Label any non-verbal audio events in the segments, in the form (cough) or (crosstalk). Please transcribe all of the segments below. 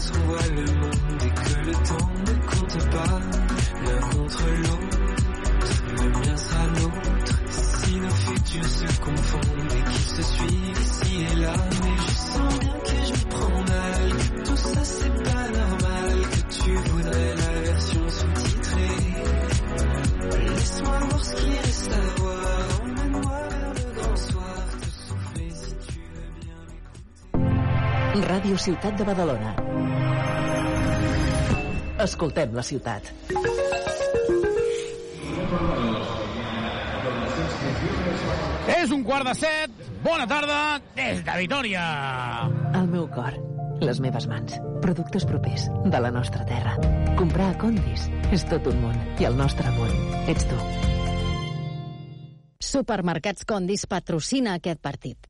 phrases renvoient le monde et que le temps ne compte pas l'un contre l'autre. Le mien sera l'autre si nos futurs se confondent et qu'ils se suivent Ràdio Ciutat de Badalona. Escoltem la ciutat. És un quart de set. Bona tarda des de Vitoria. El meu cor, les meves mans, productes propers de la nostra terra. Comprar a Condis és tot un món i el nostre món ets tu. Supermercats Condis patrocina aquest partit.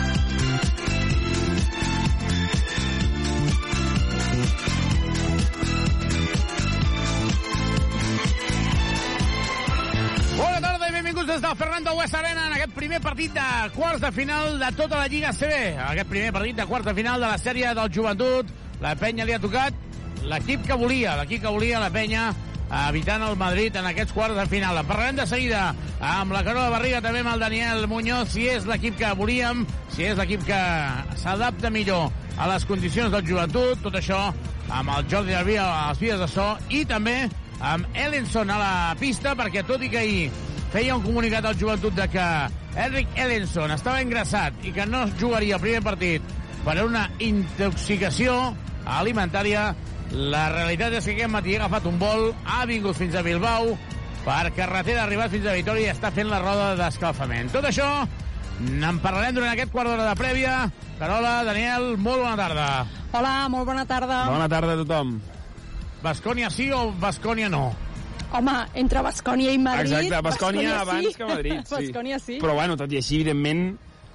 Primer partit de quarts de final de tota la Lliga CB. Aquest primer partit de quarts de final de la sèrie del Joventut. La penya li ha tocat l'equip que volia, l'equip que volia la penya evitant el Madrid en aquests quarts de final. En parlarem de seguida amb la Carola Barriga, també amb el Daniel Muñoz, si és l'equip que volíem, si és l'equip que s'adapta millor a les condicions del joventut, tot això amb el Jordi Albí a les vies de so i també amb Ellenson a la pista, perquè tot i que ahir feia un comunicat al joventut de que Enric Ellenson estava ingressat i que no jugaria el primer partit per una intoxicació alimentària, la realitat és que aquest matí ha agafat un vol, ha vingut fins a Bilbao, per carretera ha arribat fins a Vitoria i està fent la roda d'escalfament. Tot això n'en parlarem durant aquest quart d'hora de prèvia. Carola, Daniel, molt bona tarda. Hola, molt bona tarda. Bona tarda a tothom. Bascònia sí o Bascònia no? Home, entre Bascònia i Madrid... Exacte, Bascònia abans sí. que Madrid. (laughs) Sí. Bascònia sí. Però bueno, tot i així, evidentment,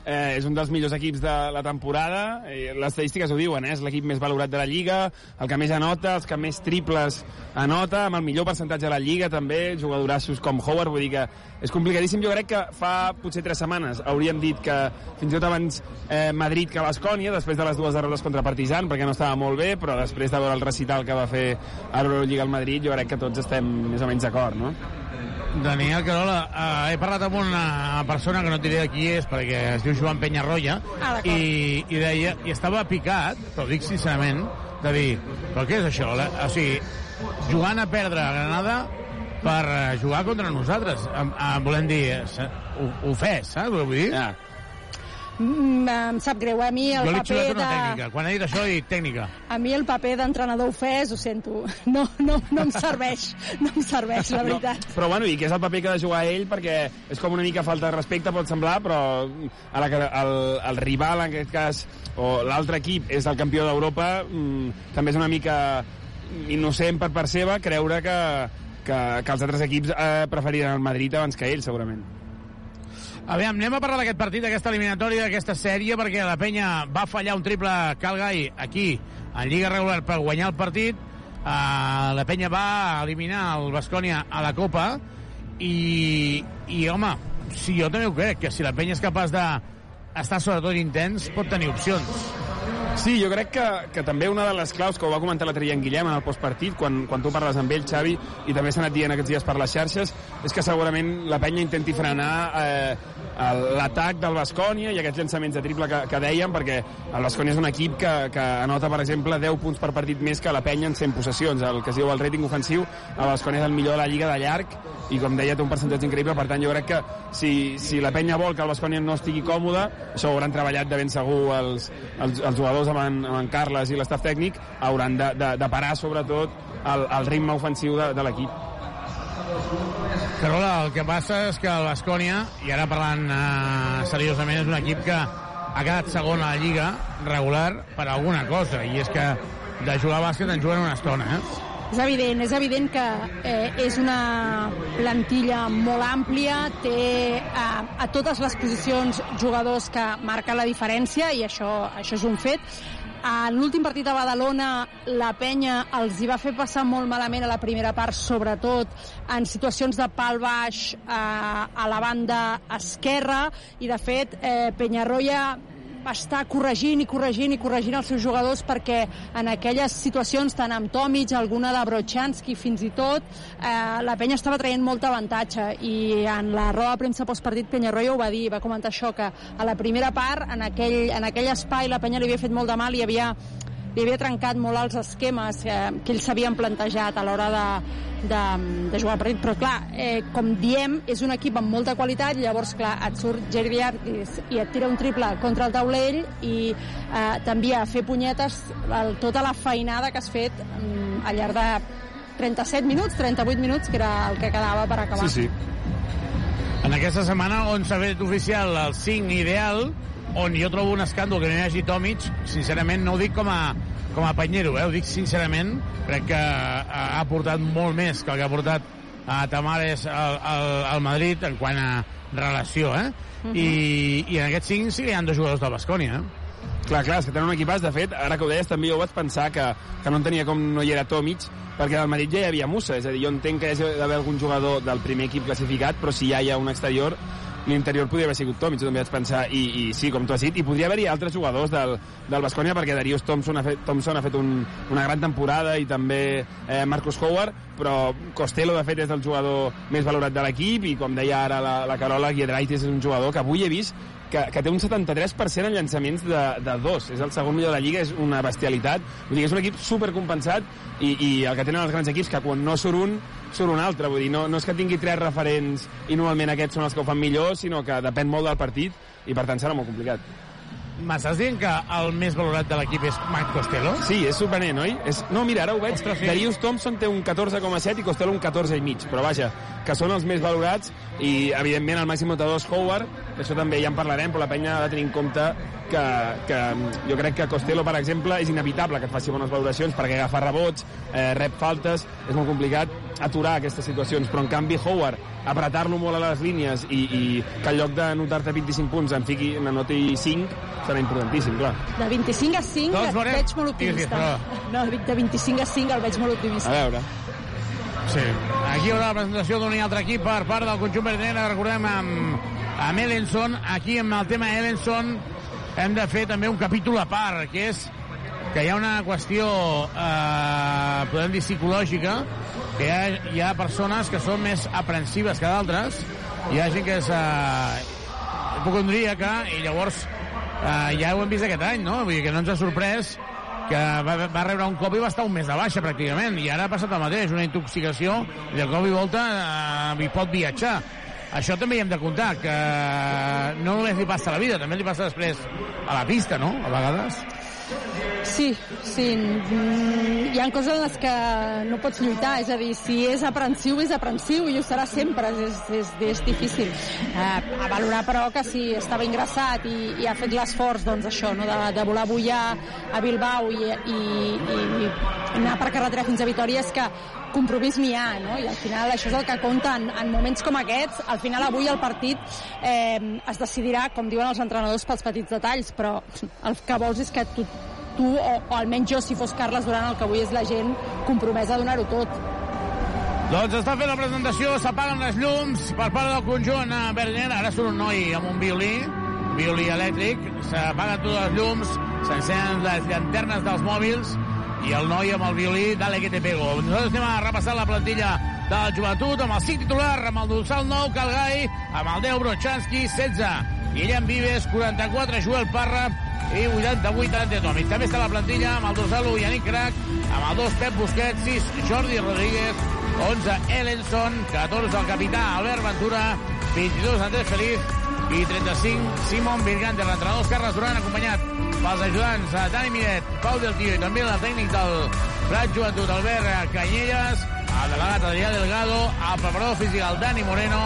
eh, és un dels millors equips de la temporada. Eh, les estadístiques ho diuen, eh? és l'equip més valorat de la Lliga, el que més anota, els que més triples anota, amb el millor percentatge de la Lliga també, jugadorassos com Howard, vull dir que és complicadíssim. Jo crec que fa potser tres setmanes hauríem dit que fins i tot abans eh, Madrid que Bascònia, després de les dues derrotes contra Partizan, perquè no estava molt bé, però després de veure el recital que va fer a l'Eurolliga al Madrid, jo crec que tots estem més o menys d'acord, no? Daniel Carola, eh, he parlat amb una persona que no diré de qui és perquè es diu Joan Penyarroia Ah, i, i deia, i estava picat, però ho dic sincerament, de dir, però què és això? La, o sigui, jugant a perdre a Granada per eh, jugar contra nosaltres. Em, em volem dir, eh, ho, ho fes, saps què vull dir? Ja. Mm, em sap greu, a mi el jo paper xulat una de... tècnica. Quan he dit això, he dit tècnica. A mi el paper d'entrenador ofès, ho sento. (laughs) No, no, no em serveix. No em serveix, la veritat. Però bueno, i que és el paper que ha de jugar ell perquè és com una mica falta de respecte, pot semblar, però a la que el, el rival, en aquest cas, o l'altre equip és el campió d'Europa, mm, també és una mica innocent per part seva creure que, que, que els altres equips eh, preferiran el Madrid abans que ell, segurament. Aviam, anem a parlar d'aquest partit, d'aquesta eliminatòria, d'aquesta sèrie, perquè la penya va fallar un triple Calgai aquí, en Lliga regular, per guanyar el partit. Uh, la penya va eliminar el Bascònia a la Copa i, i, home, si jo també ho crec, que si la penya és capaç de estar sobretot intens, pot tenir opcions. Sí, jo crec que, que també una de les claus que ho va comentar l'altre dia en Guillem en el postpartit, quan, quan tu parles amb ell, Xavi, i també s'ha anat dient aquests dies per les xarxes, és que segurament la penya intenti frenar eh, l'atac del Bascònia i aquests llançaments de triple que, que dèiem, perquè el Bascònia és un equip que, que anota, per exemple, 10 punts per partit més que la penya en 100 possessions, el que es diu el rating ofensiu, el Bascònia és el millor de la Lliga de llarg, i com deia, té un percentatge increïble, per tant jo crec que si, si la penya vol que el Bascònia no estigui còmode, això ho hauran treballat de ben segur els, els, els jugadors amb en, amb en Carles i l'estaf tècnic, hauran de, de, de parar sobretot el, el ritme ofensiu de, de l'equip. Carola, el que passa és que el Bascònia, i ara parlant eh, seriosament, és un equip que ha quedat segon a la Lliga regular per alguna cosa, i és que de jugar a bàsquet en juguen una estona, eh? És evident, és evident que eh, és una plantilla molt àmplia, té a, a totes les posicions jugadors que marquen la diferència i això, això és un fet. En l'últim partit a Badalona, la penya els hi va fer passar molt malament a la primera part, sobretot en situacions de pal baix eh, a la banda esquerra, i de fet eh, Penyarroia estar corregint i corregint i corregint els seus jugadors perquè en aquelles situacions, tant amb Tomic, alguna de Brochanski fins i tot, eh, la penya estava traient molt avantatge. I en la roda de premsa postpartit Penyarroia ho va dir, va comentar això, que a la primera part, en aquell, en aquell espai, la penya li havia fet molt de mal i havia li havia trencat molt els esquemes eh, que ells s'havien plantejat a l'hora de, de, de jugar el partit, però clar, eh, com diem, és un equip amb molta qualitat, llavors, clar, et surt Jerry Artis i et tira un triple contra el taulell i eh, t'envia a fer punyetes el, tota la feinada que has fet mm, al llarg de 37 minuts, 38 minuts, que era el que quedava per acabar. Sí, sí. En aquesta setmana on s'ha fet oficial el 5 ideal, on jo trobo un escàndol que no hi hagi Tomic, sincerament no ho dic com a, com a panyero, eh? ho dic sincerament, crec que ha ha aportat molt més que el que ha portat a Tamares al, al, al Madrid en quant a relació, eh? Uh -huh. I, I en aquests cinc sí que hi ha dos jugadors del Bascònia, eh? Clar, clar, és que tenen un equipàs. De fet, ara que ho deies, també jo vaig pensar que, que no entenia com no hi era Tomic, perquè al Madrid ja hi havia Musa. És a dir, jo entenc que hi hagi d'haver algun jugador del primer equip classificat, però si ja hi ha un exterior, l'interior podria haver sigut Tomic, també vaig pensar, i, i sí, com tu has dit, i podria haver-hi altres jugadors del, del Bascònia, perquè Darius Thompson ha fet, Thompson ha fet un, una gran temporada, i també eh, Marcus Howard, però Costello, de fet, és el jugador més valorat de l'equip, i com deia ara la, la Carola, Giedraitis és un jugador que avui he vist que, que té un 73% en llançaments de, de dos. És el segon millor de la Lliga, és una bestialitat. Vull dir, és un equip supercompensat i, i el que tenen els grans equips, que quan no surt un, surt un altre. Vull dir, no, no és que tingui tres referents i normalment aquests són els que ho fan millor, sinó que depèn molt del partit i per tant serà molt complicat. M'estàs dient que el més valorat de l'equip és Mike Costello? Sí, és sorprenent, oi? És... No, mira, ara ho veig. Ostres, sí. Darius Thompson té un 14,7 i Costello un 14,5. Però vaja, que són els més valorats i, evidentment, el màxim notador és Howard, això també ja en parlarem, però la penya ha de tenir en compte que, que jo crec que Costello, per exemple, és inevitable que et faci bones valoracions perquè agafa rebots, eh, rep faltes, és molt complicat aturar aquestes situacions, però en canvi Howard, apretar-lo molt a les línies i, i que en lloc de notar-te 25 punts en fiqui, n'anoti 5, serà importantíssim, clar. De 25 a 5 Doncs et veurem. veig molt optimista. Digues, No, de 25 a 5 el veig molt optimista. A veure. Sí. Aquí hi haurà la presentació d'un i altre equip per part del conjunt verdinera, recordem, amb, amb Ellenson. Aquí, amb el tema Ellenson, hem de fer també un capítol a part, que és que hi ha una qüestió, eh, podem dir, psicològica, que hi ha, hi ha persones que són més aprensives que d'altres, hi ha gent que és eh, hipocondríaca, i llavors eh, ja ho hem vist aquest any, no? Vull dir que no ens ha sorprès que va, va rebre un cop i va estar un mes de baixa pràcticament i ara ha passat el mateix, una intoxicació i de cop i volta eh, hi pot viatjar això també hi hem de comptar que no només li passa a la vida també li passa després a la pista, no? a vegades Sí, sí. Mm, Hi ha coses en les que no pots lluitar, és a dir, si és aprensiu, és aprensiu i ho serà sempre, és, és, és difícil. Eh, a valorar, però, que si estava ingressat i, i ha fet l'esforç, doncs això, no, de, de volar a bullar a Bilbao i, i, i, i anar per carretera fins a Vitoria és que compromís n'hi ha, no? I al final això és el que compta en, en moments com aquests. Al final avui el partit eh, es decidirà, com diuen els entrenadors, pels petits detalls, però el que vols és que tu, tu o, o almenys jo, si fos Carles Duran, el que vull és la gent compromesa a donar-ho tot. Doncs està fent la presentació, s'apaguen les llums per part del conjunt a Berner. Ara surt un noi amb un violí, violí elèctric, s'apaguen totes les llums, s'encenen les llanternes dels mòbils i el noi amb el violí, dale que te pego. Nosaltres anem a repassar la plantilla de la joventut amb el 5 titular, amb el dorsal 9, Calgai, amb el 10, Brochanski, 16, Guillem Vives, 44, Joel Parra, i 88 Antetomic. També està la plantilla amb el dorsal 1, Yannick Crac, amb el 2, Pep Busquets, 6, Jordi Rodríguez, 11, Ellenson, 14, el capità Albert Ventura, 22, Andrés Feliz, i 35, Simon Virgante, l'entrenador Carles Duran, acompanyat pels ajudants eh, Dani Miret, Pau Del Tio i també el tècnic del Prat Joventut, Albert Canyelles, el delegat Adrià Delgado, el preparador físic, el Dani Moreno,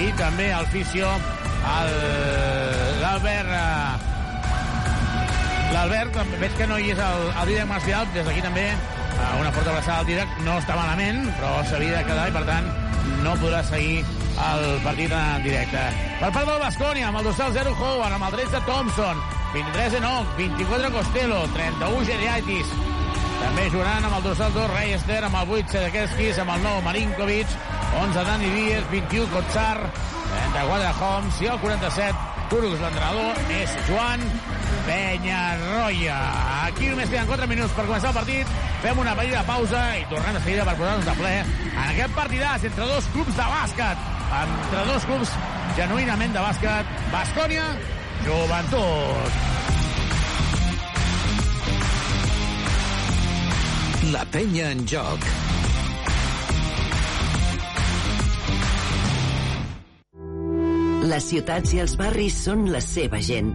i també el fisio, l'Albert eh, d'Albert. Veig que no hi és el, el Dídac Marcial. Des d'aquí també una forta abraçada al Dídac. No està malament, però s'havia de quedar i, per tant, no podrà seguir el partit en directe. Per part del Bascònia, amb el dorsal 0 Howard, amb el 13 Thompson, 23 Enoch, 24 Costello, 31 Geriaitis, també jugant amb el dorsal 2 Reister, amb el 8 Sedekeskis, amb el 9 Marinkovic, 11 Dani Díez, 21 Kotsar, 34 Homs i el 47 Turcs, l'entrenador és Joan Penyarroia. Aquí només queden 4 minuts per començar el partit. Fem una petita pausa i tornem de seguida per posar-nos de ple en aquest partidàs entre dos clubs de bàsquet. Entre dos clubs genuïnament de bàsquet. Bascònia, Joventut. La penya en joc. Les ciutats i els barris són la seva gent.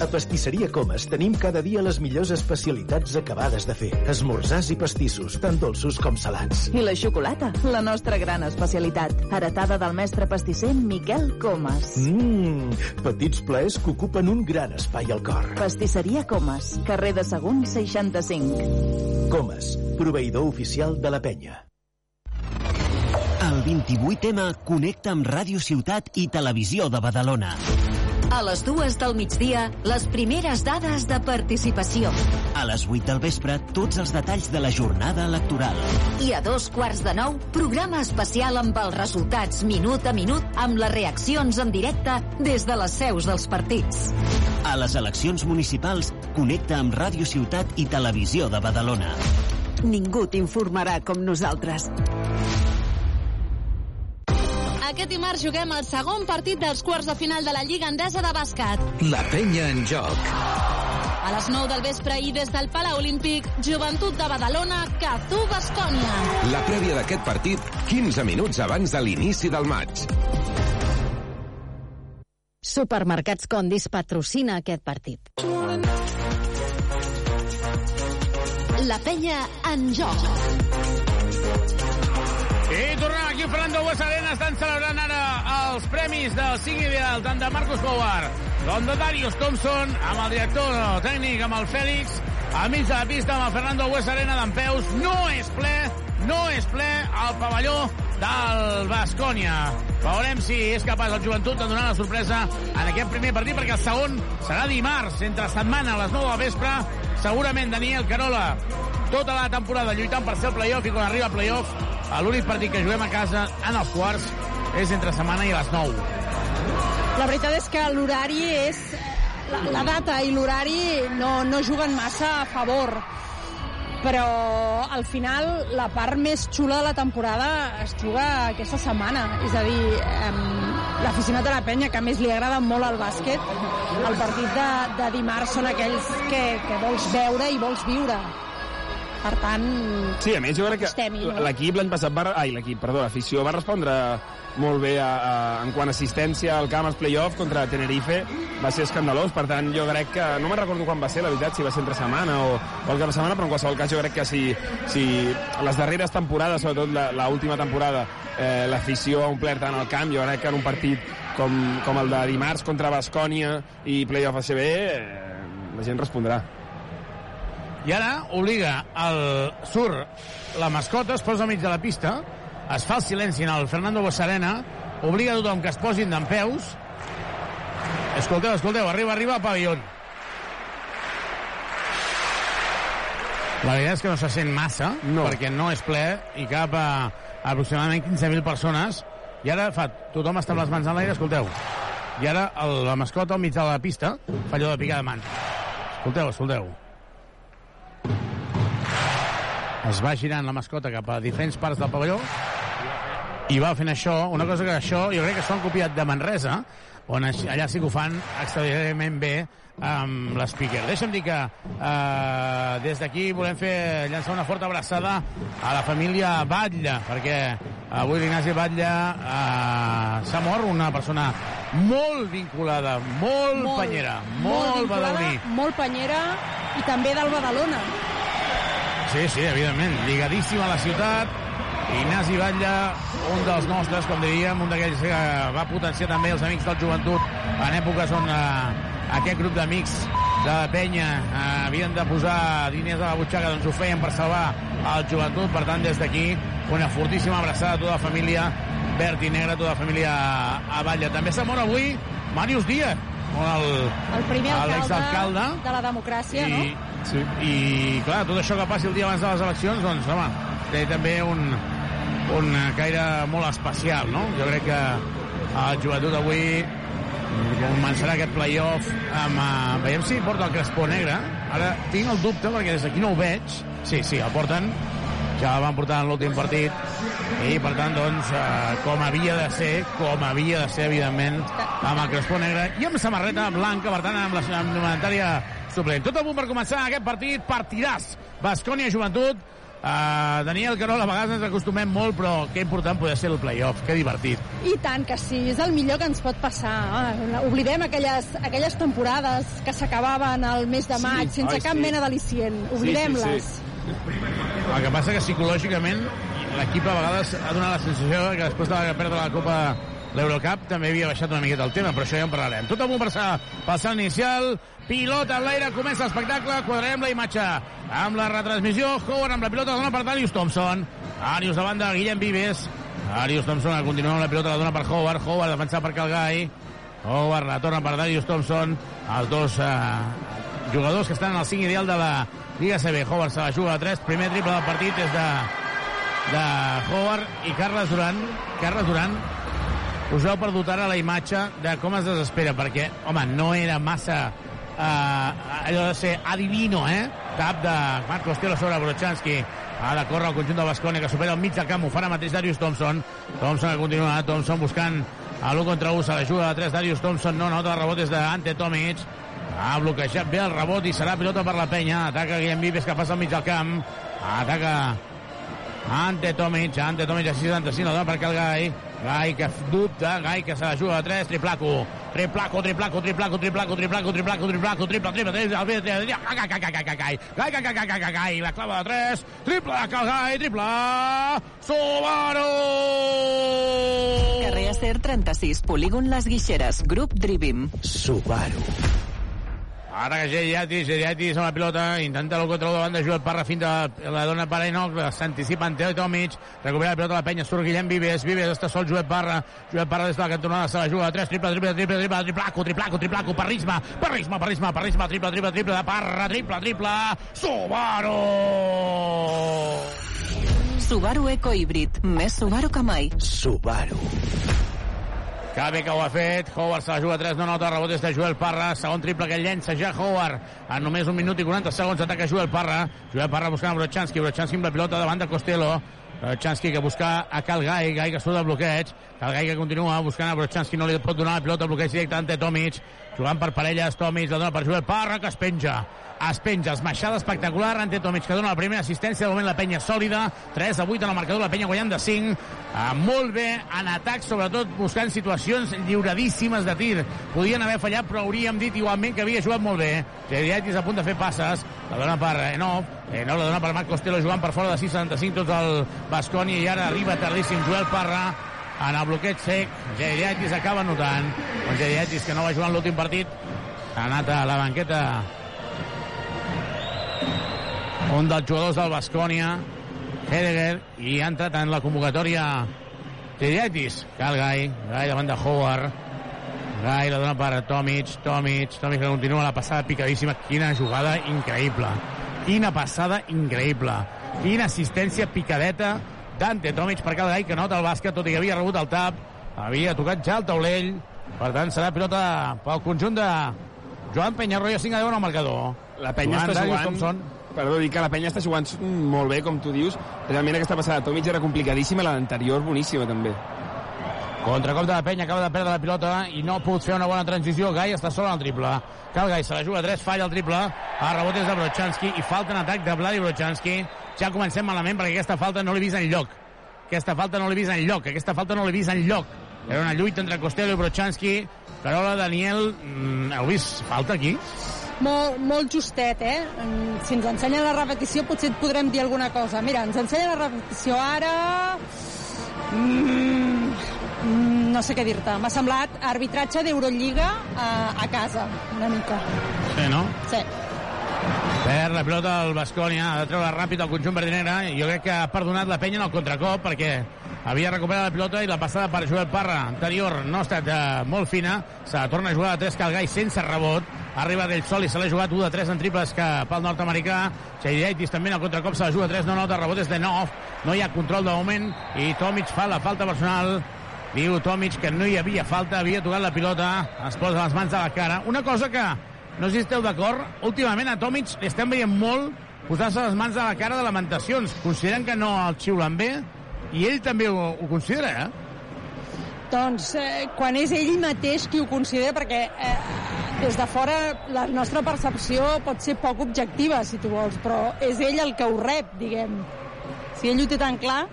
A Pastisseria Comas tenim cada dia les millors especialitats acabades de fer. Esmorzars i pastissos, tant dolços com salats. I la xocolata, la nostra gran especialitat, heretada del mestre pastisser Miquel Comas. Mmm, petits plaers que ocupen un gran espai al cor. Pastisseria Comas, carrer de Segon 65. Comas, proveïdor oficial de la penya. El 28M connecta amb Ràdio Ciutat i Televisió de Badalona. A les dues del migdia, les primeres dades de participació. A les 8 del vespre, tots els detalls de la jornada electoral. I a dos quarts de nou, programa especial amb els resultats minut a minut amb les reaccions en directe des de les seus dels partits. A les eleccions municipals, connecta amb Ràdio Ciutat i Televisió de Badalona. Ningú t'informarà com nosaltres. Aquest dimarts juguem el segon partit dels quarts de final de la Lliga Endesa de bàsquet. La penya en joc. A les 9 del vespre i des del Palau Olímpic, Joventut de Badalona, Cazú, Bascònia. La prèvia d'aquest partit, 15 minuts abans de l'inici del maig. Supermercats Condis patrocina aquest partit. La penya en joc. I tornem aquí Fernando Bues Arena. Estan celebrant ara els premis del 5 ideal, tant de Marcos Howard com de Darius Thompson, amb el director tècnic, amb el Fèlix, a mig de la pista amb el Fernando Bues Arena d'en. No és ple, no és ple el pavelló del Bascònia. Veurem si és capaç el joventut de donar la sorpresa en aquest primer partit, perquè el segon serà dimarts, entre setmana, a les 9 del vespre. Segurament Daniel Carola, tota la temporada lluitant per ser el playoff i quan arriba el playoff, l'únic partit que juguem a casa en els quarts és entre setmana i les 9. La veritat és que l'horari és... La, la data i l'horari no, no juguen massa a favor. Però al final la part més xula de la temporada es juga aquesta setmana. És a dir, eh, l'aficionat de la penya que més li agrada molt el bàsquet el partit de, de dimarts són aquells que, que vols veure i vols viure per tant sí, a més jo crec que l'equip l'any passat va, ai, l'equip, perdó, l'afició va respondre molt bé a, a, en quant a assistència al camp als play-off contra Tenerife. Va ser escandalós, per tant jo crec que no me'n recordo quan va ser, la veritat, si va ser entre setmana o, o el cap de setmana, però en qualsevol cas jo crec que si, si les darreres temporades, sobretot l'última temporada eh, l'afició ha omplert tant el camp, jo crec que en un partit com, com el de dimarts contra Bascònia i play-off ACB eh, la gent respondrà i ara obliga el sur la mascota, es posa al mig de la pista es fa el silenci en el Fernando Bossarena obliga a tothom que es posin d'en peus escolteu, escolteu, arriba, arriba al pavelló la veritat és que no se sent massa no. perquè no és ple i cap a aproximadament 15.000 persones. I ara fa, tothom està amb les mans en l'aire escolteu, i ara el, la mascota al mig de la pista fa allò de picar de mans. Escolteu, escolteu es va girant la mascota cap a diferents parts del pavelló i va fent això, una cosa que això jo crec que s'ho han copiat de Manresa on allà sí que ho fan extraordinàriament bé amb l'speaker. Deixa'm dir que eh, des d'aquí volem fer llançar una forta abraçada a la família Batlle, perquè avui l'Ignasi Batlle eh, s'ha mort una persona molt vinculada, molt, molt panyera, molt, vinculada, badaloní. Molt panyera i també del Badalona. Sí, sí, evidentment. Lligadíssim a la ciutat. Ignasi Batlle, un dels nostres, com diríem, un d'aquells que va potenciar també els amics del joventut en èpoques on eh, aquest grup d'amics de la penya eh, havien de posar diners a la butxaca, doncs ho feien per salvar el joventut. Per tant, des d'aquí, una fortíssima abraçada a tota la família verd i negra, tota la família a Batlle. També s'ha mort avui Màrius Díaz, el, El primer alcalde, l'exalcalde de la democràcia, no? sí. i clar, tot això que passi el dia abans de les eleccions doncs home, té també un, un caire molt especial no? jo crec que el joventut avui començarà aquest playoff amb, uh, veiem si porta el Crespó negre. Ara tinc el dubte perquè des d'aquí no ho veig. Sí, sí, el porten. Ja el van portar en l'últim partit. I per tant doncs eh, com havia de ser com havia de ser evidentment amb el Crespó negre. I amb samarreta blanca per tant amb la amb suplent. Tot a punt per començar aquest partit partidàs. Bascònia Joventut Uh, Daniel Carol, a vegades ens acostumem molt, però que important poder ser el playoff, que divertit. I tant que sí, és el millor que ens pot passar. Ah, oblidem aquelles, aquelles temporades que s'acabaven al mes de maig Sí, sense ai, cap sí. mena d'al·licient. Oblidem-les. Sí, sí, El que passa que psicològicament l'equip a vegades ha donat la sensació que després de perdre la Copa l'Eurocup també havia baixat una miqueta el tema, però això ja en parlarem. Tot a punt per sa- passar inicial, pilota en l'aire, comença l'espectacle, quadrarem la imatge amb la retransmissió, Howard amb la pilota, dona per Darius Thompson, Arius davant de Guillem Vives, Arius Thompson continua amb la pilota, la dona per Howard, Howard defensat per Calgai, Howard la torna per Darius Thompson, els dos eh, jugadors que estan en el 5 ideal de la Lliga CB. Howard se la juga a 3, primer triple del partit és de, de Howard i Carles Duran. Carles Duran, us heu perdut ara la imatge de com es desespera, perquè, home, no era massa eh, allò de ser adivino, eh? Tap de Marc Costello sobre Brochanski. Ha de córrer el conjunt de Bascònia, que supera el mig del camp, ho farà mateix Darius Thompson. Thompson que continua, Thompson buscant a l'1 contra 1, se la juga de 3, Darius Thompson no nota el rebot des d'Ante Tomic. Ha bloquejat bé el rebot i serà pilota per la penya. Ataca Guillem Vives, que passa al mig del camp. Ataca Ante Tomic, Ante Tomic a 65, la dona per el Gai. Gai que dubta, Gai que se la juga a 3, triplaco. Triplaco, triplaco, triplaco, triplaco, triplaco, triplaco, triplaco, triple, triple, triple, triple, triple, Gai, gai, gai, gai, gai, gai, gai, gai, gai, gai, gai, gai, gai, la clava de 3, triple Calgai, triple, Subaru! Carrer Acer 36, polígon Les Guixeres, grup Drivim. Subaru. Ara que Geriatis, Geriatis amb la pilota, intenta el control davant de Joel Parra, fins a la dona per Enoch, s'anticipa en Teo Tomic, recupera la pilota la penya, surt Guillem Vives, Vives està sol Joel Parra, Joel Parra des de la cantonada se la juga a 3, triple, triple, triple, triple, triplaco, triplaco, triplaco, Parrisma, Parrisma, Parrisma, Parrisma, triple, triple, triple de Parra, triple, triple, Subaru! Subaru Eco Híbrid, més Subaru que mai. Subaru. Que bé que ho ha fet. Howard se la juga a 3, no nota rebot de Joel Parra. Segon triple que llença ja Howard. En només un minut i 40 segons ataca Joel Parra. Joel Parra buscant a Brochanski. Brochanski amb la pilota davant de Costello. Brochanski que busca a Cal Gai. Gai que surt del bloqueig. Cal Gai que continua buscant a Brochanski. No li pot donar la pilota. Bloqueig directe ante Tomic. Jugant per parelles. Tomic la dona per Joel Parra que es penja. Es penja, esmaixada espectacular ante Tomic que dona la primera assistència. De moment la penya sòlida. 3 a 8 en el marcador. La penya guanyant de 5. Ah, molt bé en atac, sobretot buscant situacions lliuradíssimes de tir. Podien haver fallat, però hauríem dit igualment que havia jugat molt bé. Geriatis a punt de fer passes. La dona per Enov. Enov la dona per Marc Costello jugant per fora de 6'75 tot el Basconi i ara arriba tardíssim Joel Parra en el bloqueig sec. Geriatis acaba notant. Un Geriatis que no va jugar en l'últim partit ha anat a la banqueta. Un dels jugadors del Bascònia Hedegaard i ha entrat en la convocatòria. Geriatis Cal Gai, Gai davant de Howard. Gai la dona per Tomic Tomic, Tomic que continua la passada picadíssima. Quina jugada increïble. Quina passada increïble. Quina assistència picadeta Dante Tomic per Cal Gai que nota el bàsquet tot i que havia rebut el tap havia tocat ja el taulell per tant serà pilota pel conjunt de Joan Penyarroia 5 a 10 en el marcador La penya està Darius jugant... Thompson. Perdó, dic que la penya està jugant molt bé, com tu dius. Realment aquesta passada Tomic era complicadíssima, la d'anterior boníssima, també. Contracop de la penya, acaba de perdre la pilota i no ha pogut fer una bona transició. Gai està sol al triple. Cal Gai se la juga a 3, falla el triple. A rebot és de Brochanski i falta en atac de Vladi Brochanski. Ja comencem malament perquè aquesta falta no l'he vist en lloc. Aquesta falta no l'he vist en lloc. Aquesta falta no l'he vist en lloc. Era una lluita entre Costello i Brochanski. Carola, Daniel, mm, heu vist falta aquí? Molt, molt justet, eh? Mm, Si ens ensenya la repetició potser et podrem dir alguna cosa. Mira, ens ensenya la repetició ara... Mm, no sé què dir-te. M'ha semblat arbitratge d'Eurolliga a, a casa, una mica. Sí, no? Sí. Perd la pilota del Bascònia, ha de treure ràpid el conjunt verdinegre i jo crec que ha perdonat la penya en el contracop perquè havia recuperat la pilota i la passada per Joel Parra anterior no ha estat eh, molt fina se la torna a jugar a 3 Calgai sense rebot arriba del sol i se l'ha jugat 1 de 3 en triples que pel nord-americà Chaidiaitis també en el contracop se la juga a 3 no nota rebot és de 9 no hi ha control de moment i Tomic fa la falta personal diu Tomic que no hi havia falta havia tocat la pilota es posa les mans a la cara una cosa que no sé si esteu d'acord, últimament a Tomic li estem veient molt posar-se les mans a la cara de lamentacions. Consideren que no el xiulen bé i ell també ho, ho considera, eh? Doncs eh, quan és ell mateix qui ho considera, perquè eh, des de fora la nostra percepció pot ser poc objectiva, si tu vols, però és ell el que ho rep, diguem. Si ell ho té tan clar,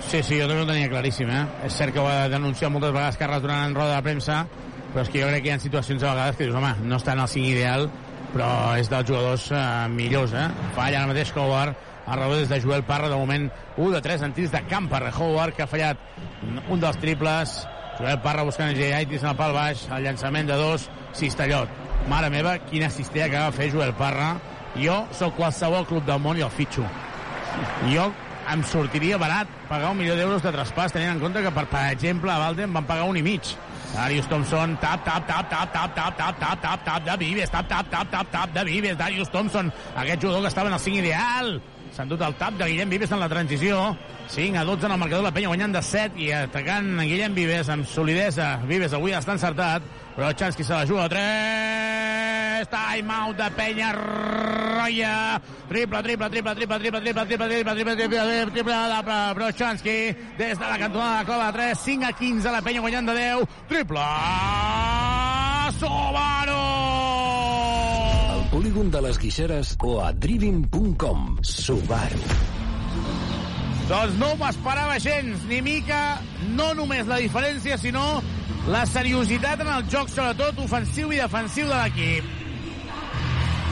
Sí, sí, jo també ho tenia claríssim, eh? És cert que ho ha denunciat moltes vegades Carles durant en roda de premsa, però és que jo crec que hi ha situacions a vegades que dius, home, no està en el 5 ideal, però és dels jugadors eh, millors, eh? Falla ara mateix Howard, a rebot des de Joel Parra, de moment 1 de 3 en tirs de camp per Howard, que ha fallat un dels triples. Joel Parra buscant Jaitis en el pal baix, el llançament de dos, Cistellot. Mare meva, quina cistella que va fer Joel Parra. Jo sóc qualsevol club del món i el fitxo. Jo em sortiria barat pagar un milió d'euros de traspàs, tenint en compte que, per, per exemple, a Valden van pagar un i mig. Darius Thompson, tap, tap, tap, tap, tap, tap, tap, tap, tap, de Vives, tap, tap, tap, tap, tap, de Vives, Darius Thompson, aquest jugador que estava en el 5 ideal. S'ha endut el tap de Guillem Vives en la transició. 5 a 12 en el marcador, la penya guanyant de 7 i atacant Guillem Vives amb solidesa. Vives avui està encertat, però Chansky se la juga a 3. Time out de penya Roya. Triple, triple, triple, triple, triple, triple, triple, triple, triple, triple, triple, de Brochanski des de la cantonada de cova de 3. 5 a 15 la penya guanyant de 10. Triple Subaru! Polígon de les Guixeres o a driving.com. Subaru. Doncs no m'esperava gens, ni mica, no només la diferència, sinó la seriositat en el joc, sobretot ofensiu i defensiu de l'equip.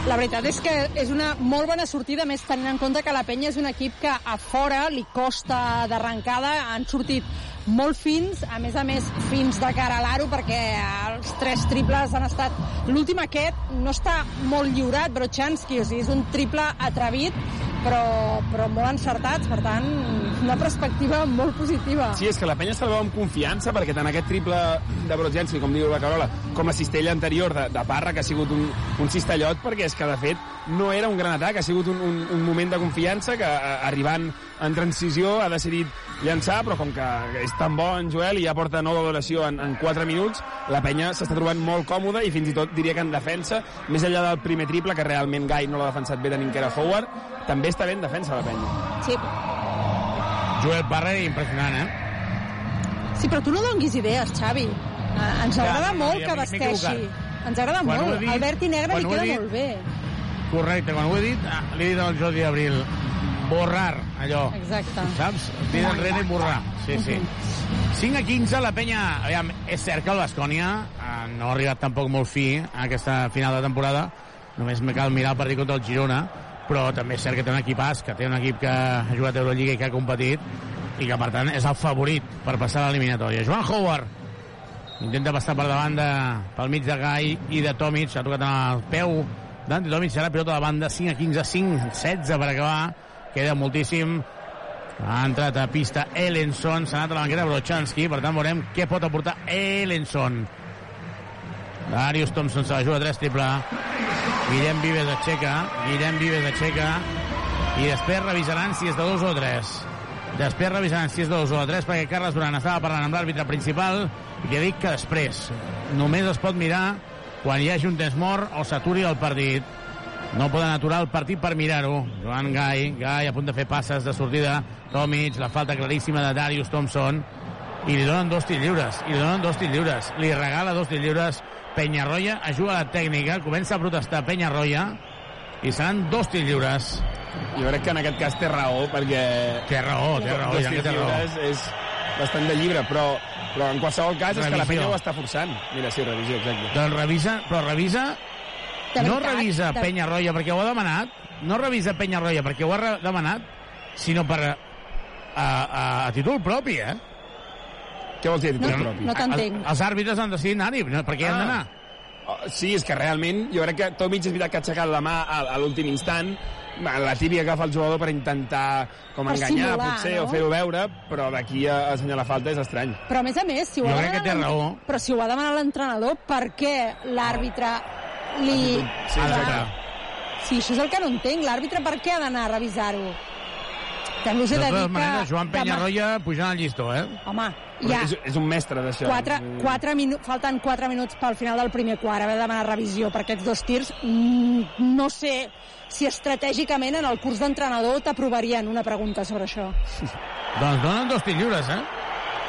La veritat és que és una molt bona sortida, més tenint en compte que la Penya és un equip que a fora li costa d'arrencada, han sortit molt fins, a més a més fins de cara a l'aro, perquè els tres triples han estat... L'últim aquest no està molt lliurat, Brochanski, o sigui, és un triple atrevit, però, però molt encertats, per tant, una perspectiva molt positiva. Sí, és que la penya se'l veu amb confiança, perquè tant aquest triple de Brochanski, com diu la Carola, com la cistella anterior de, de Parra, que ha sigut un, un cistellot, perquè és que, de fet, no era un gran atac, ha sigut un, un, un moment de confiança que, a, arribant en transició, ha decidit llançar, però com que és tan bo en Joel i ja porta nova duració en, en 4 minuts, la penya s'està trobant molt còmoda i fins i tot diria que en defensa, més enllà del primer triple, que realment Gai no l'ha defensat bé tenint que era Howard, també està bé en defensa la penya. Sí. Joel Parra, impressionant, eh? Sí, però tu no donguis idees, Xavi. Eh, Ens Ja, agrada no, molt ja que vesteixi. Ens agrada Quan molt. dit- El verd i negre li queda dit- molt bé. Correcte, quan ho he dit, ah, li he dit al Jordi Abril, borrar, allò. Exacte. Saps? Dir enrere i borrar. Sí, sí. 5 a 15, la penya... Aviam, és cert que el Bascònia eh, no ha arribat tampoc molt fi a aquesta final de temporada. Només me cal mirar el partit contra el Girona, però també és cert que té un equipàs, que té un equip que ha jugat a Eurolliga i que ha competit, i que, per tant, és el favorit per passar a l'eliminatòria. Joan Howard intenta passar per davant de, pel mig de Gai i de Tomic, ha tocat en el peu d'Andy Tomic, serà pilota de banda 5 a 15, 5 16 per acabar queda moltíssim. Ha entrat a pista Ellenson s'ha anat a la banqueta Brochanski per tant veurem què pot aportar Ellenson Darius Thompson se la juga a 3 triple. Guillem Vives aixeca Guillem Vives aixeca i després revisaran si és de 2 o 3 després revisaran si és de 2 o de 3 perquè Carles Duran estava parlant amb l'àrbitre principal i ha dit que després només es pot mirar quan hi hagi un temps mort o s'aturi el partit no poden aturar el partit per mirar-ho. Joan Gai, Gai a punt de fer passes de sortida. Tomic, la falta claríssima de Darius Thompson. i li donen dos tirs lliures, i li donen dos tirs lliures, li regala dos tirs lliures, Penyarroia ajuda la tècnica, comença a protestar Penyarroia, i seran dos tirs lliures. Jo crec que en aquest cas té raó, perquè... Té raó, té raó, dos raó. lliures és bastant de llibre, però, però en qualsevol cas és que la Revisió. penya ho està forçant. Mira, sí, revisió, exacte. Doncs revisa, però revisa... De no veritat, revisa de- Penyarroia perquè ho ha demanat, no revisa Penyarroia perquè ho ha demanat, sinó per a, a, a títol propi, eh? Què vols dir a títol No- propi? no t'entenc. Els, àrbitres han decidit anar-hi, no? per què hi han Ah. d'anar? Oh, Sí, és que realment jo crec que Tomic és veritat que ha aixecat la mà a, a l'últim instant, la tíbia que fa el jugador per intentar com Per enganyar, simular, potser, no? o fer-ho veure, però d'aquí a assenyalar falta és estrany. Però a més a més, si ho Jo ha crec que té demanat- raó. Però si ho ha demanat l'entrenador, per què l'àrbitre li... Sí, exacte. Sí, això és el que no entenc. L'àrbitre per què ha d'anar a revisar-ho? També us he De de dir que... maneres, Joan demà- Penyarroia pujant al llistó, eh? Home, Però ja... és, és un mestre d'això. Quatre, quatre minu falten 4 minuts pel final del primer quart, haver de demanar revisió per aquests dos tirs. Mm, no sé si estratègicament en el curs d'entrenador t'aprovarien una pregunta sobre això. (laughs) Doncs donen dos tirs lliures, eh?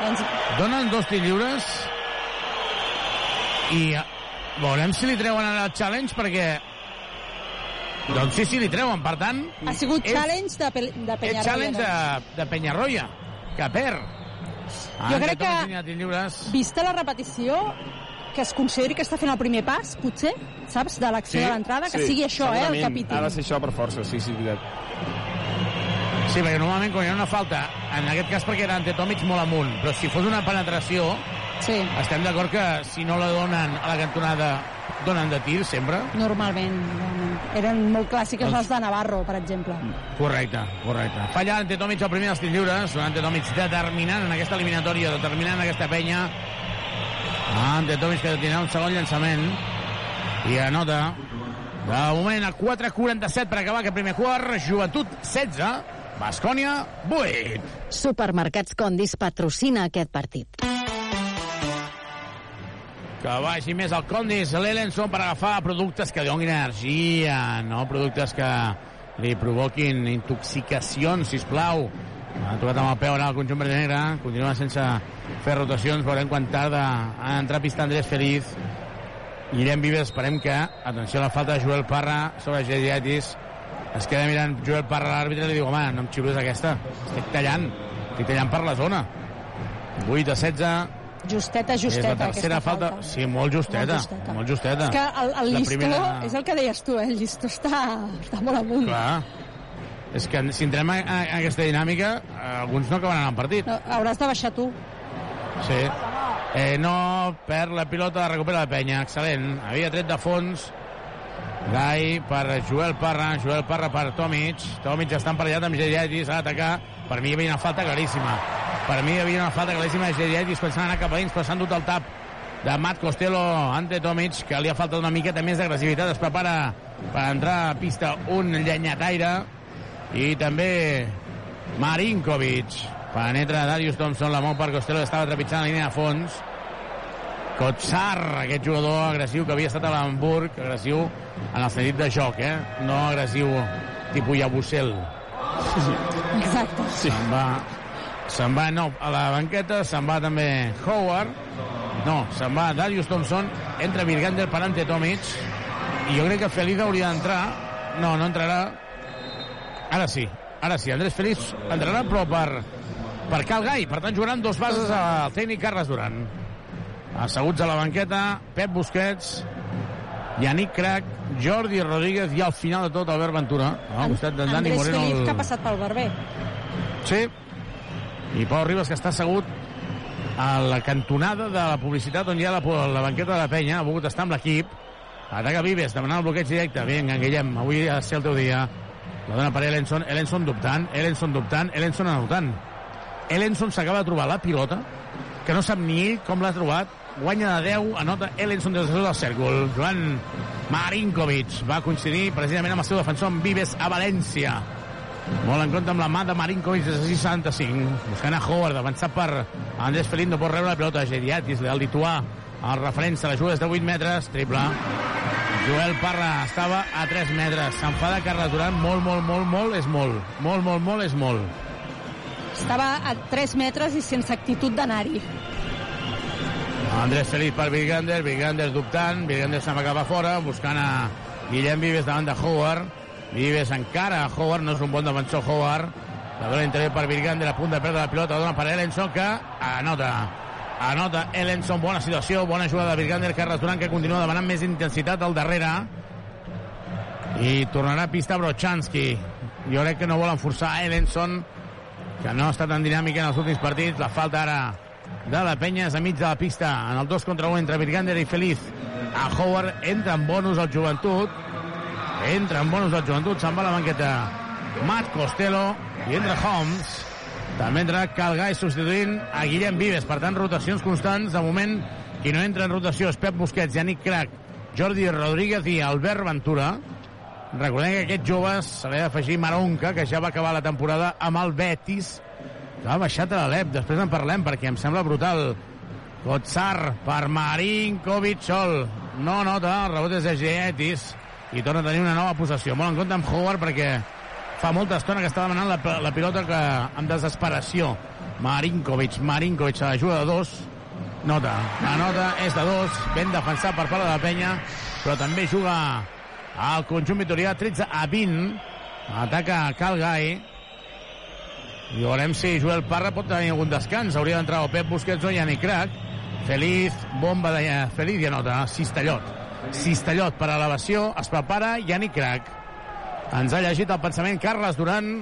Doncs, Donen dos tirs lliures i veurem si li treuen ara el challenge perquè doncs sí, sí, li treuen, per tant ha sigut és, challenge de, Pe- de és Penyarroia. challenge doncs. de, de Penyarroia que perd Jo crec que- Vista la repetició, que es consideri que està fent el primer pas, potser, saps, de l'acció de l'entrada, que sigui això, eh, el capítol. Ha de ser això per força, sí, sí, és veritat. Sí, perquè normalment quan hi ha una falta, en aquest cas perquè era ante Tomic molt amunt, però si fos una penetració, sí. estem d'acord que si no la donen a la cantonada, donen de tir sempre. Normalment, eren molt clàssiques Doncs- les de Navarro, per exemple. Correcte, correcte. Falla Ante Tomic el primer dels tirs lliures, un Ante Tomic determinant en aquesta eliminatòria, determinant en aquesta penya. Ante Tomic que tindrà un segon llançament i anota. De moment a 4.47 per acabar aquest primer quart, Joventut 16, Bascònia 8. Supermercats Condis patrocina aquest partit. Que vagi més al Condis, l'Elenson per agafar productes que donin energia, no? Productes que li provoquin intoxicacions, sisplau. Ha tocat amb el peu ara el conjunt verd negre, continua sense fer rotacions, veurem quan tarda. A entrar pista Andrés Feliz. Guillem Vives, esperem que, atenció a la falta de Joel Parra sobre Gediatis, es queda mirant Joel Parra a l'àrbitre i li diu, home, no em xiules aquesta, estic tallant, estic tallant per la zona. 8 a 16, Justeta, és la justeta, tercera falta. falta. Sí, molt justeta. Molt justeta. Molt justeta. És que el, el La llistó, primera- és el que deies tu, eh? el llistó està, està molt amunt. Clar. És que si entrem a, a, a aquesta dinàmica, alguns no acabaran el partit. No, hauràs de baixar tu. Sí. Eh, no perd la pilota, recupera la penya. Excel·lent. Havia tret de fons. Gai per Joel Parra, Joel Parra per Tomic. Tomic està emparellat amb Gediatis, ha d'atacar. Per mi hi havia una falta claríssima. Per mi hi havia una falta claríssima de Gediatis quan s'han anat cap a dins, però s'han dut el tap de Matt Costello ante Tomic, que li ha faltat una miqueta més d'agressivitat. Es prepara per entrar a pista un llenyataire i també Marinkovic. Penetra Darius Thompson, la mou per Costello, estava trepitjant la línia de fons. Kotsar, aquest jugador agressiu que havia estat a l'Hamburg, agressiu en el sentit de joc, eh? No agressiu tipus Yabusel. Exacte. Sí. Se'n va, se'n va, no, a la banqueta, se'n va també Howard, no, se'n va Darius Thompson, entra Virgander per ante Tomic, i jo crec que Feliz hauria d'entrar, no, no entrarà, ara sí, ara sí, Andrés Feliz entrarà, però per, per Cal Gai, per tant jugaran dos bases al tècnic Carles Duran. Asseguts a la banqueta, Pep Busquets, Yannick Crac, Jordi Rodríguez i al final de tot Albert Ventura, al costat de Dani Andrés Moreno. Feliz, el- que ha passat pel barber. Sí. I Pau Ribas, que està assegut a la cantonada de la publicitat on hi ha la, la banqueta de la penya, ha volgut estar amb l'equip. Ataca Vives, demanant el bloqueig directe. Vinga, Guillem, avui ha de ser el teu dia. La dona per Ellenson, Ellenson dubtant, Ellenson dubtant, Ellenson anotant. Ellenson s'acaba de trobar la pilota, que no sap ni ell com l'ha trobat, guanya de 10, anota Ellenson des del cèrcol. Joan Marinkovic va coincidir precisament amb el seu defensor en Vives a València. Molt en compte amb la mà de Marinkovic des de 65. Buscant a Howard, avançat per Andrés Felín, no pot rebre la pilota. Geriatis, del lituà, el referent se la juga des de 8 metres, triple. Joel Parra estava a 3 metres. S'enfada Carles Duran, molt, molt, molt, molt, és molt. Molt, molt, molt, és molt. estava a 3 metres i sense actitud d'anar-hi. Andrés Feliz per Virgander, Virgander dubtant, Virgander se'n va cap a fora, buscant a Guillem Vives davant de Howard. Vives encara Howard, no és un bon defensor Howard. La dona interior per Virgander, a punt de perdre la pilota, dona per Ellenson, que anota. Anota Ellenson, bona situació, bona jugada de Virgander, Carles Durant, que continua demanant més intensitat al darrere. I tornarà a pista Brochanski. Jo crec que no volen forçar Ellenson, que no ha estat tan dinàmica en els últims partits. La falta ara de la penya és a mig de la pista en el 2 contra 1 entre Virgander i Feliz. A Howard entra en bonus al joventut. Entra en bonus al joventut se'n va a la banqueta. Matt Costello i entra Holmes. També entra Calgai substituint a Guillem Vives. Per tant rotacions constants. De moment qui no entra en rotació és Pep Busquets, Yannick Crac Jordi Rodríguez i Albert Ventura. Recordem que aquests joves se li ha d'afegir Maronca que ja va acabar la temporada amb el Betis ha baixat a l'Alep, després en parlem perquè em sembla brutal. Gotzar per Marinkovic sol. No nota, el rebot és de Geetis i torna a tenir una nova possessió. Molt en compte amb Howard perquè fa molta estona que està demanant la, la pilota que amb desesperació. Marinkovic, Marinkovic a l'ajuda de dos. Nota, la nota és de dos, ben defensat per part de la penya, però també juga al conjunt vitorià 13 a 20. Ataca Calgai, i veurem si Joel Parra pot tenir algun descans. Hauria d'entrar o Pep Busquets o Yannick Crac. Feliz, bomba de Feliz i anota. Cistellot. Cistellot per elevació. Es prepara Yannick Crac. Ens ha llegit el pensament Carles Duran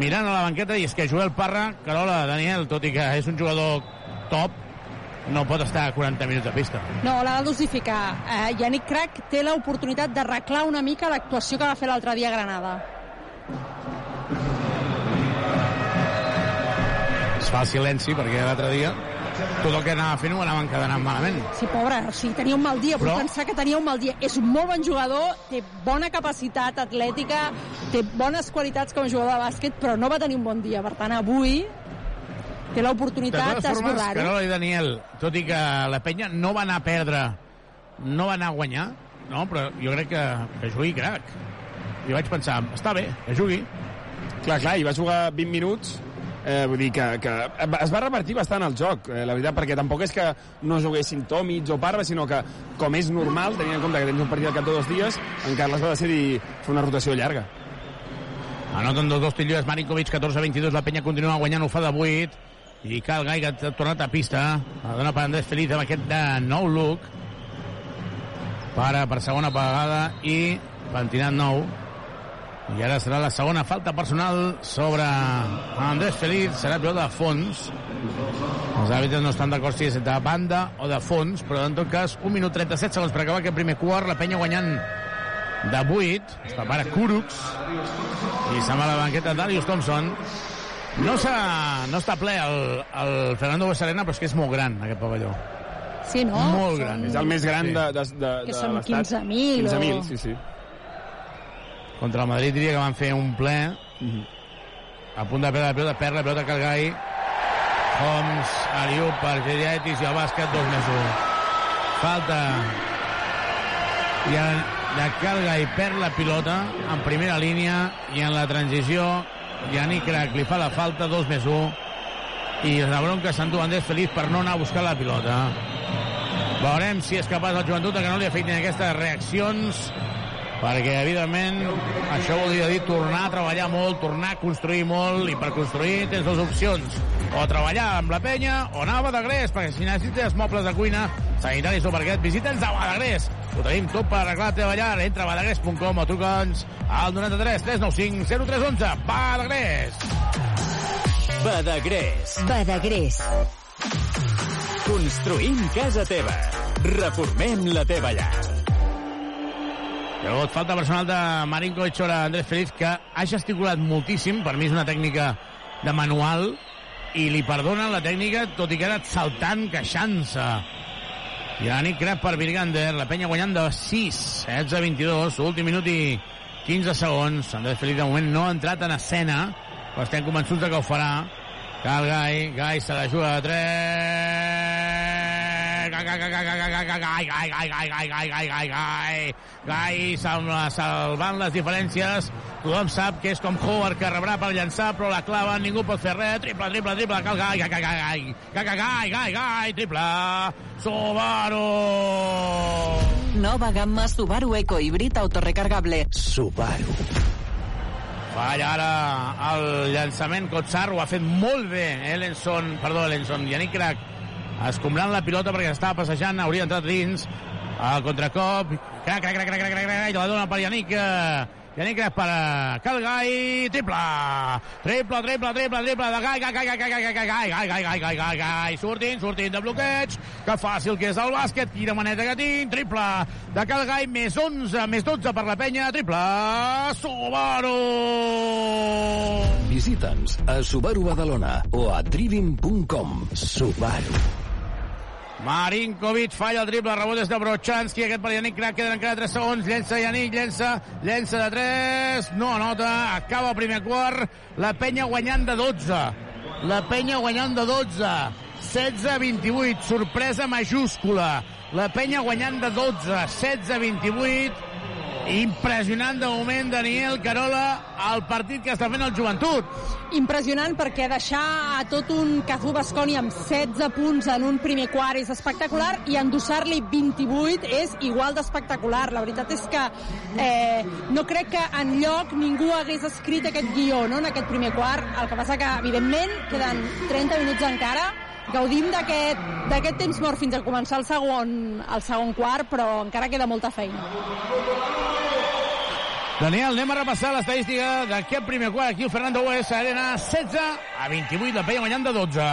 mirant a la banqueta i és que Joel Parra, Carola, Daniel, tot i que és un jugador top, no pot estar 40 minuts a pista. No, l'ha de dosificar. Eh, Yannick Crac té l'oportunitat d'arreglar una mica l'actuació que va fer l'altre dia a Granada. Fa el silenci perquè l'altre dia tot el que anava fent ho anaven quedant malament. Sí, pobre, o sigui, tenia un mal dia, però... vull pensar que tenia un mal dia. És un molt bon jugador, té bona capacitat atlètica, té bones qualitats com a jugador de bàsquet, però no va tenir un bon dia. Per tant, avui té l'oportunitat d'esborrar-ho. Carola i Daniel, tot i que la penya no va anar a perdre, no va anar a guanyar, no, però jo crec que, que jugui crac. Jo vaig pensar, està bé, que jugui. Clar, clar, i va jugar 20 minuts eh, vull dir que, que es va repartir bastant el joc, eh, la veritat, perquè tampoc és que no juguessin Tomic o Parva, sinó que, com és normal, tenint en compte que tens un partit al cap de dos dies, en Carles va decidir fer una rotació llarga. Anoten dos dos tilloes, Marinkovic, 14-22, la penya continua guanyant, ho fa de 8, i Cal Gai, que ha tornat a pista, la dona per Andrés Feliz amb aquest de nou look, para per segona vegada i pentinat nou, i ara serà la segona falta personal sobre Andrés Feliz. Serà pilota de fons. Els àrbitres no estan d'acord si és de banda o de fons, però en tot cas, 1 minut 37 segons per acabar aquest primer quart. La penya guanyant de 8. Es prepara Kuruks. I se'n va a la banqueta Darius Thompson. No, no està ple el, el Fernando Buesarena, però és que és molt gran, aquest pavelló. Sí, no? Molt gran. És el més gran Sí. de, de, de, Que de són l'estat. 15.000 o- 15.000, sí, sí. Contra el Madrid diria que van fer un ple. A punt de perdre la pilota, perd la pilota Calgai. Homs, Ariu per Geriatis i el bàsquet, dos més un. Falta i en, de Calgai perd la pilota en primera línia i en la transició Yannick Crac li fa la falta, dos més un i la bronca s'endú Andrés Feliz per no anar a buscar la pilota. Veurem si és capaç el joventut que no li afectin aquestes reaccions perquè evidentment això voldria dir tornar a treballar molt, tornar a construir molt i per construir tens dues opcions o treballar amb la penya o anar a Badagrés perquè si necessites mobles de cuina sanitaris o parquet, visita'ns a Badagrés ho tenim tot per arreglar la teva llar entra a badagrés.com o truca'ns al 93 395 0311 Badagrés Badagrés. Badagrés. Construïm casa teva. Reformem la teva llar. Llavors, falta personal de Marinkovic sobre Andrés Feliz, que ha gesticulat moltíssim. Per mi és una tècnica de manual i li perdonen la tècnica, tot i que ha saltant, queixant-se. I la nit crep per Virgander, la penya guanyant de 6, 16 a 22, últim minut i 15 segons. Andrés Feliz de moment no ha entrat en escena, però estem convençuts que ho farà. Cal Gai, Gai se la juga de 3, gai, salvant les diferències. Tothom sap que és com Howard, que rebrà per llançar, però la clava, ningú pot fer res. Triple, triple, triple, cal gai, gai, gai, gai, gai, gai, gai, gai, triple. Subaru! Nova gamma Subaru Eco híbrid autorecargable. Subaru. Falla ara el llançament. Kotsar ho ha fet molt bé. Ellenson, perdó, Ellenson, Yannick Crac escombrant la pilota perquè estava passejant, hauria entrat dins. El contracop, crac, crac, crac, crac, crac, crac, crac, la dona per Yannick. Yannick per Calgai, triple, triple, triple, triple, triple, de Gai, Gai, Gai, Gai, Gai, Gai, Gai, Gai, Gai, Gai, Gai, Gai, Gai, Gai, sortint, sortint de bloqueig, que fàcil que és el bàsquet, quina maneta que tinc, triple de Calgai, més 11, més 12 per la penya, triple, Subaru! Visita'ns a Subaru Badalona o a trivim.com. Subaru. Marinkovic falla el triple, rebot és de Brochanski, aquest per Yannick Crac, queden encara 3 segons, llença Yannick, llença, llença de 3, no anota, acaba el primer quart, la penya guanyant de 12, la penya guanyant de 12, 16-28, sorpresa majúscula, la penya guanyant de 12, 16-28, impressionant de moment Daniel Carola el partit que està fent el joventut Impressionant perquè deixar a tot un Cazú Basconi amb 16 punts en un primer quart és espectacular i endossar-li 28 és igual d'espectacular. La veritat és que eh, no crec que en lloc ningú hagués escrit aquest guió no, en aquest primer quart. El que passa que, evidentment, queden 30 minuts encara gaudim d'aquest temps mort fins a començar el segon, el segon quart, però encara queda molta feina. Daniel, anem a repassar l'estadística d'aquest primer quart. Aquí el Fernando Hues, Arena 16 a 28, la Peia guanyant de 12.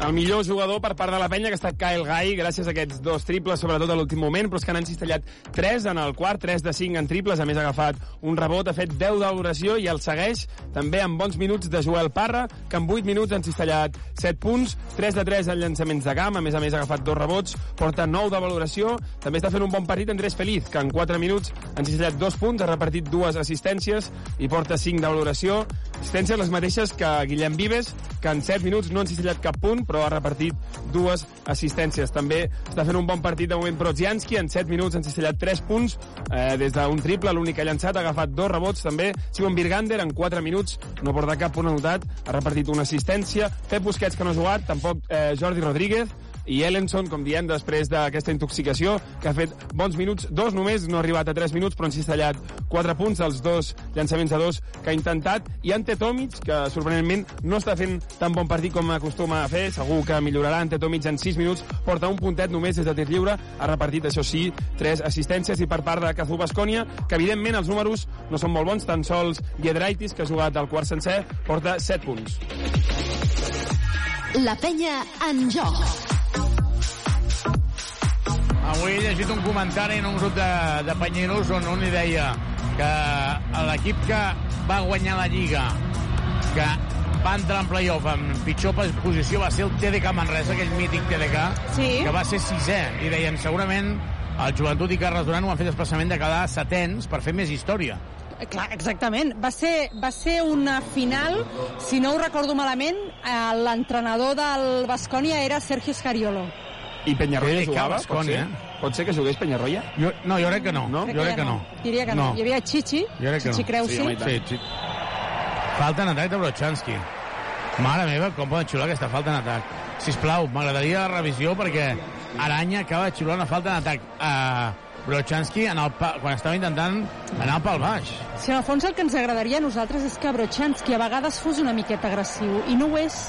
El millor jugador per part de la penya que ha estat Kyle Guy, gràcies a aquests dos triples, sobretot a l'últim moment, però és que n'han cistellat 3 en el quart, 3 de 5 en triples, a més ha agafat un rebot, ha fet 10 d'oració i el segueix també amb bons minuts de Joel Parra, que en 8 minuts han cistellat 7 punts, 3 de 3 en llançaments de camp, a més a més ha agafat dos rebots, porta 9 de valoració, també està fent un bon partit Andrés Feliz, que en 4 minuts han cistellat 2 punts, ha repartit dues assistències i porta 5 de valoració, assistències les mateixes que Guillem Vives, que en 7 minuts no han cistellat cap punt, però ha repartit dues assistències. També està fent un bon partit de moment Brodzianski, en 7 minuts han cistellat 3 punts eh, des d'un triple, l'únic que ha llançat, ha agafat dos rebots també. Simon Birgander, en 4 minuts, no porta cap punt anotat, ha repartit una assistència. Pep Busquets, que no ha jugat, tampoc eh, Jordi Rodríguez, i Ellenson, com diem, després d'aquesta intoxicació, que ha fet bons minuts, dos només, no ha arribat a 3 minuts, però han cistellat 4 punts, els dos llançaments a dos que ha intentat, i Ante Tomic, que sorprenentment no està fent tan bon partit com acostuma a fer, segur que millorarà Ante Tomic en 6 minuts, porta un puntet només des de tir lliure, ha repartit, això sí, 3 assistències, i per part de Cazú Bascònia, que evidentment els números no són molt bons, tan sols Giedraitis, que ha jugat al quart sencer, porta 7 punts. La penya en joc. Avui he llegit un comentari en un grup de, de panyeros on un li deia que l'equip que va guanyar la Lliga, que va entrar en playoff en pitjor posició va ser el TDK Manresa, aquell mític TDK, sí. que va ser sisè. I deien, segurament, el Joventut i Carles Duran ho han fet especialment de quedar setens per fer més història. Clar, exactament. Va ser, va ser una final, si no ho recordo malament, eh, l'entrenador del Bascònia era Sergio Scariolo. I Penyarroia jugava, pot Bascònia. ser? Pot ser que jugués Penyarroia? Jo, no, jo crec que no. No? Jo crec que no. Diria que no. No. Hi havia Chichi, Jo crec que Chichi no. Creusi. Sí. Sí, sí. Falta en atac de Brochanski. Mare meva, com poden xiular aquesta falta en atac. Sisplau, m'agradaria la revisió perquè Aranya acaba de xiular una falta en atac a Brochanski en el pa, quan estava intentant anar pel baix. Si en el fons el que ens agradaria a nosaltres és que Brochanski a vegades fos una miqueta agressiu, i no ho és.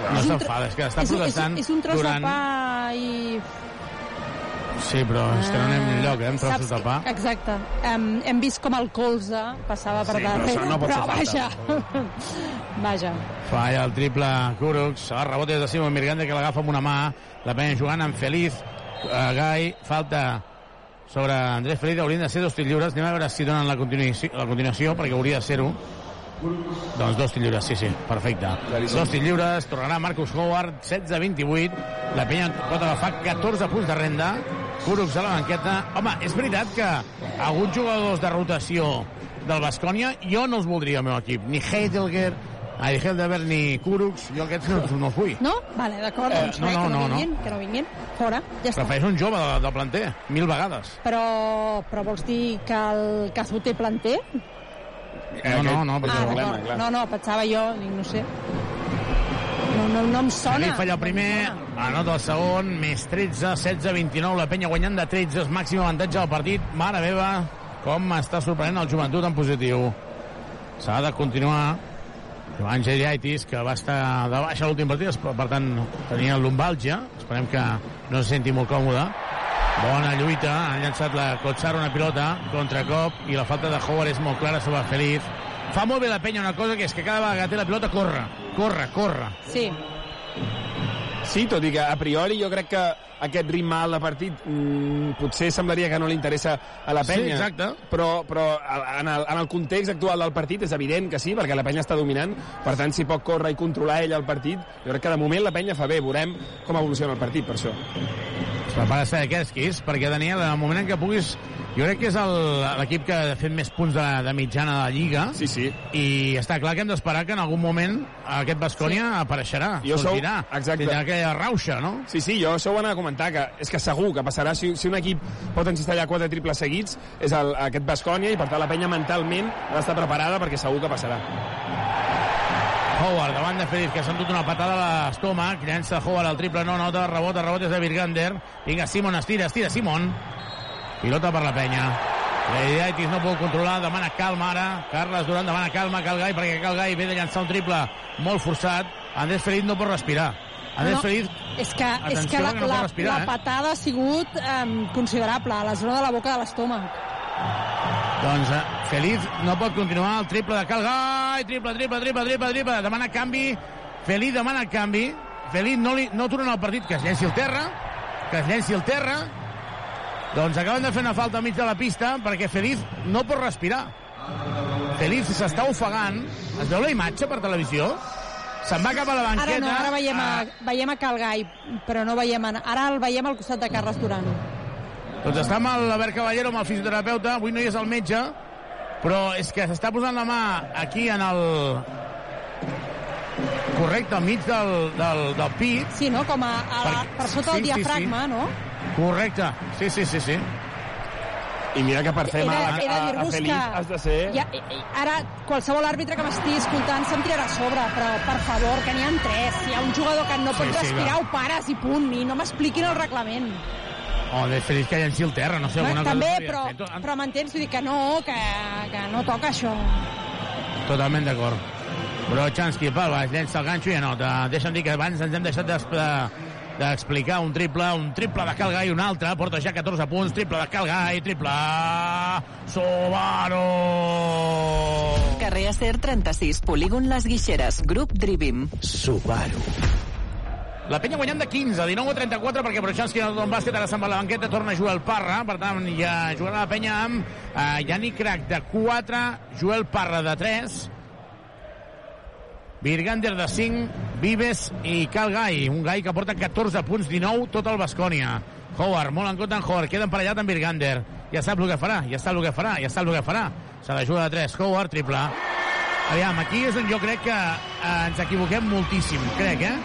No És un s'enfada, és que està és, protestant és, és un tros durant... de pa i... Sí, però és que no anem enlloc, eh, amb trossos Saps de pa. que- Exacte. Hem, hem vist com el colze passava per Sí, però darrere, això no pot però vaja. vaja. Falla el triple Kurucs, el rebot és de Simon Mirgante que l'agafa amb una mà, la penya jugant amb Feliz, uh, Gai, falta sobre Andrés Feliz, haurien de ser dos tirs lliures, anem a veure si donen la continuació, la continuació perquè hauria de ser-ho. Doncs dos tirs lliures, sí, sí, perfecte. Dos tirs lliures, tornarà Marcus Howard, 16-28, la penya pot agafar 14 punts de renda, Kurucs a la banqueta. Home, és veritat que alguns jugadors de rotació del Bascònia jo no els voldria al meu equip, ni Heidelger, Aigel de Berni Kurucs, jo aquests no, no els vull. No? Vale, d'acord, Eh, doncs no, res, no, que no, no, no. vinguin, que no vinguin. Fora, ja està. Prefereix un jove de, de planter, mil vegades. Però, però vols dir que el Cazú té planter? No, no, no, perquè ah, el problema. No, no, pensava jo, dic, no sé. No, no, no em sona. Feliz falla el primer, anota el segon, més 13, 16, 29, la penya guanyant de 13, és màxim avantatge del partit. Mare meva, com està sorprenent el joventut en positiu. S'ha de continuar. Joan Geriaitis, que va estar de baixa l'últim partit, per tant, tenia lumbàlgia. Esperem que no se senti molt còmode. Bona lluita, han llançat la Cotsar una pilota, contracop, i la falta de Howard és molt clara sobre Feliz. Fa molt bé la penya una cosa, que és que cada vegada que té la pilota corre, corre, corre. Sí. Sí, tot i que a priori jo crec que aquest ritme alt de partit mm, potser semblaria que no li interessa a la Sí, penya. exacte. Però, però en el, en el context actual del partit és evident que sí, perquè la penya està dominant. Per tant, si pot córrer i controlar ell el partit, jo crec que de moment la penya fa bé. Veurem com evoluciona el partit, per això. Es prepara Sadekerskis, perquè Daniel, en el moment en què puguis... Jo crec que és l'equip que ha fet més punts de, de mitjana de la Lliga. Sí, sí. I està clar que hem d'esperar que en algun moment aquest Bascònia sí. apareixerà, Jo sou- sortirà. exacte. Tindrà aquella rauxa, no? Sí, sí, jo això ho anava a comentar, que és que segur que passarà, si, si un equip pot encistellar quatre triples seguits, és el, aquest Bascònia, i per tant la penya mentalment ha d'estar preparada perquè segur que passarà. Howard, davant de Feliz, que s'ha endut una patada a l'estómac. Llença Howard al triple, no nota, rebot, el rebot és de Virgander. Vinga, Simon, estira, estira, Simon. Pilota per la penya. Leidiaitis no pot controlar, demana calma ara. Carles Durant demana calma, Calgai, perquè Calgai ve de llançar un triple molt forçat. Andrés Feliz no pot respirar. Andrés No, Feliz... És que, és que la, que no la, respirar, la eh? patada ha sigut um, considerable, a la zona de la boca de l'estómac. Doncs eh, Feliz no pot continuar el triple de Calgai, triple, triple, triple, triple, triple, demana canvi, Feliz demana canvi, Feliz no, li, no torna al partit, que es llenci al terra, que es llenci al terra, doncs acaben de fer una falta al mig de la pista perquè Feliz no pot respirar. Feliz s'està ofegant, es veu la imatge per televisió? Se'n va cap a la banqueta. Ara no, ara veiem a, veiem a Calgai, però no veiem... A, ara el veiem al costat de Carles Duran. Doncs està amb l'Albert Caballero, amb el fisioterapeuta, avui no hi és el metge, però és que s'està posant la mà aquí en el... Correcte, al mig del, del, del pit. Sí, no? Com a, a la, Per- sota sí, del sí, diafragma, sí. no? Correcte, sí, sí, sí, sí. I mira que per fer mal a, a, a Feliz has de ser... Ja, ara, qualsevol àrbitre que m'estigui escoltant se'm tirarà a sobre, però, per favor, que n'hi ha tres. Si hi ha un jugador que no Sí, pot sí, respirar, va. ho pares i punt, i no m'expliquin el reglament. Oh, de feliç que llenci el terra, no sé, alguna També, cosa... però, s'hauria fet. però m'entens? Vull dir que no, que, que no toca això. Totalment d'acord. Però Chansky pel baix, llença el ganxo i anota. Deixa'm dir que abans ens hem deixat d'expl- d'explicar un triple, un triple de Calgai i un altre, porta ja 14 punts, triple de Calgai, triple... Subaru! Carrer Acer 36, polígon Les Guixeres, grup Drivim. Subaru. La penya guanyant de 15, 19 a 34, perquè Brochanski no don bàsquet, ara se'n va a la banqueta, torna a jugar el Parra, per tant, ja jugarà la penya amb eh, Yannick Crac de 4, Joel Parra de 3, Virgander de 5, Vives i Cal Gai, un Gai que porta 14 punts, 19, tot el Bascònia. Howard, molt en compte en Howard, queda emparellat amb Virgander. Ja sap el que farà, ja sap el que farà, ja sap el que farà. Se la juga de 3, Howard, triple. Aviam, aquí és on jo crec que eh, ens equivoquem moltíssim, crec, eh?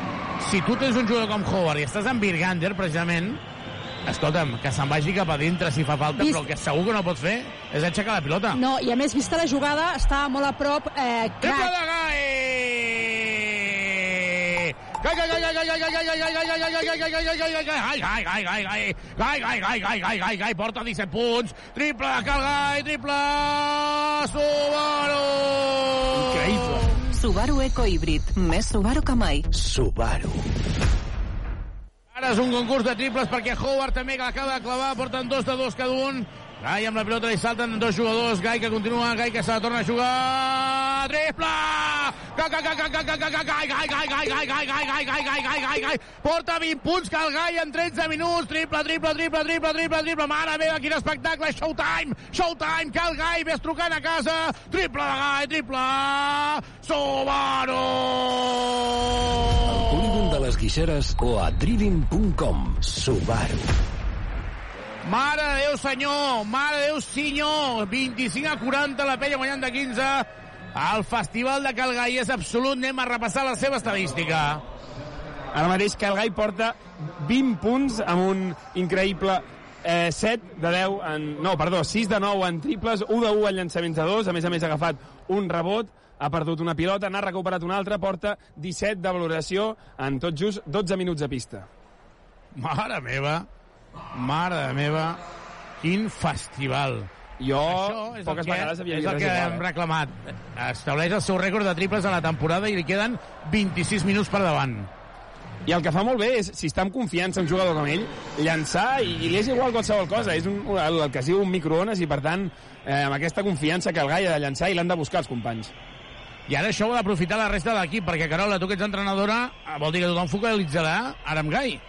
Si tu tens un jugador com Howard i estàs amb Virgander, precisament, escolta'm, que se'n vagi cap a dintre si fa falta, Vist... però el que segur que no pot fer és aixecar la pilota. No, i a més, vista la jugada, està molt a prop. Eh, Triple de Gai! Gai, porta 17 punts, triple de Cal Gai, triple Subaru! Increïble. Subaru Eco Híbrid, més Subaru que mai. Subaru. Ara és un concurs de triples perquè Howard també que l'acaba de clavar, porten dos de dos cada un. Gai amb la pilota i salten dos jugadors. Gai que continua, Gai que se la torna a jugar. Triple! Gai, gai, gai, gai, gai, gai, gai, gai, gai, gai, gai, gai, gai, gai, gai, gai. Porta 20 punts que el Gai en 13 minuts. Triple, triple, triple, triple, triple, triple. Mare meva, quin espectacle. Showtime, showtime, que el Gai ves trucant a casa. Triple de Gai, triple. Subaru! Polígon de les Guixeres o a driving.com. Subaru. Mare de Déu, senyor! Mare de Déu, senyor! 25 a 40, la penya guanyant de 15. El Festival de Calgai és absolut. Anem a repassar la seva estadística. Ara mateix Calgai porta 20 punts amb un increïble eh, 7 de 10 en... No, perdó, 6 de 9 en triples, 1 de 1 en llançaments de 2, a més a més ha agafat un rebot, ha perdut una pilota, n'ha recuperat una altra, porta 17 de valoració en tot just 12 minuts a pista. Mare meva, mare meva, quin festival. Jo Això és poques el que, vegades havia és vist el res que hem eh? reclamat. Estableix el seu rècord de triples a la temporada i li queden 26 minuts per davant. I el que fa molt bé és, si està amb confiança un jugador com ell, llançar i, i li és igual qualsevol cosa. És un, el, el que es diu un microones i, per tant, eh, amb aquesta confiança que el Gai ha de llançar i l'han de buscar els companys. I ara això ho ha d'aprofitar la resta de l'equip, perquè, Carola, tu que ets entrenadora, vol dir que tothom focalitzarà ara amb Gai.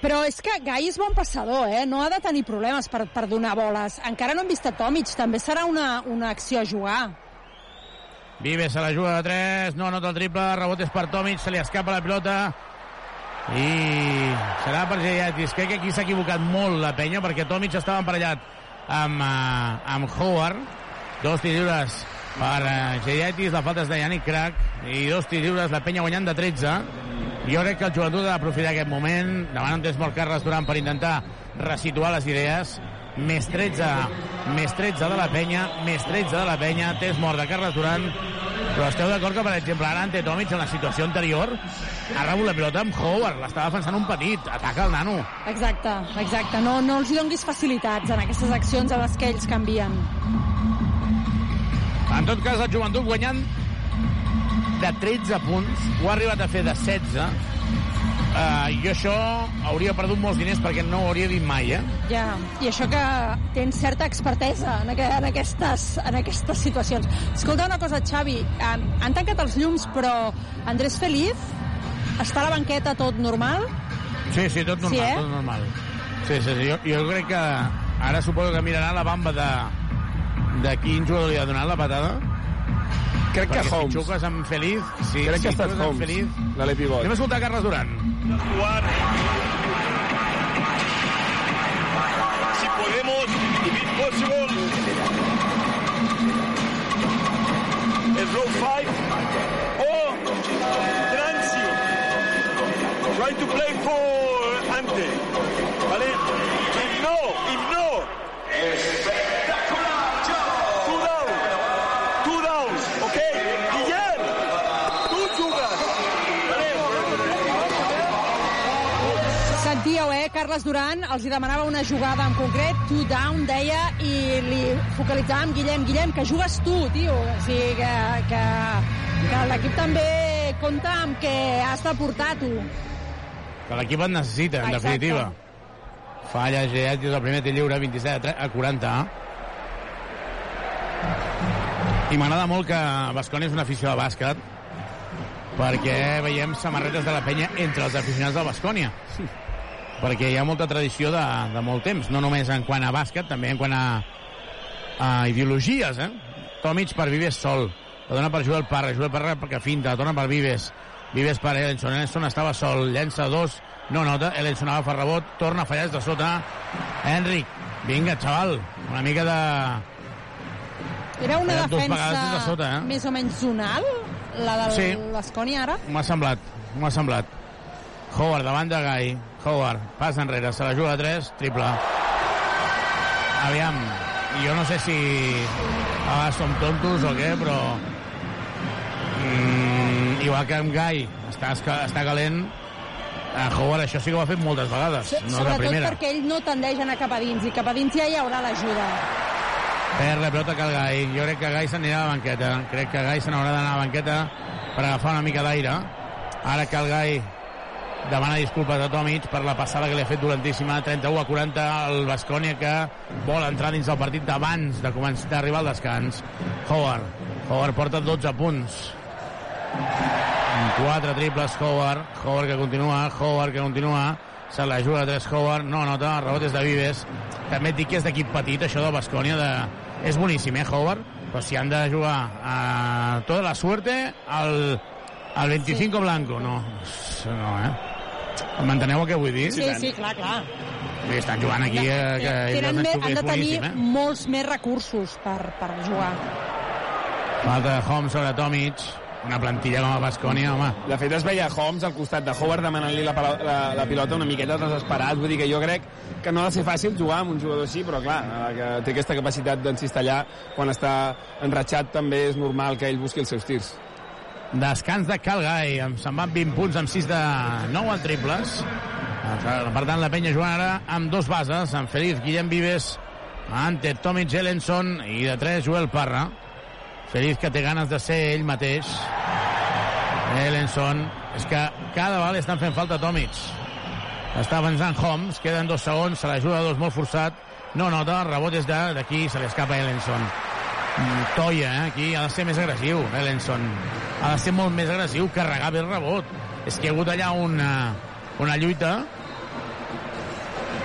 Però és que Gai és bon passador, eh? No ha de tenir problemes per, per donar boles. Encara no hem vist a Tomic, també serà una, una acció a jugar. Vives se la juga de 3, no anota el triple, rebot és per Tomic, se li escapa la pilota i serà per Giatis. Crec que aquí s'ha equivocat molt la penya perquè Tomic estava emparellat amb, uh, amb Howard. Dos tirs lliures per uh, Giatis, la falta és de Yannick Crac i dos tirs lliures, la penya guanyant de 13. Jo crec que el joventut ha d'aprofitar aquest moment, demanant temps molt Carles Durant per intentar resituar les idees. Més 13, més 13 de la penya, més 13 de la penya, test mort de Carles Durant. Però esteu d'acord que, per exemple, ara Ante Tomic, en la situació anterior, ha rebut la pilota amb Howard, l'estava defensant un petit, ataca el nano. Exacte, exacte. No, no els hi donguis facilitats en aquestes accions a les que ells canvien. En tot cas, el joventut guanyant de 13 punts, ho ha arribat a fer de 16, Uh, jo això hauria perdut molts diners perquè no ho hauria dit mai, eh? Ja, i això que tens certa expertesa en, aqu en, aquestes, en aquestes situacions. Escolta una cosa, Xavi, han, han tancat els llums, però Andrés Feliz està a la banqueta tot normal? Sí, sí, tot normal, Sí, eh? tot normal. Sí, sí, sí, jo, jo crec que ara suposo que mirarà la bamba de, de quin jugador li ha donat la patada. Crec que Perquè Holmes. Si xuques amb Feliz... Sí, Crec que si ha estat Holmes, Feliz... l'Ale Pivot. Anem a escoltar Carles Duran. si podemos, if it's possible, el row 5 o Transi. Try to play for Ante. ¿Vale? If no, if no. Two down. Two down. ¿Ok? Guillem, tú jugas. Sentíeu, eh? Carles Duran els hi demanava una jugada en concret, two down, deia, i li focalitzava amb Guillem. Guillem, que jugues tu, tio. O sigui, que, que, que l'equip també compta amb que has de portar tu. Que l'equip et necessita, en Exacte. definitiva. Falla Geatis el primer tir lliure, 27 a, 3, a 40. I m'agrada molt que Basconi és una afició de bàsquet perquè veiem samarretes de la penya entre els aficionats del Bascònia. Perquè hi ha molta tradició de, de molt temps, no només en quant a bàsquet, també en quant a, a ideologies, eh? Tomic per Vives sol, la dona per Joel Parra, Joel Parra perquè finta, la torna per Vives, Vives per Ellenson, Ellenson estava sol, llença dos, no nota, Ellenson agafa rebot, torna a fallar de sota, Enric, vinga, xaval, una mica de... Era una dos defensa de sota, eh? més o menys zonal, la de Sí. ara? M'ha semblat, m'ha semblat. Howard davant de Gai. Howard, pas enrere, se la juga a 3, triple. Aviam, jo no sé si a vegades som tontos o què, però mm, igual que amb Gai està, està calent, a Howard això sí que ho ha fet moltes vegades, no és la Sobretot primera. perquè ell no tendeix a anar cap a dins, i cap a dins ja hi haurà l'ajuda. Perd la pilota que el Gai. Jo crec que Gai s'anirà a la banqueta. Crec que Gai se n'haurà d'anar a la banqueta per agafar una mica d'aire. Ara que el Gai demana disculpes a Tomic per la passada que li ha fet dolentíssima. 31 a 40, el Bascònia que vol entrar dins del partit d'abans de començar d'arribar al descans. Howard. Howard porta 12 punts. 4 triples Howard. Howard que continua, Howard que continua. Se la juga a 3 Howard. No nota, rebot és de Vives. També et dic que és d'equip petit, això de Bascònia. De... És boníssim, eh, Howard? Però si han de jugar a tota la suerte al, al 25 sí. blanco, no. No, eh? Manteneu el que vull dir? Sí, sí, clar, clar. I estan jugant aquí eh, que Tenen me, han de tenir eh? molts més recursos per, per jugar. Falta de Holmes sobre Tomic. Una plantilla com a Bascònia, home. De fet, es veia Holmes al costat de Howard demanant-li la, la, la pilota una miqueta desesperat. Vull dir que jo crec que no ha de ser fàcil jugar amb un jugador així, però clar, eh, que té aquesta capacitat d'encistellar quan està enratxat també és normal que ell busqui els seus tirs. Descans de Calgai, se'n van 20 punts amb 6 de 9 en triples. Per tant, la penya jugant ara amb dos bases, amb Feliz, Guillem Vives, ante Tomic Ellenson i de 3 Joel Parra. Feliz que té ganes de ser ell mateix. Ellenson, és que cada vegada estan fent falta Tomic. Està avançant Holmes, queden dos segons, se l'ajuda dos molt forçat. No nota, rebot és d'aquí, se li escapa. Mm, Toia, eh? aquí ha de ser més agressiu, Ellenson. Ha de ser molt més agressiu, carregar bé el rebot. És que hi ha hagut allà una, una lluita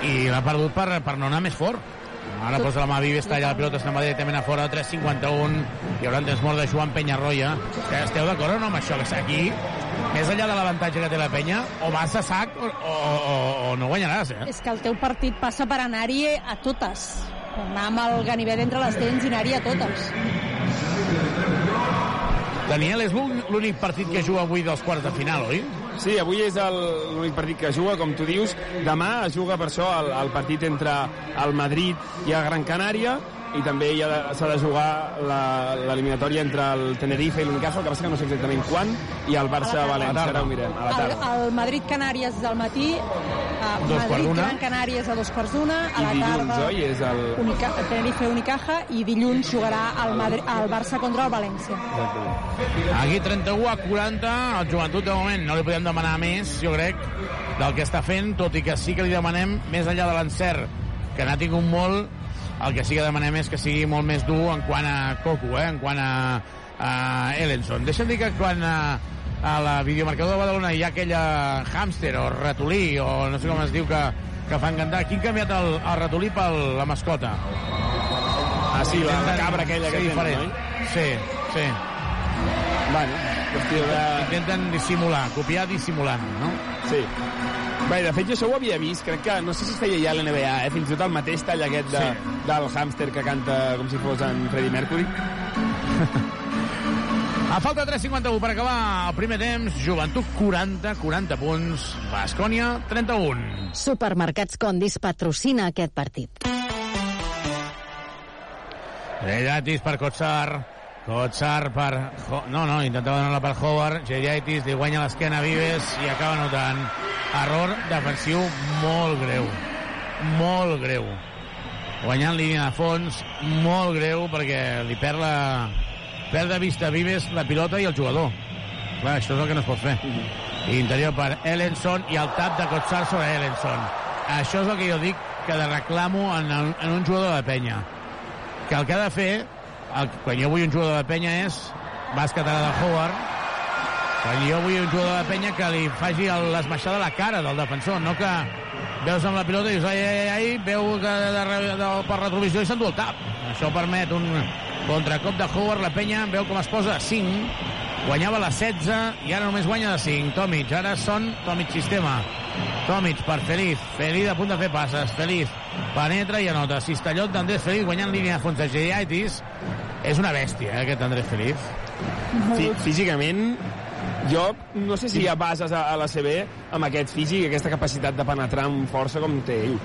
i l'ha perdut per, per no anar més fort. Ara posa la mà Vives, talla la pilota, se'n va directament a fora, 3'51, hi haurà un temps mort de Joan Penyarroia. Que esteu d'acord o no amb això? Que aquí, més enllà de l'avantatge que té la penya, o vas a sac o, o, o, o no guanyaràs, eh? És que el teu partit passa per anar-hi a totes. Anar amb el ganivet entre les dents i anar-hi a totes. Daniel, és l'ún- l'únic partit que juga avui dels quarts de final, oi? Sí, avui és el- l'únic partit que juga, com tu dius. Demà es juga per això el, el partit entre el Madrid i el Gran Canària i també de- s'ha de jugar la- l'eliminatòria entre el Tenerife i l'Unicaja, el que passa que no sé exactament quan, i el Barça-València, ara ho mirem, a la El, tarda. el Madrid-Canàries del matí, a Dos quarts d'una. Madrid-Gran Canàries a dos quarts d'una, a la dilluns, tarda... oi? És el... Unica, Tenerife-Unicaja i dilluns jugarà el, Madrid, el Barça contra el València. Aquí 31 a 40, el joventut de moment no li podem demanar més, jo crec, del que està fent, tot i que sí que li demanem, més enllà de l'encert, que n'ha tingut molt, el que sí que demanem és que sigui molt més dur en quant a Coco, eh? en quant a, a Ellenson. Deixa'm dir que quan a, a la videomarcador de Badalona hi ha aquella hàmster o ratolí, o no sé com es diu, que, que fan cantar. Qui ha canviat el, el ratolí per la mascota? Ah, sí, la, la cabra aquella que sí, tenen, diferent. oi? Sí, sí. Bueno, qüestió de... Intenten dissimular, copiar dissimulant, no? Sí. Bé, de fet, jo això ho havia vist, crec que, no sé si es feia ja a l'NBA, eh? fins i tot el mateix tall aquest de, Sí. del hàmster que canta com si fos en Freddie Mercury. (laughs) A falta 3.51 per acabar el primer temps, Joventut 40, 40 punts, Bascònia 31. Supermercats Condis patrocina aquest partit. Geriatis per Kotsar, Kotsar per... No, no, intentava donar-la per Howard, Geriatis li guanya l'esquena a Vives i acaba notant. Error defensiu molt greu, molt greu. Guanyant línia de fons, molt greu, perquè li perd la... Perd de vista Vives la pilota i el jugador. Clar, això és el que no es pot fer. Interior per Ellenson i el tap de Kotsar sobre Ellenson. Això és el que jo dic que de reclamo en, en un jugador de penya. Que el que ha de fer, el, quan jo vull un jugador de penya és bàsquet de Howard, quan jo vull un jugador de penya que li faci l'esmaixada a la cara del defensor, no que veus amb la pilota i dius ai, ai, ai, veu que de, de, de, per retrovisió i s'endú el tap. Això permet un contracop de Howard, la penya veu com es posa a 5, guanyava la 16 i ara només guanya de 5. Tomic, ara són Tomic sistema. Tomic per Feliz, Feliz a punt de fer passes, Feliz penetra i anota. Cistellot d'Andrés Feliz guanyant línia de fons de Geriaitis. És una bèstia, eh, aquest Andrés Feliz. Fí físicament, jo no sé si hi ha bases a, a la CB amb aquest físic, aquesta capacitat de penetrar amb força com té ell.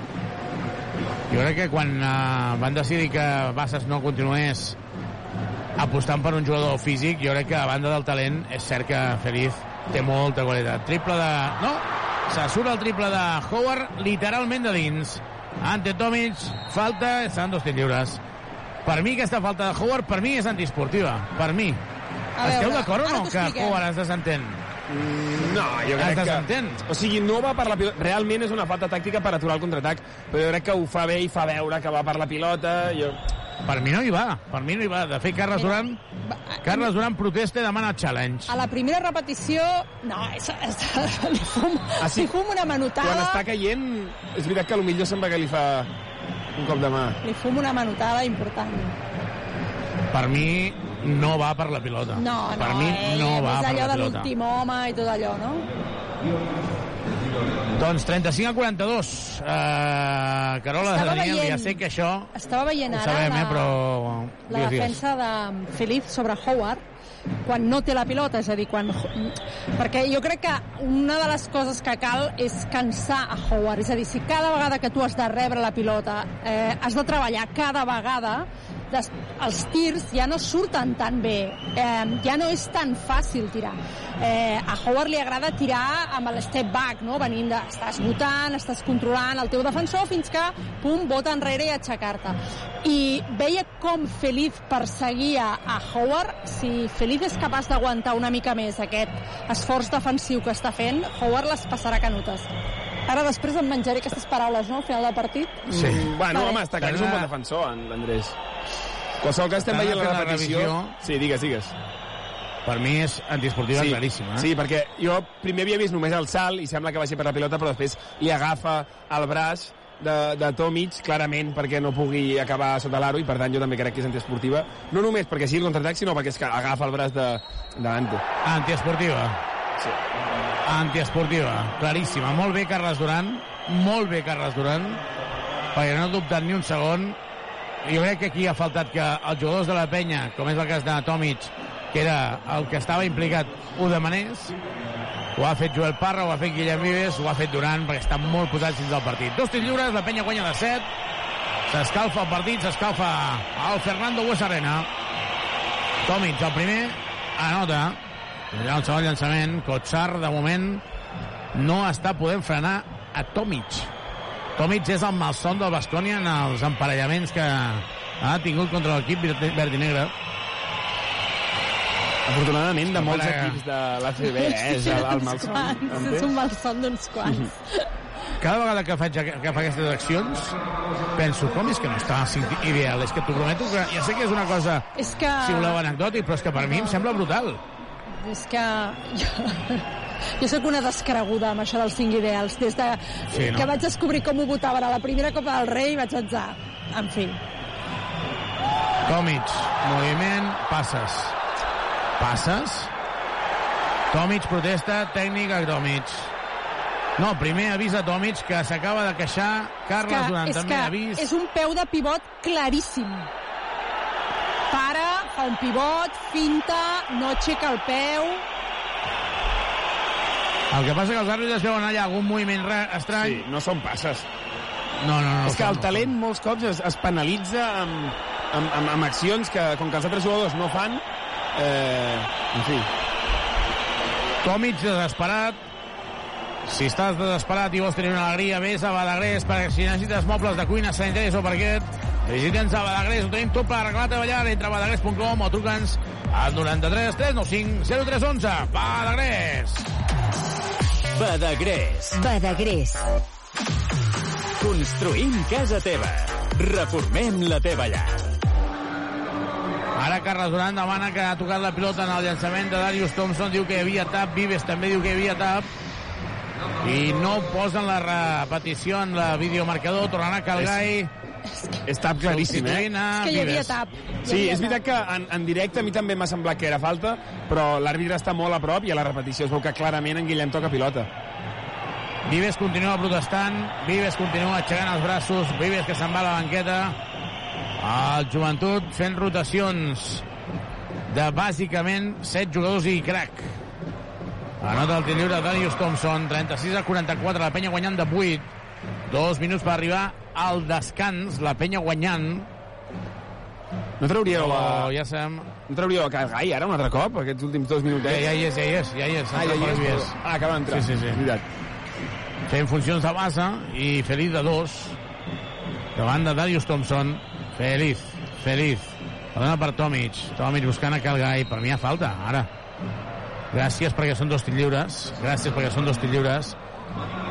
Jo crec que quan uh, van decidir que Bassas no continués apostant per un jugador físic, jo crec que a banda del talent és cert que Feliz té molta qualitat. Triple de... No, se surt el triple de Howard literalment de dins. Ante Tomic, falta, estan dos tirs lliures. Per mi aquesta falta de Howard, per mi és antiesportiva. Per mi. A Esteu d'acord o no que. Howard es desentén? No, jo Es crec que... desentén. O sigui, no va per la pilota. Realment és una falta tàctica per aturar el contraatac, però jo crec que ho fa bé i fa veure que va per la pilota. Jo... Per mi no hi va, per mi no hi va. De fet, Carles Duran, Carles Duran protesta i demana challenge. A la primera repetició, no, és, és, li, fum, Ah, sí? li fum una manotada, Quan està caient, és veritat que millor sembla que li fa un cop de mà. li fum una manotada important. Per mi no va per la pilota. No, no, per mi ell, no va és per allò la de pilota. l'últim home i tot allò, no? Doncs 35 a 42. Uh, Carola, Estava Daniel, veient- ja sé que això Estava veient ara sabem, la, eh, però... la defensa de Feliz sobre Howard quan no té la pilota, és a dir, quan... Perquè jo crec que una de les coses que cal és cansar a Howard, és a dir, si cada vegada que tu has de rebre la pilota eh, has de treballar cada vegada des, els tirs ja no surten tan bé, eh, ja no és tan fàcil tirar. Eh, a Howard li agrada tirar amb el step back, no? venint de, estàs votant, estàs controlant el teu defensor fins que, pum, bota enrere i aixecar-te. I veia com Feliz perseguia a Howard, si Feliz és capaç d'aguantar una mica més aquest esforç defensiu que està fent, Howard les passarà canutes. Ara després em menjaré aquestes paraules, no?, al final del partit. Sí. Mm, bueno, Vale. home, està clar que és un bon defensor, en l'Andrés. Qualsevol cas estem veient la fet la repetició. Sí, digues, digues. Per mi és antiesportiva sí, claríssima. Eh? Sí, perquè jo primer havia vist només el salt i sembla que vagi per la pilota, però després li agafa el braç de, de Tomic, clarament, perquè no pugui acabar sota l'aro, i per tant jo també crec que és antiesportiva. No només perquè sigui el contraatac, sinó perquè és que agafa el braç de, de Ante. Antiesportiva. Sí. Antiesportiva, claríssima. Molt bé, Carles Duran. Molt bé, Carles Duran. Perquè no ha dubtat ni un segon. Jo crec que aquí ha faltat que els jugadors de la penya, com és el cas de Tomic, que era el que estava implicat, ho demanés. Ho ha fet Joel Parra, ho ha fet Guillem Vives, ho ha fet Duran, perquè estan molt posats dins del partit. Dos tirs lliures, la penya guanya de 7. S'escalfa el partit, s'escalfa el Fernando Buesarena. Tomic, el primer, anota. Allà el segon llançament, Kotsar, de moment, no està podent frenar a Tomic. Tomic és el malson del Bascònia en els emparellaments que ha tingut contra l'equip verd i negre. Afortunadament, de molts Para- equips de l'ACB, eh, és el, el malson. És un malson d'uns quants. (laughs) Cada vegada que faig que fa aquestes accions, penso, com és que no està ideal? És que t'ho prometo que ja sé que és una cosa, És que... si voleu, anecdòtic, però és que per mi em sembla brutal. És que (laughs) jo, jo sóc una descreguda amb això dels cinc ideals. Des de Sí, no? que vaig descobrir com ho votaven a la primera Copa del Rei vaig pensar, en fi. Tomic, moviment, passes. Passes. Tomic protesta, tècnic a Tomic. No, primer avisa Tomic que s'acaba de queixar. Carles que, Durant és també que avís. és un peu de pivot claríssim. Para, fa un pivot, finta, no aixeca el peu... El que passa que els àrbitres veuen allà algun moviment ra- estrany. Sí, no són passes. No, no, no. és que el no, talent molts cops es, es penalitza amb, amb, amb, amb accions que, com que els altres jugadors no fan, eh, en fi. Tomic desesperat. Si estàs desesperat i vols tenir una alegria, vés a Badagrés, perquè si necessites mobles de cuina, sanitaris o parquet, visita'ns a Badagrés, ho tenim tot per arreglar-te ballar, entra a badagrés.com o truca'ns al 93 395 0311. Badagrés! Badagrés. Badagrés. Construïm casa teva. Reformem la teva llar. Ara Carles Duran demana que ha tocat la pilota en el llançament de Darius Thompson, diu que hi havia tap, Vives també diu que hi havia tap, i no posen la repetició en la videomarcador, tornarà Calgai. És tap claríssim, eh? A És que hi havia Vives. tap. Hi Sí, havia és veritat que en, en directe a mi també m'ha semblat que era falta, però l'àrbitre està molt a prop i a la repetició es veu que clarament en Guillem toca pilota. Vives continua protestant, Vives continua aixecant els braços, Vives que se'n va a la banqueta. El joventut fent rotacions de bàsicament 7 jugadors i crack. Anota el tir lliure Darius Thompson, 36 a 44, la penya guanyant de 8. Dos minuts per arribar al descans, la penya guanyant. No trauríeu Però a... ja sabem... No trauríeu a Calgai ara un altre cop, aquests últims dos Ja, minutets? ja hi és, ja hi és, ja hi és. Ah, ja hi és. Però- Ah, acaba d'entrar. Sí, sí, sí. És veritat. fent funcions de base i Feliz de dos davant de Darius Thompson Feliz, Feliz. La dona per Tomic, Tomic buscant a Calgai per mi ha falta, ara. Gràcies perquè són dos tirs lliures. Gràcies perquè són dos tirs lliures.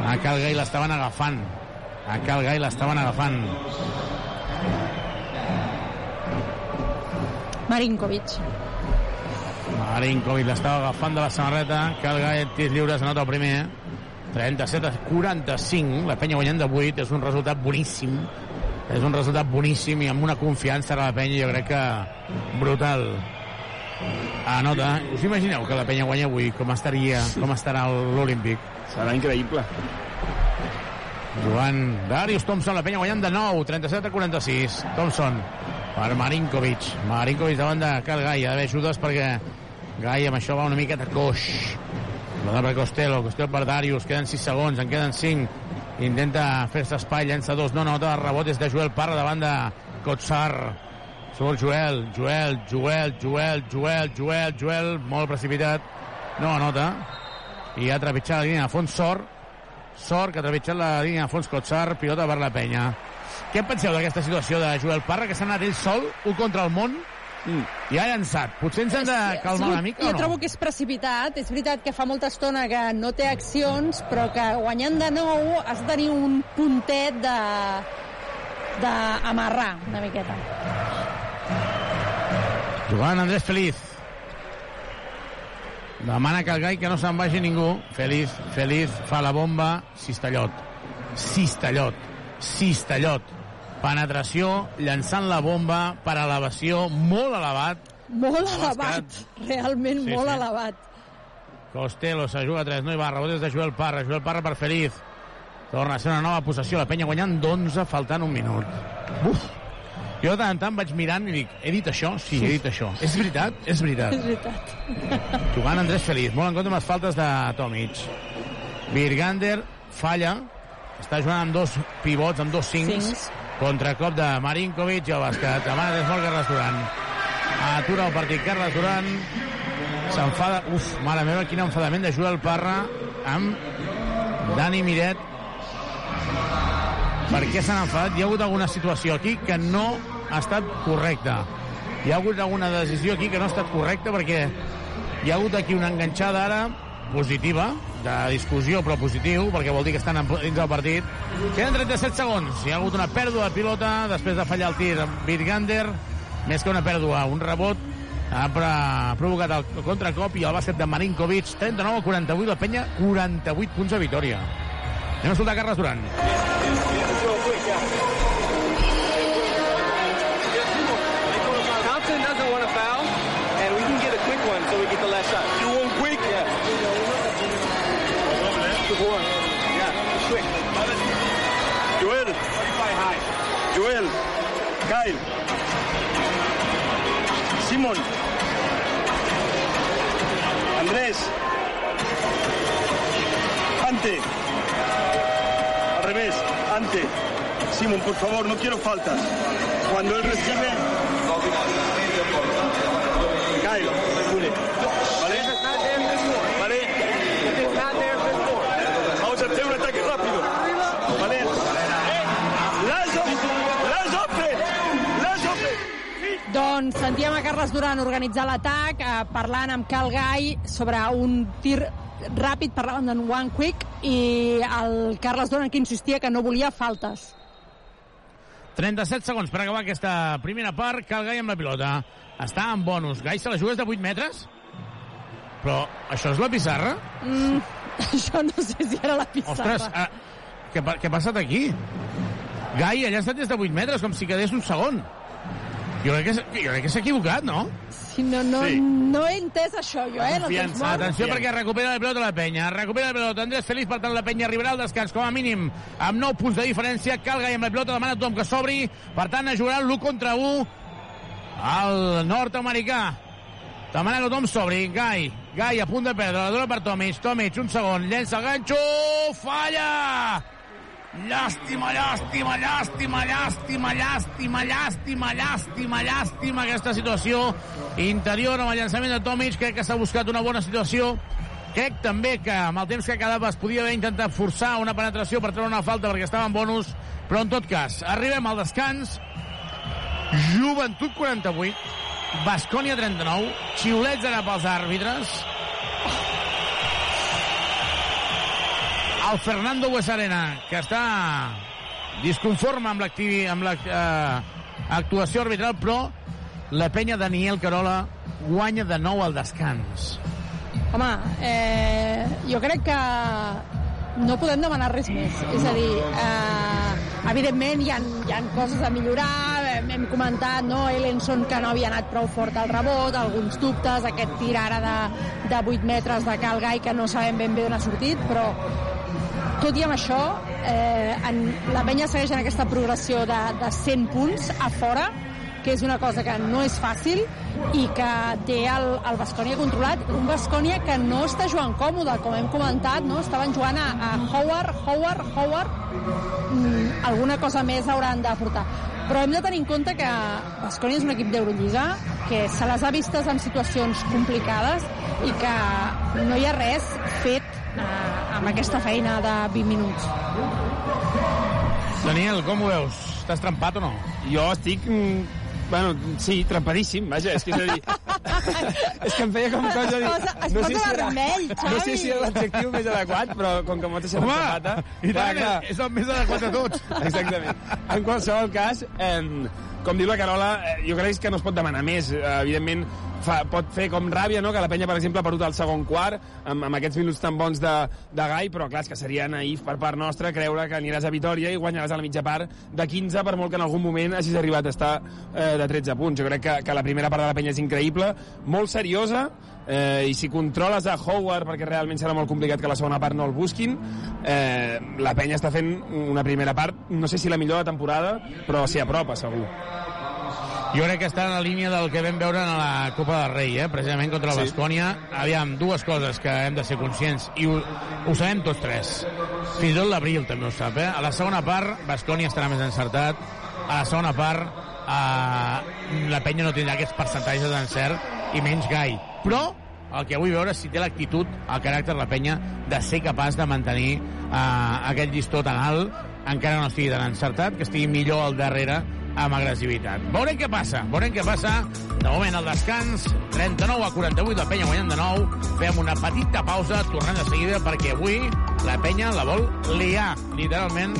A Calgai l'estaven agafant. A Calgai l'estaven agafant. Marinkovic. Marinkovic l'estava agafant de la samarreta. Calgai, tirs lliures, anota el primer. 37 a 45 la penya guanyant de 8, és un resultat boníssim és un resultat boníssim i amb una confiança a la penya jo crec que brutal anota, us imagineu que la penya guanya avui com estaria, com estarà l'Olímpic Serà increïble. Jugant Darius Thompson, la penya guanyant de 9, 37 a 46. Thompson per Marinkovic. Marinkovic davant de Cal Gai. Ha d'haver ajudes perquè Gai amb això va una miqueta coix. La per Costello, Costello per Darius. Queden 6 segons, en queden 5. Intenta fer-se espai, dos. No, no, de rebot és de Joel Parra davant de Kotsar. Surt Joel, Joel, Joel, Joel, Joel, Joel, Joel, molt precipitat. No anota. I ha trepitjat la línia de fons Sort. Sort que ha trepitjat la línia de fons Kotsar, pilota per la penya. Què en penseu d'aquesta situació de Joel Parra, que s'ha anat ell sol, un contra el món, mm. i ha llançat? Potser ens hem de calmar una mica jo o no? trobo que és precipitat. És veritat que fa molta estona que no té accions, però que guanyant de nou has de tenir un puntet de d'amarrar una miqueta. Jugant Andrés Feliz. Demana que el gai que no se'n vagi ningú. Feliz, Feliz, fa la bomba. Cistellot. Cistellot. Cistellot. Penetració, llançant la bomba per elevació molt elevat. Molt elevat, realment Sí, molt sí. elevat. Costello se juga a 3, no hi va, rebot és de Joel Parra, Joel Parra per Feliz. Torna a ser una nova possessió, la penya guanyant d'11, faltant un minut. Uf! Jo de tant en tant vaig mirant i dic, he dit això? Sí, he dit això. És veritat? És veritat. És veritat. (laughs) Jugant Andrés Feliz, molt en compte amb les faltes de Tomic. Virgander falla, està jugant amb dos pivots, amb dos cincs, Cincs. Contracop de Marinkovic el bàsquet. Demana des molt Carles Duran. Atura el partit Carles Duran, s'enfada, uf, mare meva, quin enfadament de Joel Parra amb Dani Miret. Per què s'han enfadat? Hi ha hagut alguna situació aquí que no ha estat correcta. Hi ha hagut alguna decisió aquí que no ha estat correcta perquè hi ha hagut aquí una enganxada ara positiva, de discussió però positiu, perquè vol dir que estan dins del partit. Queden 37 segons. Hi ha hagut una pèrdua de pilota després de fallar el tir amb Virgander, més que una pèrdua, un rebot ha provocat el contracop i el bàsquet de Marinkovic, 39 a 48, la penya 48 punts de victòria. Anem a escoltar Carles Duran. Thompson doesn't want a foul, and we can get a quick one so we get the last shot. Joel. Kyle. Simon. Andrés. Ante. Al revés. Ante. Simon, por favor, no quiero faltas. Cuando él recibe, open! Doncs sentíem a Carles Duran organitzar l'atac, eh, parlant amb Cal Gai sobre un tir ràpid, parlaven d'en One Quick, i el Carles Duran que insistia que no volia faltes. 37 segons per acabar aquesta primera part. Cal Gai amb la pilota. Està en bonus. Gai se la jugues de 8 metres? Però això és la pissarra? Mm, (laughs) això no sé si era la pissarra. Ostres, ah, què, què ha passat aquí? Gai allà ha estat des de 8 metres, com si quedés un segon. Jo crec que, jo crec que s'ha equivocat, no? Si no, no, Sí. no he entès això, jo, eh? No tens Confiança. molt. Atenció perquè recupera la pilota la penya. Recupera la pilota. Andrés Feliz, per tant, la penya arribarà al descans, com a mínim, amb 9 punts de diferència. Calgai amb la pilota, demana a tothom que s'obri. Per tant, es jugarà l'1 contra 1 al nord-americà. Demana que tothom s'obri. Gai. Gai a punt de perdre. La dona per Tomic. Tomic, un segon. Llença el ganxo. Falla! Llàstima, llàstima, llàstima, llàstima, llàstima, llàstima, llàstima, llàstima aquesta situació interior amb el llançament de Tomic. Crec que s'ha buscat una bona situació. Crec també que amb el temps que quedava es podia haver intentat forçar una penetració per treure una falta perquè estava en bonus, però en tot cas, arribem al descans. Joventut 48, Bascònia 39, xiulets ara pels àrbitres. El Fernando Buesarena, que està disconforme amb amb l'actuació arbitral, però la penya Daniel Carola guanya de nou al descans. Home, eh, jo crec que no podem demanar res més. És a dir, eh, evidentment hi ha, hi ha coses a millorar, hem, hem comentat, no?, Ellenson que no havia anat prou fort al rebot, alguns dubtes, aquest tir ara de, de 8 metres de Cal Gai que no sabem ben bé on ha sortit, però tot i amb això, eh, en, la penya segueix en aquesta progressió de, de 100 punts a fora, que és una cosa que no és fàcil i que té el, el Bascònia controlat. Un Bascònia que no està jugant còmode, com hem comentat, no? estaven jugant a, a Howard, Howard, Howard. Mm, alguna cosa més hauran d'aportar. Però hem de tenir en compte que Bascònia és un equip d'Eurolliga, que se les ha vistes en situacions complicades i que no hi ha res fet eh, amb aquesta feina de 20 minuts. Daniel, com ho veus? Estàs trempat o no? Jo estic mm, Bueno, sí, trempadíssim, vaja, és que és a dir... (laughs) és que em feia com cosa... Dir, Posa, es posa si era, vermell, no sé si era l'adjectiu més adequat, però com que m'ho has deixat Home, trempata... i tant, és el més adequat de tots. Exactament. En qualsevol cas, eh, com diu la Carola, eh, jo crec que no es pot demanar més. Eh, evidentment, fa, pot fer com ràbia, no?, que la penya, per exemple, ha perdut el segon quart, amb, amb aquests minuts tan bons de, de Gai, però clar, és que seria naïf per part nostra creure que aniràs a Vitoria i guanyaràs a la mitja part de 15, per molt que en algun moment hagis arribat a estar eh, de 13 punts. Jo crec que, que la primera part de la penya és increïble, molt seriosa, eh, i si controles a Howard, perquè realment serà molt complicat que la segona part no el busquin, eh, la penya està fent una primera part, no sé si la millor de temporada, però s'hi apropa, segur. Jo crec que està en la línia del que vam veure en la Copa del Rei, eh? precisament contra el Sí. Bascònia. Aviam, dues coses que hem de ser conscients, i ho, ho sabem tots tres. Fins i tot l'Abril també ho sap. Eh? A la segona part, Bascònia estarà més encertat. A la segona part, eh, la penya no tindrà aquests percentatges d'encert i menys gai. Però el que vull veure és si té l'actitud, el caràcter la penya, de ser capaç de mantenir eh, aquest llistó tan alt, encara no estigui tan encertat, que estigui millor al darrere amb agressivitat. Veurem què passa, veurem què passa. De moment el descans, 39 a 48, la penya guanyant de nou. Fem una petita pausa, tornem de seguida, perquè avui la penya la vol liar, literalment,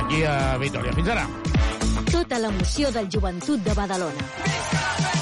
aquí a Vitoria. Fins ara. Tota l'emoció del joventut de Badalona.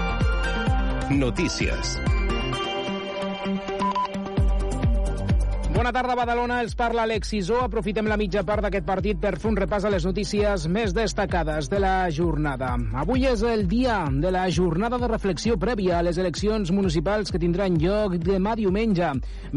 Notícies. Bona tarda, Badalona. Els parla Alex Isó. Aprofitem la mitja part d'aquest partit per fer un repàs a les notícies més destacades de la jornada. Avui és el dia de la jornada de reflexió prèvia a les eleccions municipals que tindran lloc demà diumenge.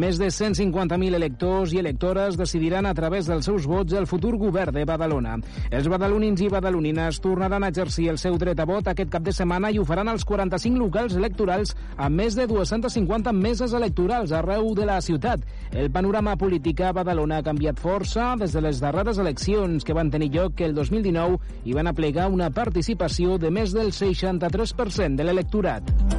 Més de 150.000 electors i electores decidiran a través dels seus vots el futur govern de Badalona. Els badalonins i badalonines tornaran a exercir el seu dret a vot aquest cap de setmana i ho faran als 45 locals electorals amb més de 250 meses electorals arreu de la ciutat. El panorama polític a Badalona ha canviat força des de les darreres eleccions que van tenir lloc el 2019 i van aplegar una participació de més del 63% de l'electorat.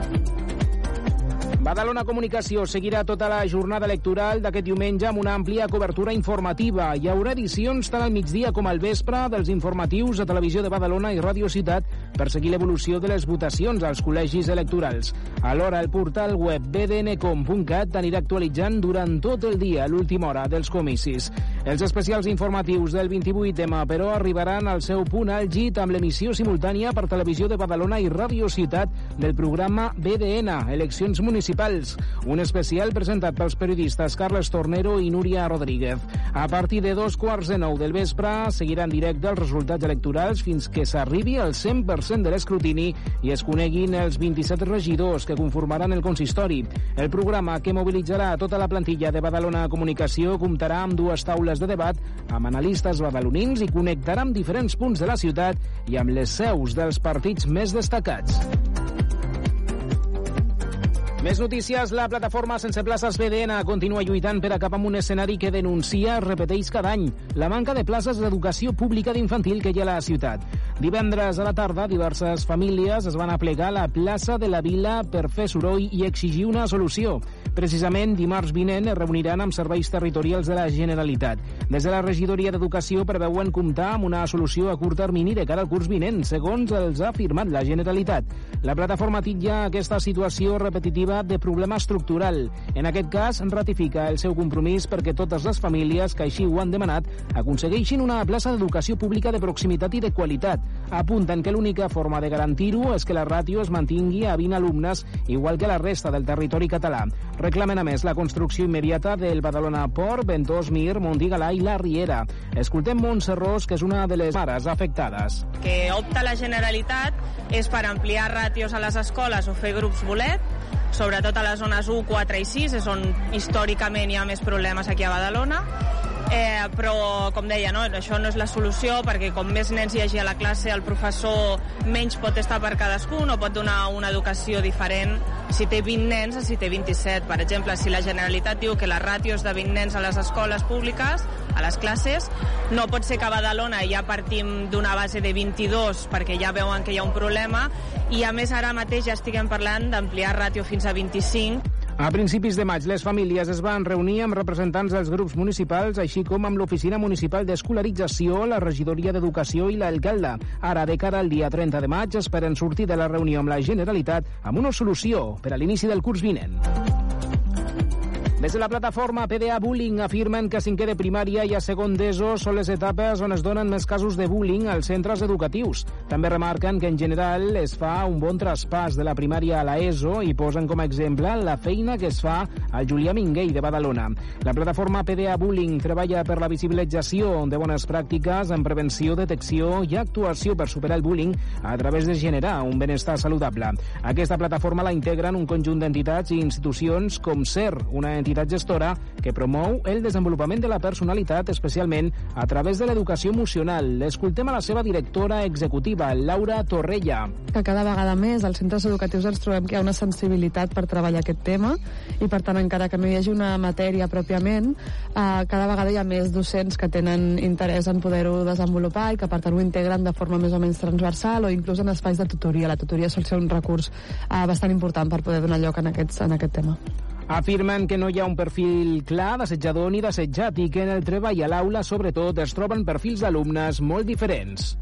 Badalona Comunicació seguirà tota la jornada electoral d'aquest diumenge amb una àmplia cobertura informativa. Hi haurà edicions tant al migdia com al vespre dels informatius a Televisió de Badalona i Ràdio Ciutat per seguir l'evolució de les votacions als col·legis electorals. Alhora, el portal web bdncom.cat anirà actualitzant durant tot el dia l'última hora dels comicis. Els especials informatius del 28M, però, arribaran al seu punt àlgid amb l'emissió simultània per Televisió de Badalona i Ràdio Ciutat del programa BDN, Eleccions Municipals un especial presentat pels periodistes Carles Tornero i Núria Rodríguez. A partir de dos quarts de nou del vespre seguiran directe els resultats electorals fins que s'arribi al 100% de l'escrutini i es coneguin els 27 regidors que conformaran el consistori. El programa que mobilitzarà tota la plantilla de Badalona Comunicació comptarà amb dues taules de debat amb analistes badalonins i connectarà amb diferents punts de la ciutat i amb les seus dels partits més destacats. Més notícies. La plataforma Sense Places BDN continua lluitant per acabar amb un escenari que denuncia, repeteix cada any, la manca de places d'educació pública d'infantil que hi ha a la ciutat. Divendres a la tarda, diverses famílies es van aplegar a la plaça de la Vila per fer soroll i exigir una solució. Precisament, dimarts vinent es reuniran amb serveis territorials de la Generalitat. Des de la regidoria d'Educació preveuen comptar amb una solució a curt termini de cara al curs vinent, segons els ha afirmat la Generalitat. La plataforma titlla aquesta situació repetitiva de problema estructural. En aquest cas, ratifica el seu compromís perquè totes les famílies que així ho han demanat aconsegueixin una plaça d'educació pública de proximitat i de qualitat. Apunten que l'única forma de garantir-ho és que la ràtio es mantingui a 20 alumnes, igual que la resta del territori català. Reclamen, a més, la construcció immediata del Badalona Port, Ventós, Mir, Montigalà i la Riera. Escoltem Montse Ros, que és una de les mares afectades. que opta la Generalitat és per ampliar ràtios a les escoles o fer grups bolet, sobretot a les zones 1, 4 i 6, és on històricament hi ha més problemes aquí a Badalona, eh, però, com deia, no, això no és la solució perquè com més nens hi hagi a la classe, el professor menys pot estar per cadascun o pot donar una educació diferent. Si té 20 nens a si té 27. Per exemple, si la Generalitat diu que la ràtio és de 20 nens a les escoles públiques, a les classes, no pot ser que a Badalona ja partim d'una base de 22 perquè ja veuen que hi ha un problema. I a més ara mateix ja estiguem parlant d'ampliar ràtio fins a 25 A principis de maig, les famílies es van reunir amb representants dels grups municipals, així com amb l'Oficina Municipal d'Escolarització, la Regidoria d'Educació i l'alcalde. Ara, de cara al dia 30 de maig, esperen sortir de la reunió amb la Generalitat amb una solució per a l'inici del curs vinent. Des de la plataforma PDA Bullying afirmen que cinquè de primària i a segon d'ESO són les etapes on es donen més casos de bullying als centres educatius. També remarquen que en general es fa un bon traspàs de la primària a la ESO i posen com a exemple la feina que es fa al Julià Minguell de Badalona. La plataforma PDA Bullying treballa per la visibilització de bones pràctiques en prevenció, detecció i actuació per superar el bullying a través de generar un benestar saludable. Aquesta plataforma la integren un conjunt d'entitats i institucions com SER, una entitat gestora que promou el desenvolupament de la personalitat, especialment a través de l'educació emocional. Escoltem a la seva directora executiva, Laura Torrella. que cada vegada més als centres educatius ens trobem que hi ha una sensibilitat per treballar aquest tema i per tant encara que no hi hagi una matèria pròpiament eh, cada vegada hi ha més docents que tenen interès en poder-ho desenvolupar i que per tant ho integren de forma més o menys transversal o inclús en espais de tutoria. La tutoria sol ser un recurs eh, bastant important per poder donar lloc en, aquests, en aquest tema. Afirmen que no hi ha un perfil clar d'assetjador ni d'assetjat i que en el treball a l'aula, sobretot, es troben perfils d'alumnes molt diferents.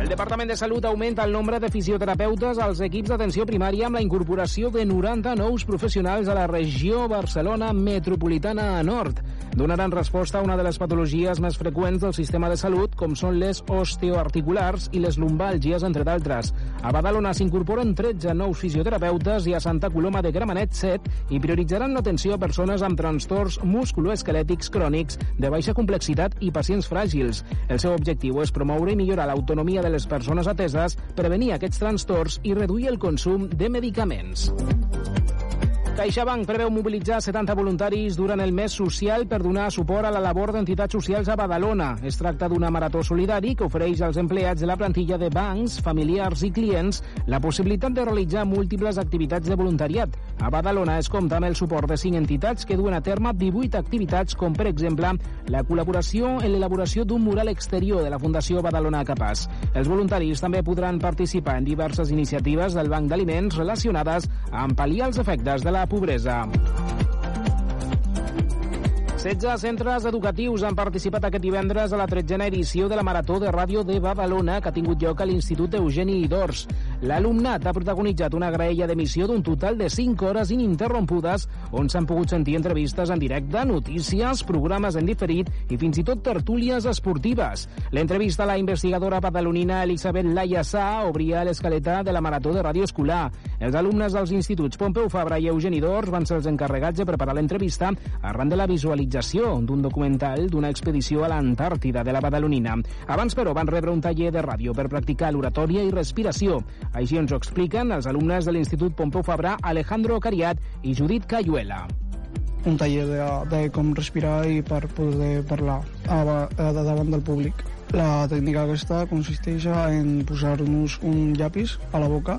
El Departament de Salut augmenta el nombre de fisioterapeutes als equips d'atenció primària amb la incorporació de 90 nous professionals a la regió Barcelona metropolitana nord. Donaran resposta a una de les patologies més freqüents del sistema de salut, com són les osteoarticulars i les lumbàlgies, entre d'altres. A Badalona s'incorporen 13 nous fisioterapeutes i a Santa Coloma de Gramenet 7 i prioritzaran l'atenció a persones amb trastorns musculoesquelètics crònics de baixa complexitat i pacients fràgils. El seu objectiu és promoure i millorar l'autonomia de les persones ateses, prevenir aquests trastorns i reduir el consum de medicaments. CaixaBank preveu mobilitzar 70 voluntaris durant el mes social per donar suport a la labor d'entitats socials a Badalona. Es tracta d'una marató solidari que ofereix als empleats de la plantilla de bancs, familiars i clients la possibilitat de realitzar múltiples activitats de voluntariat. A Badalona es compta amb el suport de 5 entitats que duen a terme 18 activitats, com per exemple la col·laboració en l'elaboració d'un mural exterior de la Fundació Badalona Capaç. Els voluntaris també podran participar en diverses iniciatives del Banc d'Aliments relacionades amb pal·liar els efectes de la da pobreza. 16 centres educatius han participat aquest divendres a la tretzena edició de la Marató de Ràdio de Badalona que ha tingut lloc a l'Institut Eugeni Idors. L'alumnat ha protagonitzat una graella d'emissió d'un total de 5 hores ininterrompudes on s'han pogut sentir entrevistes en directe, notícies, programes en diferit i fins i tot tertúlies esportives. L'entrevista a la investigadora badalonina Elisabet Laia obria l'escaleta de la Marató de Ràdio Escolar. Els alumnes dels instituts Pompeu Fabra i Eugeni Dors van ser els encarregats de preparar l'entrevista arran de la visualització d'un documental d'una expedició a l'Antàrtida de la Badalonina. Abans, però, van rebre un taller de ràdio per practicar l'oratòria i respiració. Així ens ho expliquen els alumnes de l'Institut Pompeu Fabra, Alejandro Cariat i Judit Cayuela. un taller de, de com respirar i per poder parlar a, a, de davant del públic. La tècnica aquesta consisteix en posar-nos un llapis a la boca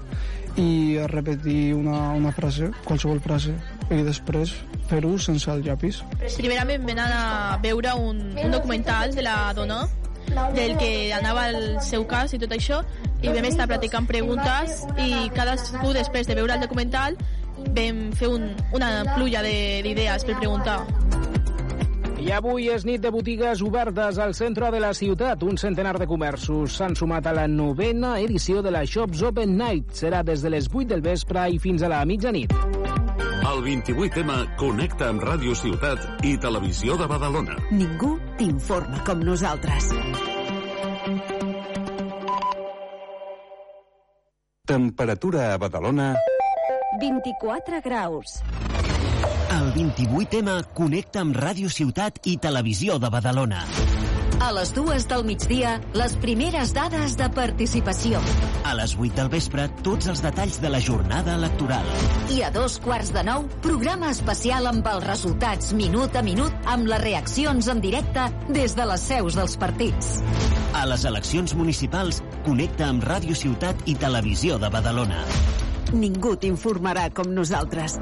i repetir una, una frase, qualsevol frase, i després fer-ho sense el llapis. Primerament vam anar a veure un, un documental de la dona del que anava el seu cas i tot això, i vam estar practicant preguntes i cadascú després de veure el documental vam fer un, una pluja de- d'idees per preguntar. I avui és nit de botigues obertes al centre de la ciutat. Un centenar de comerços s'han sumat a la novena edició de la Shops Open Night. Serà des de les 8 del vespre i fins a la mitjanit. El 28M connecta amb Ràdio Ciutat i Televisió de Badalona. Ningú t'informa com nosaltres. Temperatura a Badalona... 24 graus. El 28M connecta amb Ràdio Ciutat i Televisió de Badalona. A les dues del migdia, les primeres dades de participació. A les 8 del vespre, tots els detalls de la jornada electoral. I a dos quarts de nou, programa especial amb els resultats minut a minut amb les reaccions en directe des de les seus dels partits. A les eleccions municipals, connecta amb Ràdio Ciutat i Televisió de Badalona. Ningú t'informarà com nosaltres.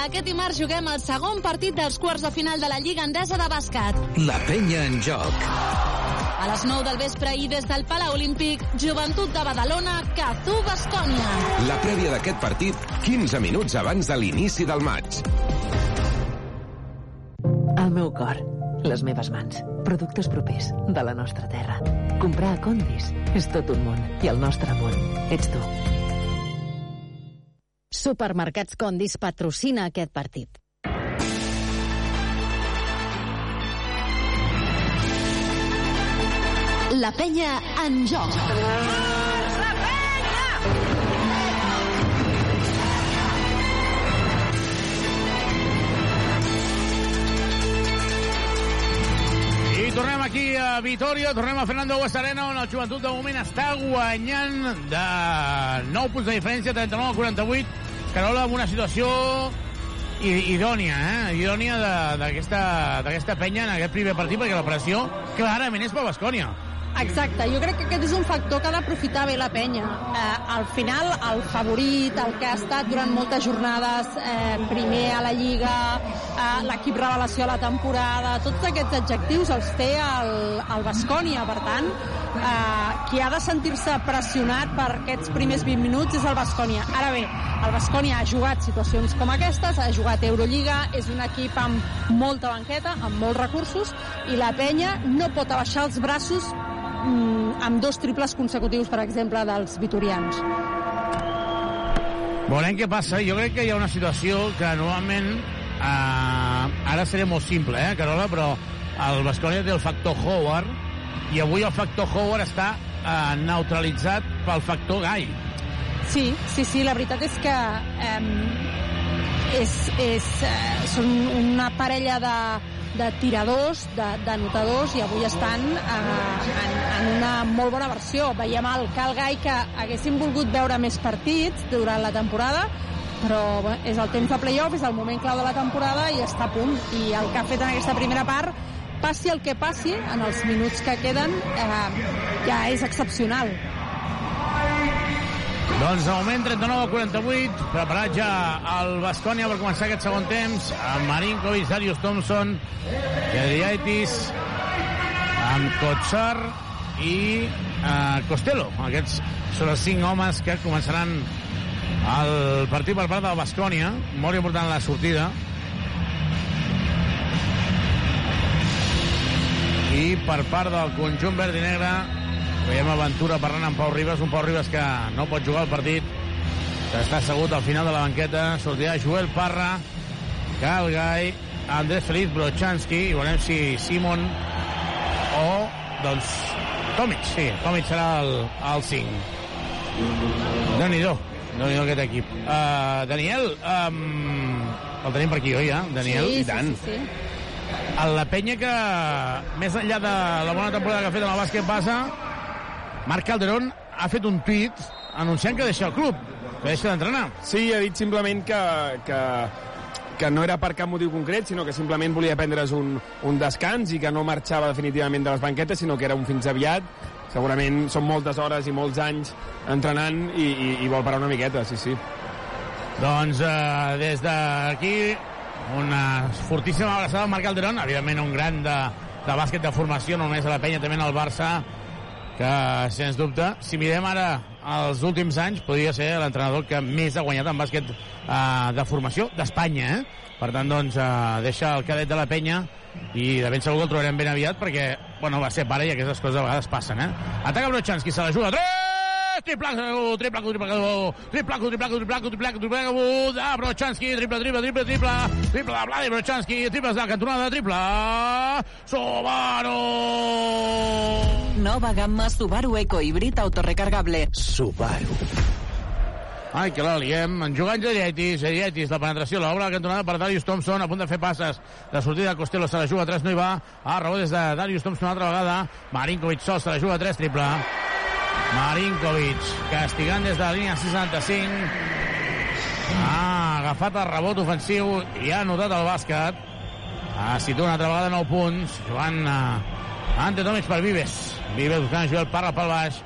Aquest dimarts juguem el segon partit dels quarts de final de la Lliga Endesa de bàsquet. La penya en joc. A les 9 del vespre i des del Palau Olímpic, Joventut de Badalona, Cazú, Bascònia. La prèvia d'aquest partit, 15 minuts abans de l'inici del maig. El meu cor, les meves mans, productes propers de la nostra terra. Comprar a Condis és tot un món i el nostre món ets tu. Supermercats Condis patrocina aquest partit. La penya en joc. Tornem aquí a Vitoria, tornem a Fernando Bues Arena, on el joventut de moment està guanyant de 9 punts de diferència, 39 a 48. Carola, amb una situació idònia, eh? Idònia d'aquesta penya en aquest primer partit, perquè la pressió clarament és per Bascònia. Exacte, jo crec que aquest és un factor que ha d'aprofitar bé la penya. Eh, al final, el favorit, el que ha estat durant moltes jornades eh, primer a la Lliga, eh, l'equip revelació a la temporada, tots aquests adjectius els té el, el Bascònia, per tant, eh, qui ha de sentir-se pressionat per aquests primers 20 minuts és el Bascònia. Ara bé, el Bascònia ha jugat situacions com aquestes, ha jugat Eurolliga, és un equip amb molta banqueta, amb molts recursos, i la penya no pot abaixar els braços amb dos triples consecutius, per exemple, dels vitorians. Veurem què passa. Jo crec que hi ha una situació que normalment... Eh, ara seré molt simple, eh, Carola, però el Bascònia té el factor Howard i avui el factor Howard està eh, neutralitzat pel factor Gai. Sí, sí, sí, la veritat és que eh, és, és, eh, són una parella de, de tiradors, de, de notadors, i avui estan eh, en, en una molt bona versió. Veiem el Cal Gai que haguéssim volgut veure més partits durant la temporada, però bé, és el temps de playoff, és el moment clau de la temporada i està a punt. I el que ha fet en aquesta primera part, passi el que passi, en els minuts que queden, eh, ja és excepcional. Doncs de moment 39 a 48, preparat ja el Bascònia per començar aquest segon temps, amb Marinkovic, Darius Thompson, Adriaitis, amb Kotsar i eh, Costello. Aquests són els cinc homes que començaran el partit per part del Bascònia. Molt important la sortida. I per part del conjunt verd i negre veiem aventura parlant amb Pau Ribas, un Pau Ribas que no pot jugar el partit, que està assegut al final de la banqueta, sortirà Joel Parra, Cal Gai, Andrés Feliz Brochanski, i veurem si Simon o, doncs, Tomic, sí, Tomic serà el, el 5. Déu-n'hi-do, déu nhi aquest equip. Uh, Daniel, um, el tenim per aquí, oi, ja? Daniel? Sí, I tant. sí, sí, sí. a la penya que, més enllà de la bona temporada que ha fet en el bàsquet base, Marc Calderón ha fet un tuit anunciant que deixa el club, que deixa d'entrenar. Sí, ha dit simplement que, que, que no era per cap motiu concret, sinó que simplement volia prendre's un, un descans i que no marxava definitivament de les banquetes, sinó que era un fins aviat. Segurament són moltes hores i molts anys entrenant i, i, i vol parar una miqueta, sí, sí. Doncs eh, des d'aquí una fortíssima abraçada al Marc Calderón, evidentment un gran de, de bàsquet de formació, no només a la penya, també al Barça, que, sens dubte, si mirem ara els últims anys, podria ser l'entrenador que més ha guanyat en bàsquet eh, de formació d'Espanya, eh? Per tant, doncs, eh, deixa el cadet de la penya i de ben segur que el trobarem ben aviat perquè, bueno, va ser pare i aquestes coses a vegades passen, eh? Ataca Brochanski, se la juga, 3! Triplaco, triplaco, triplaco, triplaco, triplaco, triplaco, triplaco, triplaco, de Brochanski, triple, triple, triple, triple, triple de Vladi Brochanski, triples de la cantonada, triple, Subaru! Nova gamma Subaru Eco Híbrid autorecargable. Subaru. Ai, que la liem. En jugant Geriaitis, Geriaitis, la penetració, l'obra de la cantonada per Darius Thompson, a punt de fer passes. De sortida, Costello se la juga, 3 no hi va. Ah, rebot des de Darius Thompson una altra vegada. Marinkovic sol, se la juga, 3 triple. Marinkovic, castigant des de la línia 65. Ha agafat el rebot ofensiu i ha anotat el bàsquet. Ha situa una altra vegada 9 punts. Jugant uh, Ante Tomic per Vives. Vives buscant Joel Parra pel baix.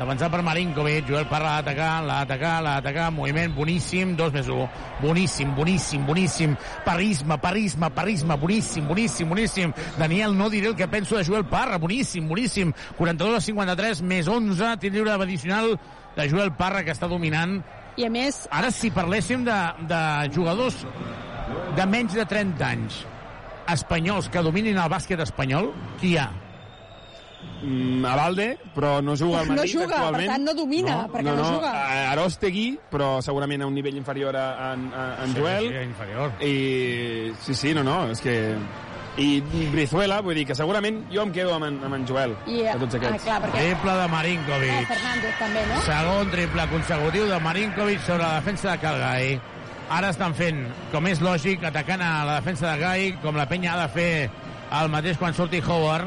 Defensat per Marinkovic. Joel Parra l'ha d'atacar, l'ha d'atacar. Moviment boníssim. 2 més 1. Boníssim, boníssim, boníssim. Parisme, parisme, parisme. Boníssim, boníssim, boníssim. Daniel, no diré el que penso de Joel Parra. Boníssim, boníssim. 42 a 53 més 11. Tir lliure addicional de Joel Parra que està dominant I a més... Ara, si parléssim de, de jugadors de menys de 30 anys espanyols que dominin el bàsquet espanyol, qui hi ha? Mm, a Valde, però no juga al No Madrid juga, per actualment. tant no domina, perquè no, juga. A Arostegui, però segurament a un nivell inferior a, a, a, en Sí, Joel. sí, inferior. I sí, sí, no, no, és que... I Brizuela, vull dir que segurament jo em quedo amb en, amb en Joel, I, de tots aquests. Ah, clar, perquè... Triple de Ah, Marinkovic. Fernández també, no? Segon triple consecutiu de Marinkovic sobre la defensa de Calgai. Ara estan fent, com és lògic, atacant a la defensa de Gai, com la penya ha de fer el mateix quan surti Howard.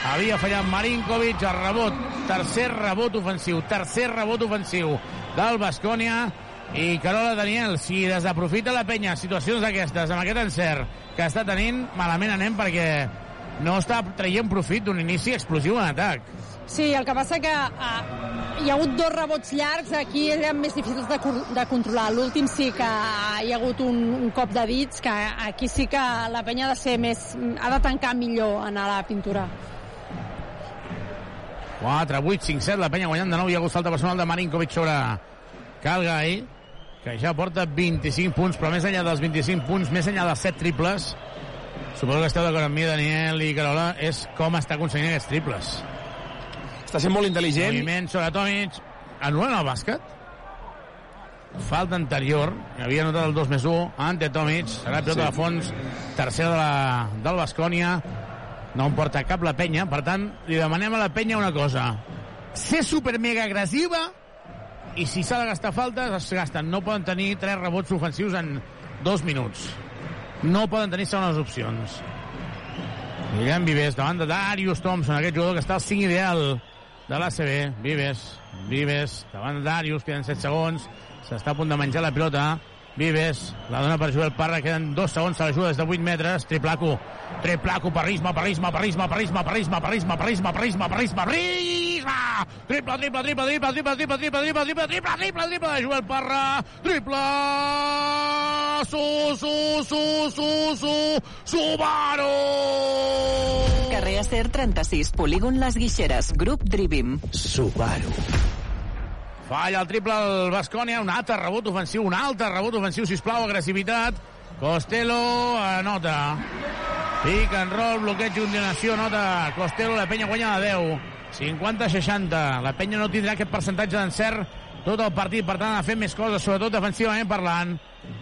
Havia fallat Marinkovic, el rebot, tercer rebot ofensiu, tercer rebot ofensiu del Bascònia. I Carola Daniel, si desaprofita la penya situacions d'aquestes, amb aquest encert que està tenint, malament anem perquè no està traient profit d'un inici explosiu en atac. Sí, el que passa que uh, hi ha hagut dos rebots llargs, aquí eren més difícils de, de controlar. L'últim sí que hi ha hagut un, un cop de dits, que aquí sí que la penya ha de ser més... ha de tancar millor en la pintura. 4, 8, 5, 7, la penya guanyant de nou. Hi ha hagut falta personal de Marinkovic sobre Calgai, que ja porta 25 punts, però més enllà dels 25 punts, més enllà dels 7 triples, suposo que esteu d'acord amb mi, Daniel i Carola, és com està aconseguint aquests triples. Està sent molt intel·ligent. Moviment sobre Tomic. Anul·len el bàsquet? Falta anterior. Havia notat el 2 més 1. Ante Tomic. Serà pilota Sí. de fons. Tercera de la, del Bascònia. No em porta cap la penya. Per tant, li demanem a la penya una cosa. Ser super mega agressiva i si s'ha de gastar faltes, es gasten. No poden tenir tres rebots ofensius en dos minuts. No poden tenir segones opcions. Guillem Vives davant de Darius Thompson, aquest jugador que està al 5 ideal de l'ACB. Vives, Vives, davant de Darius, queden 7 segons. S'està a punt de menjar la pilota. Vives, la dona per Joel Parra, queden 2 segons, se l'ajuda des de 8 metres. Triplaco, triplaco, parrisme, parrisme, parrisme, parrisme, parrisme, parrisme, parrisme, parrisme, parrisme, parrisme! Triple, triple, triple, triple, triple, triple, triple, triple, triple, triple, triple, triple de Joel Parra! Triple! Su, su, su, su, su, Subaru! Carrer Acer 36, polígon Les Guixeres, grup Drivim. Subaru. Falla el triple al Bascònia, un altre rebot ofensiu, un altre rebot ofensiu, sisplau, agressivitat. Costello anota. Pick and roll, bloqueig i continuació, nota Costello, la penya guanya de 10. 50-60. La penya no tindrà aquest percentatge d'encert tot el partit, per tant ha fer més coses, sobretot defensivament parlant.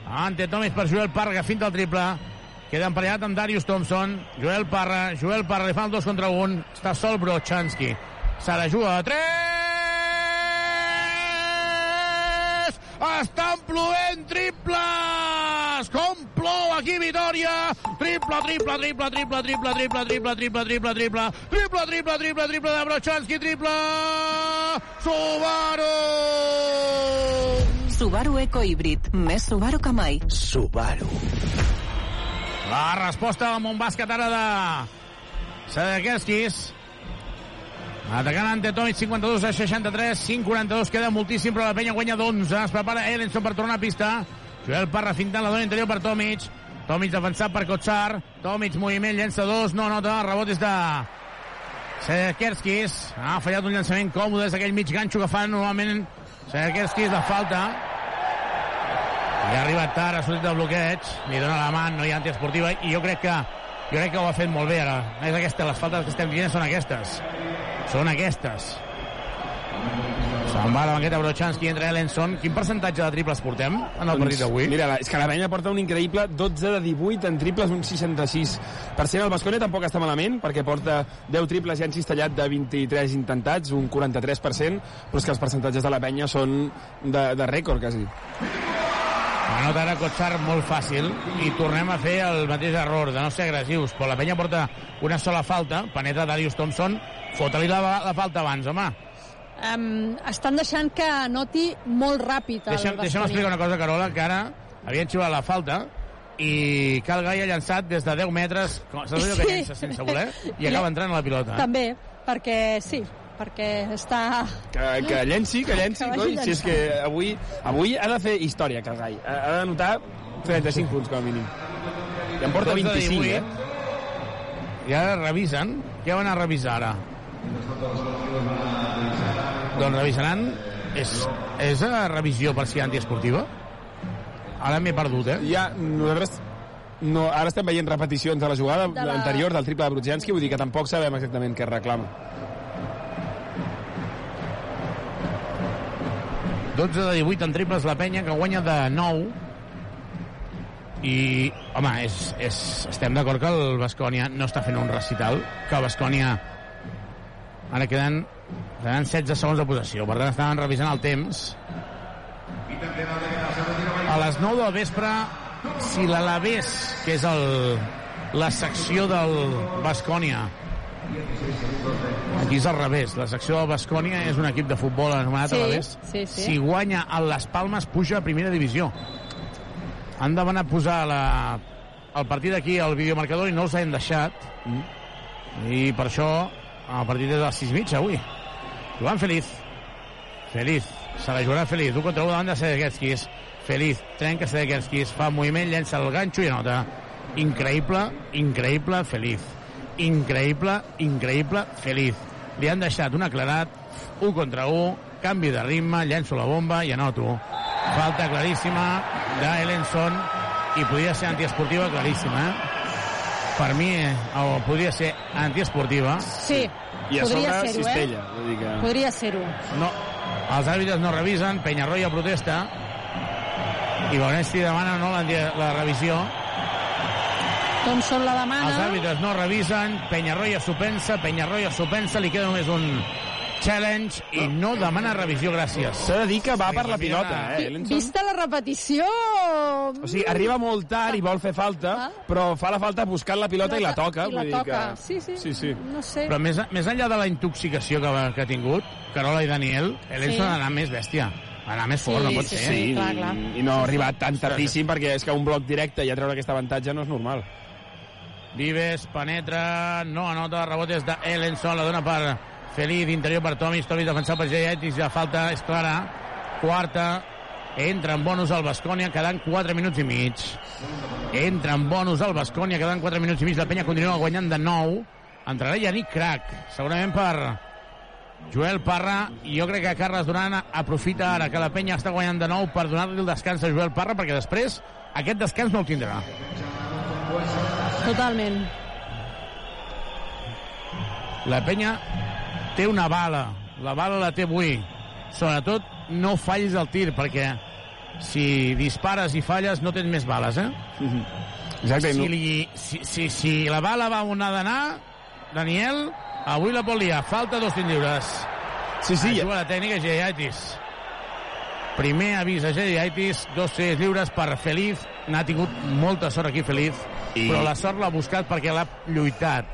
Ante Tomis per Joel Parra, finta el triple. Queda emparellat amb Darius Thompson. Joel Parra, Joel Parra, li fan dos contra un. Està sol Brochanski. Se la juga de 3! Estan plovent triples! Com plou aquí Vitoria! Triple, triple, triple, triple, triple, triple, triple, triple, triple, triple, triple, triple, triple, triple de Brochanski, triple! Subaru! Subaru Eco Híbrid. Més Subaru que mai. Subaru. La resposta del Montbàsquet ara de Sedekerskis. Atacant ante Tomic, 52 a 63, 5-42, queda moltíssim, però la penya guanya d'11. Es prepara Ellenson per tornar a pista. Joel Parra fintant la dona interior per Tomic. Tomic defensat per Kotsar. Tomic, moviment, llença dos, no nota, rebot és de Sedekerskis. Ha fallat un llançament còmode, és aquell mig ganxo que fan normalment Sedekerskis de falta. I ha arribat tard, ha sortit del bloqueig, li dona la mà, no hi ha antiesportiva, i jo crec que jo crec que ho ha fet molt bé ara. És aquesta, les faltes que estem dient són aquestes. Són aquestes. Se'n va la banqueta Brochanski, entra Ellenson. Quin percentatge de triples portem en el partit d'avui? Mira, la- és que la penya porta un increïble 12 de 18 en triples, un 66%. El Basconia tampoc està malament, perquè porta 10 triples i han cistellat de 23 intentats, un 43%, però és que els percentatges de la penya són de, de rècord, quasi. Anota ara Kotsar molt fàcil i tornem a fer el mateix error de no ser agressius, però la penya porta una sola falta, penetra Darius Thompson, fota-li la, la falta abans, home. Um, estan deixant que noti molt ràpid el Deixa'm, deixa'm explicar una cosa, Carola, que ara havien xiulat la falta i Cal Gai ha llançat des de 10 metres, com- saps allò que Sí. llença sense voler? I acaba entrant a la pilota. També, perquè sí, perquè està... Que, que llenci, que llenci, Que coi, si és que avui, avui ha de fer història, Calgai. Ha, ha de notar 35 punts, com a mínim. I en porta 12 de 25, 18. eh? I ara revisen. Què van a revisar ara? Doncs revisaran... És, és a revisió per si antiesportiva? Ara m'he perdut, eh? Ja, nosaltres no, ara estem veient repeticions de la jugada De la- anterior del triple de Brudzinski, vull dir que tampoc sabem exactament què reclama. 12 de 18 en triples la penya, que guanya de 9. I, home, és, és, estem d'acord que el Bascònia no està fent un recital, que el Bascònia ara queden, queden 16 segons de possessió, per tant estaven revisant el temps. A les 9 del vespre, si l'Alavés, que és el, la secció del Bascònia, Aquí és al revés. La secció del Bascònia és un equip de futbol anomenat Sí, Alavés. sí, sí. Si guanya el Las Palmes, puja a primera divisió. Han demanat posar la, el partit aquí al videomarcador i no els han deixat. I per això el partit és a les 6 mitja avui. Joan Feliz. Feliz. Se la jugarà Feliz. Un contra un davant de Sedekerskis. Feliz. Trenca Sedekerskis. Fa moviment, llença el ganxo i anota. Increïble, increïble, Feliz. Increïble, increïble, Feliz. Li han deixat un aclarat, un contra un, canvi de ritme, llenço la bomba i anoto. Falta claríssima d'Elenson i podria ser antiesportiva claríssima, eh? Per mi, eh, o podria ser antiesportiva. Sí, I a podria sobre ser-ho, cistella. eh? Vull dir que... Podria ser-ho. No, els àrbitres no revisen, Penyarroia protesta i Bonesti demana no la, la revisió. Thompson la demana. Els àrbitres no revisen, Penyarroia s'ho pensa, Penyarroia s'ho pensa, li queda només un challenge i no demana revisió, gràcies. S'ha de dir que va per la pilota, eh, Ellenson? Vista la repetició... O sigui, arriba molt tard i vol fer falta, però fa la falta buscant la pilota i la toca. I la vull toca. Dir que... Sí, sí. Sí, sí. No sé. Però més, més enllà de la intoxicació que, que ha tingut, Carola i Daniel, Elenson Sí. ha d'anar més bèstia. Ha d'anar més fort, Sí, no pot sí, ser. sí, clar, clar. I no ha arribat tan tardíssim perquè és que un bloc directe i a treure aquest avantatge no és normal. Vives penetra, no anota, rebot és d'Ellenson, la dona per Feliz, interior per Tomis, Tomis defensat per Jayetis, la falta és clara, quarta, entra en bonus al Bascònia, quedant 4 minuts i mig. Entra en bonus al Bascònia, quedant 4 minuts i mig, la penya continua guanyant de 9. Entrarà Yannick Crac, segurament per Joel Parra, i jo crec que Carles Duran aprofita ara que la penya està guanyant de 9 per donar-li el descans a Joel Parra, perquè després aquest descans no el tindrà. Totalment. La penya té una bala. La bala la té avui. Sobretot, no fallis el tir, perquè si dispares i falles no tens més bales, eh? Exacte. Si, li, si, si, si la bala va on ha d'anar, Daniel, avui la pot liar. Falta dos tirs lliures. Sí, sí. Juga la tècnica Geiaitis. Primer avís a Geiaitis, dos tirs lliures per Feliz. N'ha tingut molta sort aquí Feliz, I- però la sort l'ha buscat perquè l'ha lluitat.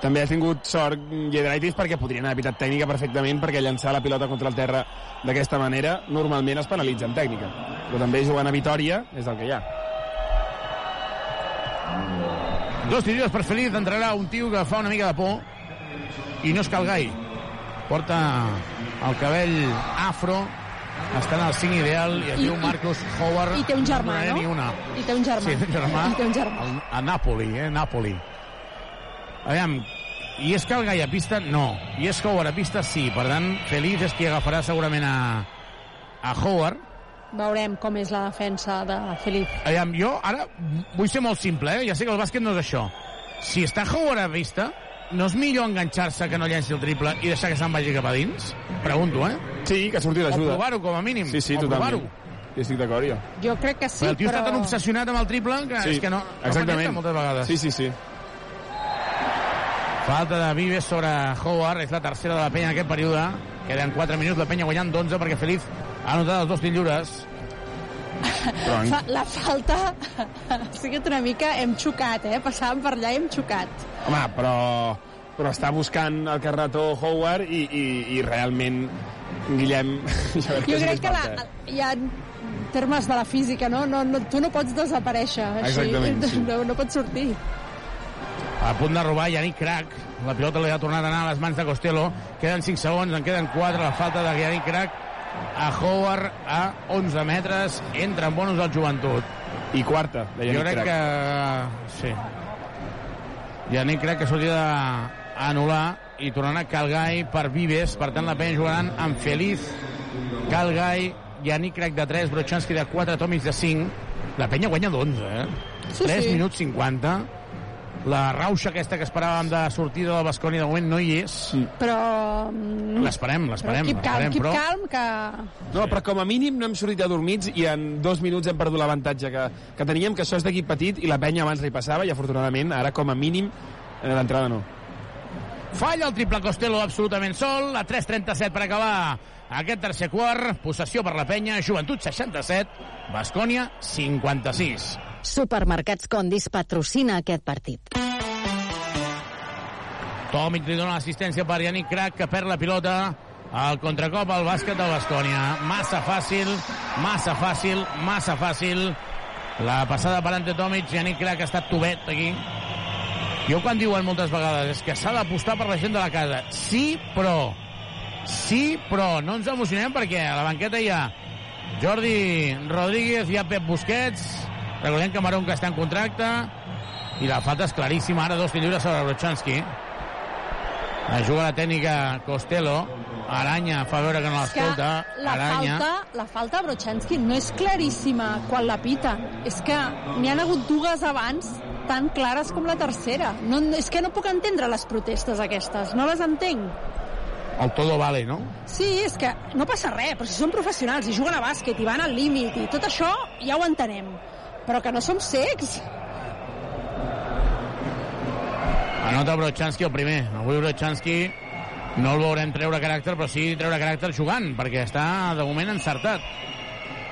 També ha tingut sort Giedraitis perquè podrien haver pitat tècnica perfectament perquè llançar la pilota contra el terra d'aquesta manera normalment es penalitza en tècnica. Però també jugant a Vitoria és el que hi ha. Dos lliures per Feliz, entrarà un tio que fa una mica de por i no és Calgai. Porta el cabell afro, està en el 5 ideal i es diu Marcos Howard. I té un germà, no? Ni una. I té un germà. Sí, té un germà. I té un germà. El- A Nàpoli, eh? Nàpoli. Aviam, i és Calgai a pista? No. I és Howard a pista? Sí. Per tant, Feliz és qui agafarà segurament a, a Howard. Veurem com és la defensa de Felip. Aviam, jo ara vull ser molt simple, eh? Ja sé que el bàsquet no és això. Si està Howard a vista, no és millor enganxar-se que no llenci el triple i deixar que se'n vagi cap a dins? Pregunto, eh? Sí, que surti O l'ajuda. provar-ho, com a mínim. Sí, sí, o totalment. provar-ho. Jo estic d'acord, jo. Jo crec que sí, Però el tio però... està tan obsessionat amb el triple que és que no, no exactament. connecta moltes vegades. Sí, sí, sí. Falta de Vives sobre Howard, és la tercera de la penya en aquest període. Queden 4 minuts, la penya guanyant d'11 perquè Feliz ha anotat els dos tirs lliures. Però (laughs) Fa, la falta (laughs) ha sigut una mica... Hem xocat, eh? Passàvem per allà i hem xocat. Home, però, però està buscant el carretó Howard i, i, i realment Guillem (laughs) jo crec que, Jo crec que la, hi ha termes de la física, no? no, no tu no pots desaparèixer així. Exactament, sí. No, no pots sortir. A punt de robar Yannick Crac. La pilota li ha tornat a anar a les mans de Costello. Queden 5 segons, en queden 4. La falta de Yannick Crac a Howard a 11 metres. Entra en bonus al joventut. I quarta, de Yannick Jo crec Crac. que... Sí. Yannick Crac que s'hauria d'anul·lar i tornarà Calgai per Vives. Per tant, la penya jugaran amb Feliz, Calgai, Yannick Crac de 3, Brochanski de 4, Tomic de 5. La penya guanya d'11, eh? Sí, 3 sí. minuts 50. La rauxa aquesta que esperàvem de sortida del Basconi de moment no hi és. Però... mm, L'esperem, Però l'esperem. keep calm, però... calm, que... No, però com a mínim no hem sortit adormits i en dos minuts hem perdut l'avantatge que, que teníem, que això és d'equip petit i la penya abans li passava i afortunadament ara com a mínim eh, d'entrada no. Falla el triple Costello absolutament sol, a 3.37 per acabar aquest tercer quart, possessió per la penya, Joventut 67, Bascònia 56. Supermercats Condis patrocina aquest partit. Tomic li dona l'assistència per Yannick Crac, que perd la pilota. El contracop al bàsquet del Bascònia. Massa fàcil, massa fàcil, massa fàcil. La passada per Ante Tomic, Yannick Crac ha estat tubet aquí. Jo quan diuen moltes vegades és que s'ha d'apostar per la gent de la casa. Sí, però... Sí, però no ens emocionem perquè a la banqueta hi ha Jordi Rodríguez, hi ha Pep Busquets, recordem que Marón que està en contracte, i la falta és claríssima, ara dos lliures sobre Brochanski. La juga la tècnica Costello, Aranya fa veure que no l'escolta, la Aranya... falta, la falta a Brochanski no és claríssima quan la piten. És que n'hi han hagut dues abans tan clares com la tercera. No, és que no puc entendre les protestes aquestes, no les entenc. El todo vale, no? Sí, és que no passa res, però si són professionals i juguen a bàsquet i van al límit i tot això ja ho entenem. Però que no som cecs. Anota Brochanski el primer. Avui Brochanski no el veurem treure caràcter, però sí treure caràcter jugant, perquè està de moment encertat.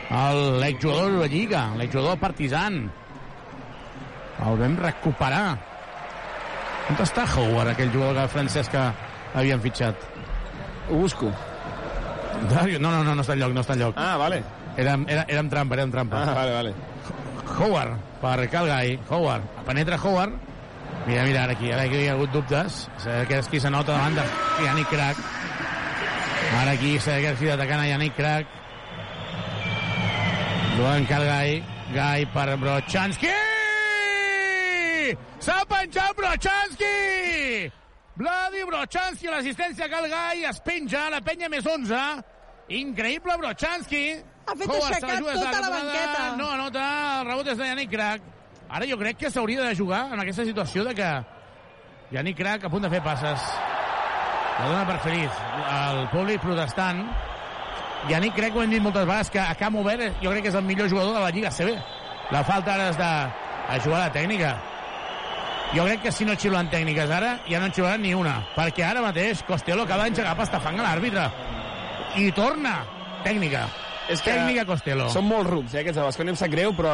El l'exjugador de la Lliga, l'exjugador del Partizan. El vam recuperar. On està Howard, aquell jugador francès que havien fitxat? Ho busco. Dario, no, no, no, no està enlloc, no està enlloc. Ah, vale. Era, era, era amb trampa, era amb trampa. Ah, vale, vale. Howard, per Calgai. Howard, penetra Howard. Mira, mira, ara aquí, ara aquí hi ha hagut dubtes. Qui s'anota davant de Yannick Crac. Ara aquí qui atacant a Yannick Crac. Joan Calgai. Gai per Brochanski! S'ha penjat Brochanski! Vladi Brochanski, l'assistència Calgai, es penja, la penya més 11. Increïble Brochanski. Ha fet Howard aixecar tota la l'aturada. banqueta. No anota, el rebot és de Yannick Crac. Ara jo crec que s'hauria de jugar en aquesta situació de que Yannick Crac a punt de fer passes. La dona per Feliz. El públic protestant. Yannick Crac, ho hem dit moltes vegades, que a camp obert jo crec que és el millor jugador de la Lliga CB. La falta ara és de a jugar la tècnica. Jo crec que si no xiulen tècniques ara, ja no en xiularan ni una. Perquè ara mateix Costello acaba d'engegar pastafang a l'àrbitre. I torna. Tècnica. És que Tècnica Costello. Són molt rucs, eh, aquests de Bascònia, em sap greu, però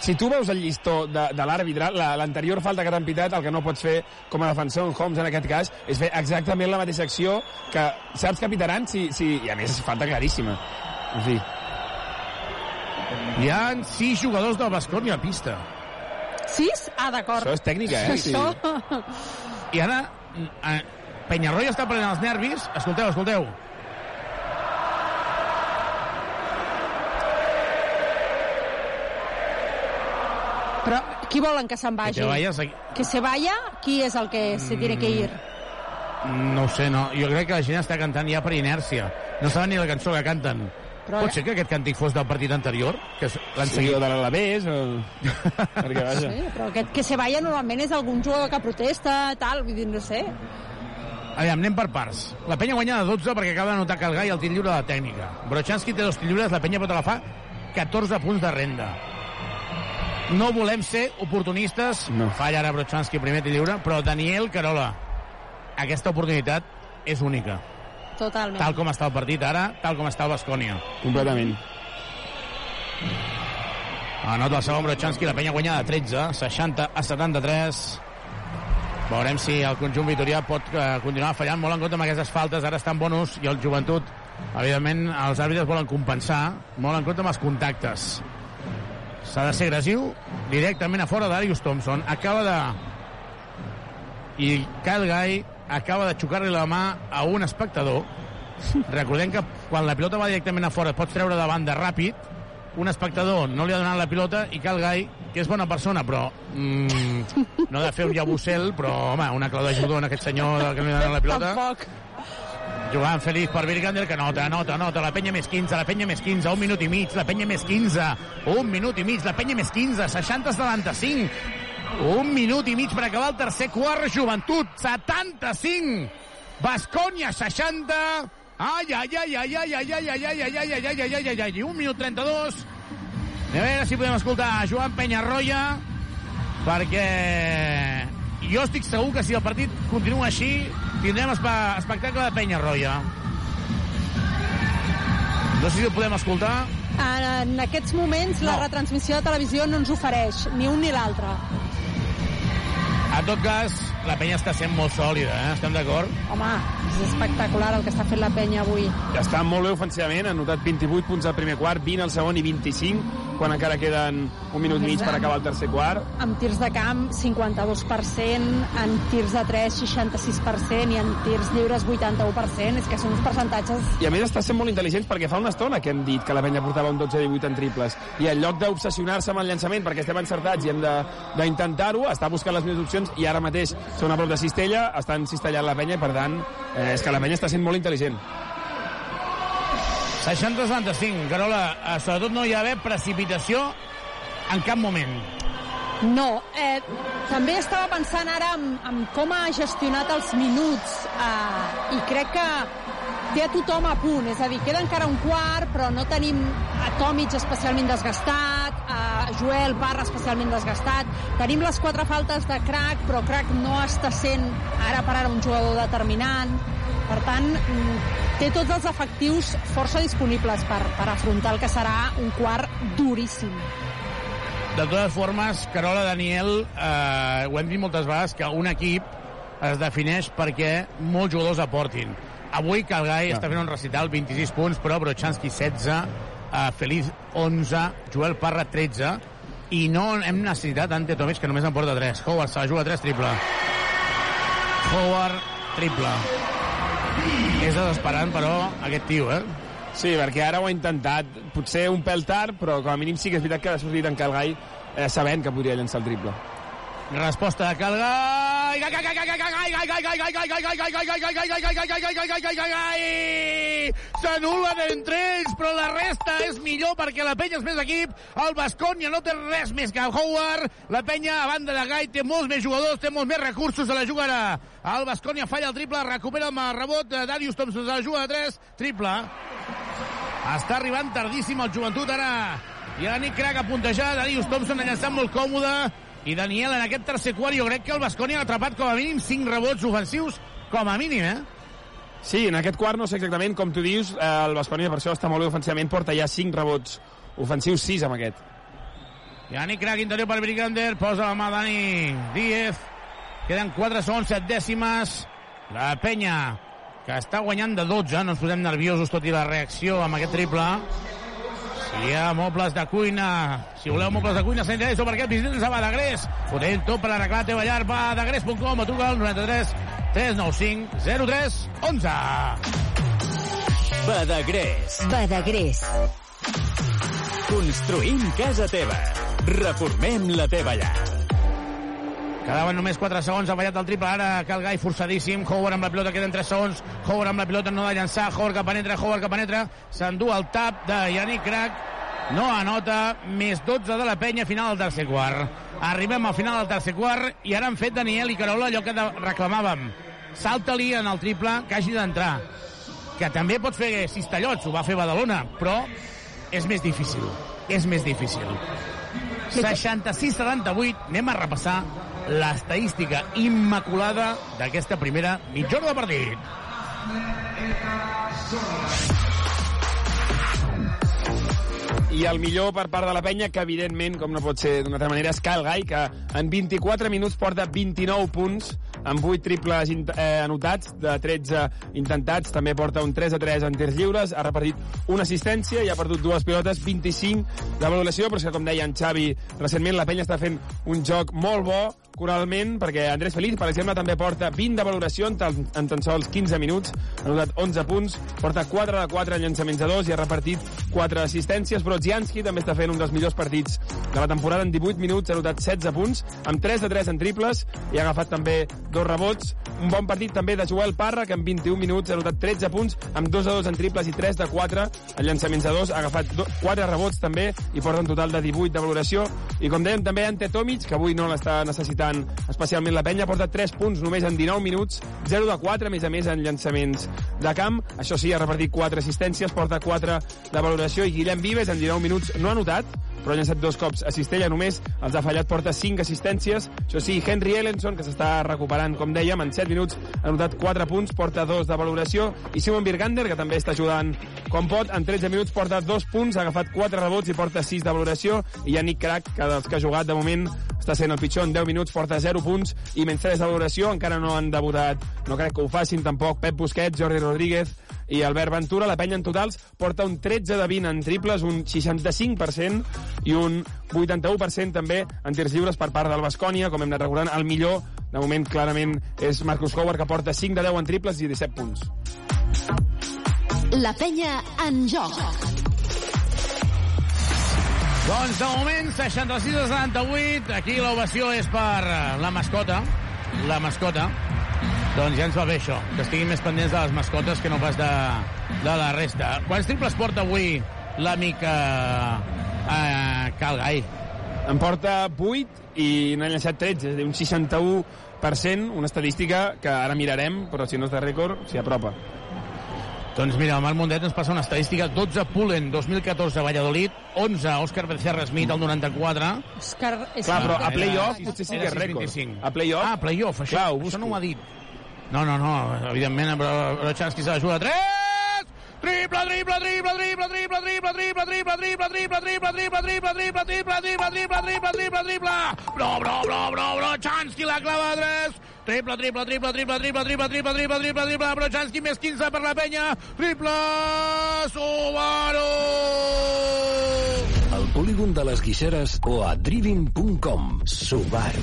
si tu veus el llistó de, de l'àrbitre, la- l'anterior falta que t'han pitat, el que no pots fer com a defensor en Holmes en aquest cas, és fer exactament la mateixa acció que saps que pitaran si, si... i a més és falta claríssima. En fi. Hi ha sis jugadors del Bascònia a pista. Sis? Ah, d'acord. Això és tècnica, eh? Sí. Això... I ara eh, Penyarroia està prenent els nervis. Escolteu, escolteu. Però qui volen que se'n vagi? Que vayas aquí. Que se vaya? Qui és el que se tiene que ir? No ho sé, no. Jo crec que la gent està cantant ja per inèrcia. No saben ni la cançó que canten. Però- Pot ser que aquest càntic fos del partit anterior? Que l'han Sí, seguit de l'Alavés, o... (laughs) Perquè, vaja. Sí, però aquest que se vaya normalment és algun jugador que protesta, tal, vull dir, no sé. Aviam, anem per parts. La penya guanya de 12 perquè acaba de notar que el gai el tir lliure de la tècnica. Brochanski té dos tir lliures, la penya pot agafar 14 punts de renda. No volem ser oportunistes. No. Falla ara Brochanski primer tir lliure, però Daniel Carola, aquesta oportunitat és única. Totalment. Tal com està el partit ara, tal com està el Bascònia. Completament. Anota el segon Brochanski, la penya guanya de 13, 60 a 73. Veurem si el conjunt vitorià pot eh, continuar fallant molt en compte amb aquestes faltes. Ara està en bonus i el joventut, evidentment, els àrbitres volen compensar molt en compte amb els contactes. S'ha de ser agressiu directament a fora d'Arius Thompson. Acaba de... I Kyle Guy acaba de xocar-li la mà a un espectador. (laughs) Recordem que quan la pilota va directament a fora pots treure de banda ràpid, un espectador no li ha donat la pilota i Cal Gai, que és bona persona, però mm, no ha de fer un llabussel, però, home, una clau de judó en aquest senyor que no li ha donat la pilota. (laughs) Tampoc. Jugant feliç per Virgander, que nota, nota, nota, la penya més 15, la penya més 15, un minut i mig, la penya més 15, un minut i mig, la penya més 15, 60 75, un minut i mig per acabar el tercer quart, joventut, 75, Bascònia, 60, ai, ai, ai, ai, ai, ai, ai, ai, ai, ai, ai, ai, ai, ai, ai, ai, ai, un minut 32, a veure si podem escoltar Joan Penyarroia, perquè jo estic segur que si el partit continua així, tindrem espe espectacle de Penyarroia. No sé si el podem escoltar. En, en aquests moments la No. retransmissió de televisió no ens ofereix ni un ni l'altre. En tot cas, la penya està sent molt sòlida, eh? Estem d'acord? Home, és espectacular el que està fent la penya avui. Està molt bé ofensivament, ha notat 28 punts al primer quart, 20 al segon i 25, quan encara queden un minut mig per acabar el tercer quart. Amb tirs de camp, 52%, en tirs de 3, 66%, i en tirs lliures, 81%. És que són uns percentatges... I a més està sent molt intel·ligents perquè fa una estona que hem dit que la penya portava un 12-18 en triples. I en lloc d'obsessionar-se amb el llançament perquè estem encertats i hem de- d'intentar-ho, està buscant les millors opcions i ara mateix són a prop de Cistella, estan cistellant la penya i per tant eh, és que la penya està sent molt intel·ligent. 60-75, Carola, eh, sobretot no hi ha d'haver precipitació en cap moment. No, eh, també estava pensant ara en, en com ha gestionat els minuts eh, i crec que té a tothom a punt, és a dir, queda encara un quart, però no tenim a Tomic especialment desgastat, a Joel Barra especialment desgastat, tenim les quatre faltes de Crac, però Crac no està sent ara per ara un jugador determinant, per tant, mm, té tots els efectius força disponibles per, per afrontar el que serà un quart duríssim. De totes formes, Carola Daniel, eh, ho hem dit moltes vegades, que un equip es defineix perquè molts jugadors aportin. Avui Calgai Clar. està fent un recital, 26 punts, però Brochanski 16, eh, Feliz 11, Joel Parra 13, i no hem necessitat Ante Tomic, que només en porta 3. Howard se la juga 3, triple. Howard, triple. És desesperant, però, aquest tio, eh? Sí, perquè ara ho ha intentat, potser un pèl tard, però com a mínim sí que és veritat que ha sortit en Calgai eh, sabent que podria llançar el triple. Resposta de Calgai, S'anulen entre ells, però la resta és millor perquè la penya és més equip. El Bascònia no té res més que Howard. La penya, a banda de Gai, té molts més jugadors, té molts més recursos, se la jugarà. El Bascònia falla el triple, recupera el rebot. Darius Thompson se la juga de 3, triple. Està arribant tardíssim el joventut ara. Yannick Crac a puntejar, Darius Thompson ha llançat molt còmode. I Daniel, en aquest tercer quart, jo crec que el Bascònia ha atrapat com a mínim 5 rebots ofensius, com a mínim, eh? Sí, en aquest quart no sé exactament com tu dius, eh, el Bascònia per això està molt bé ofensivament, porta ja 5 rebots ofensius, 6 amb aquest. Yannick Crac, interior per Brigander, posa la mà Dani Díez. Queden 4 segons, 7 dècimes. La penya, que està guanyant de 12, no ens posem nerviosos tot i la reacció amb aquest triple. Si hi ha mobles de cuina, si voleu mobles de cuina, s'interessa per aquest visitants a Badagrés. Podem tot per arreglar la teva llar, badagrés.com o truca al 93 395 03 11. Badagrés. Badagrés. Construïm casa teva. Reformem la teva llar. Quedaven només 4 segons, ha fallat el triple, ara Calgai forçadíssim, Howard amb la pilota, queden 3 segons, Howard amb la pilota, no ha de llançar, Howard que penetra, Howard que penetra, s'endú el tap de Yannick Crac, no anota, més 12 de la penya, final del tercer quart. Arribem al final del tercer quart i ara han fet Daniel i Carola allò que reclamàvem. Salta-li en el triple que hagi d'entrar. Que també pot fer cistellots, ho va fer Badalona, però és més difícil. És més difícil. 66-78, anem a repassar l'estadística immaculada d'aquesta primera mitja hora de partit. I el millor per part de la penya, que evidentment, com no pot ser d'una altra manera, és Kyle Guy, que en 24 minuts porta 29 punts, amb 8 triples eh, anotats, de 13 intentats, també porta un 3 a 3 en tirs lliures, ha repartit una assistència i ha perdut dues pilotes, 25 de valoració, però és que, com deia en Xavi, recentment la penya està fent un joc molt bo, coralment, perquè Andrés Feliz, per exemple, també porta 20 de valoració en tan, en tan sols 15 minuts, ha anotat 11 punts, porta 4 de 4 en llançaments de 2 i ha repartit 4 assistències, però Zianski també està fent un dels millors partits de la temporada en 18 minuts, ha anotat 16 punts, amb 3 de 3 en triples i ha agafat també dos rebots. Un bon partit també de Joel Parra, que en 21 minuts ha anotat 13 punts, amb 2 de 2 en triples i 3 de 4 en llançaments de 2, ha agafat 4 rebots també i porta un total de 18 de valoració. I com dèiem també Ante Tomic, que avui no l'està necessitant especialment la penya, porta 3 punts només en 19 minuts, 0 de 4, a més a més en llançaments de camp. Això sí, ha repartit 4 assistències, porta 4 de valoració i Guillem Vives en 19 minuts no ha anotat, però ha llançat dos cops a Cistella només, els ha fallat, porta 5 assistències. Això sí, Henry Ellenson, que s'està recuperant, com dèiem, en 7 minuts ha anotat 4 punts, porta 2 de valoració, i Simon Birgander, que també està ajudant com pot, en 13 minuts porta 2 punts, ha agafat 4 rebots i porta 6 de valoració, i Yannick Crac, que dels que ha jugat de moment està sent el pitjor en 10 minuts, porta 0 punts i menys 3 de valoració, encara no han debutat, no crec que ho facin tampoc, Pep Busquets, Jordi Rodríguez i Albert Ventura, la penya en totals porta un 13 de 20 en triples, un 65% i un 81% també en tirs lliures per part del Bascònia, com hem anat recordant, el millor de moment clarament és Marcus Howard, que porta 5 de 10 en triples i 17 punts. La penya en joc. Doncs de moment, 66 a 78. Aquí l'ovació és per eh, la mascota. La mascota. Doncs ja ens va bé això, que estiguin més pendents de les mascotes que no pas de, de la resta. Quants triples porta avui l'amic eh, eh, Calgai? En porta 8 i n'ha llançat 13, és a dir, un 61%, una estadística que ara mirarem, però si no és de rècord, s'hi apropa. Doncs mira, el Marc Mundet ens passa una estadística. 12 Pulen, 2014 Valladolid, 11 Òscar Becerra Smith, el 94. Òscar... és Clar, però a playoff potser sí que és rècord. 6,25. A playoff... Ah, playoff, això, Clar, això no ho ha dit. No, no, no, evidentment, però Brochanski se la juga a 3! Triple, triple, triple, triple, triple, triple, triple, triple, triple, triple, triple, triple, triple, triple, triple, triple, triple, triple, triple, triple. Bro, bro, bro, bro, Brochanski la clava a 3. Triple, triple, triple, triple, triple, triple, triple, triple, triple, triple, Brochanski més 15 per la penya. Triple, Subaru! Al polígon de les Guixeres o a driving.com. Subaru.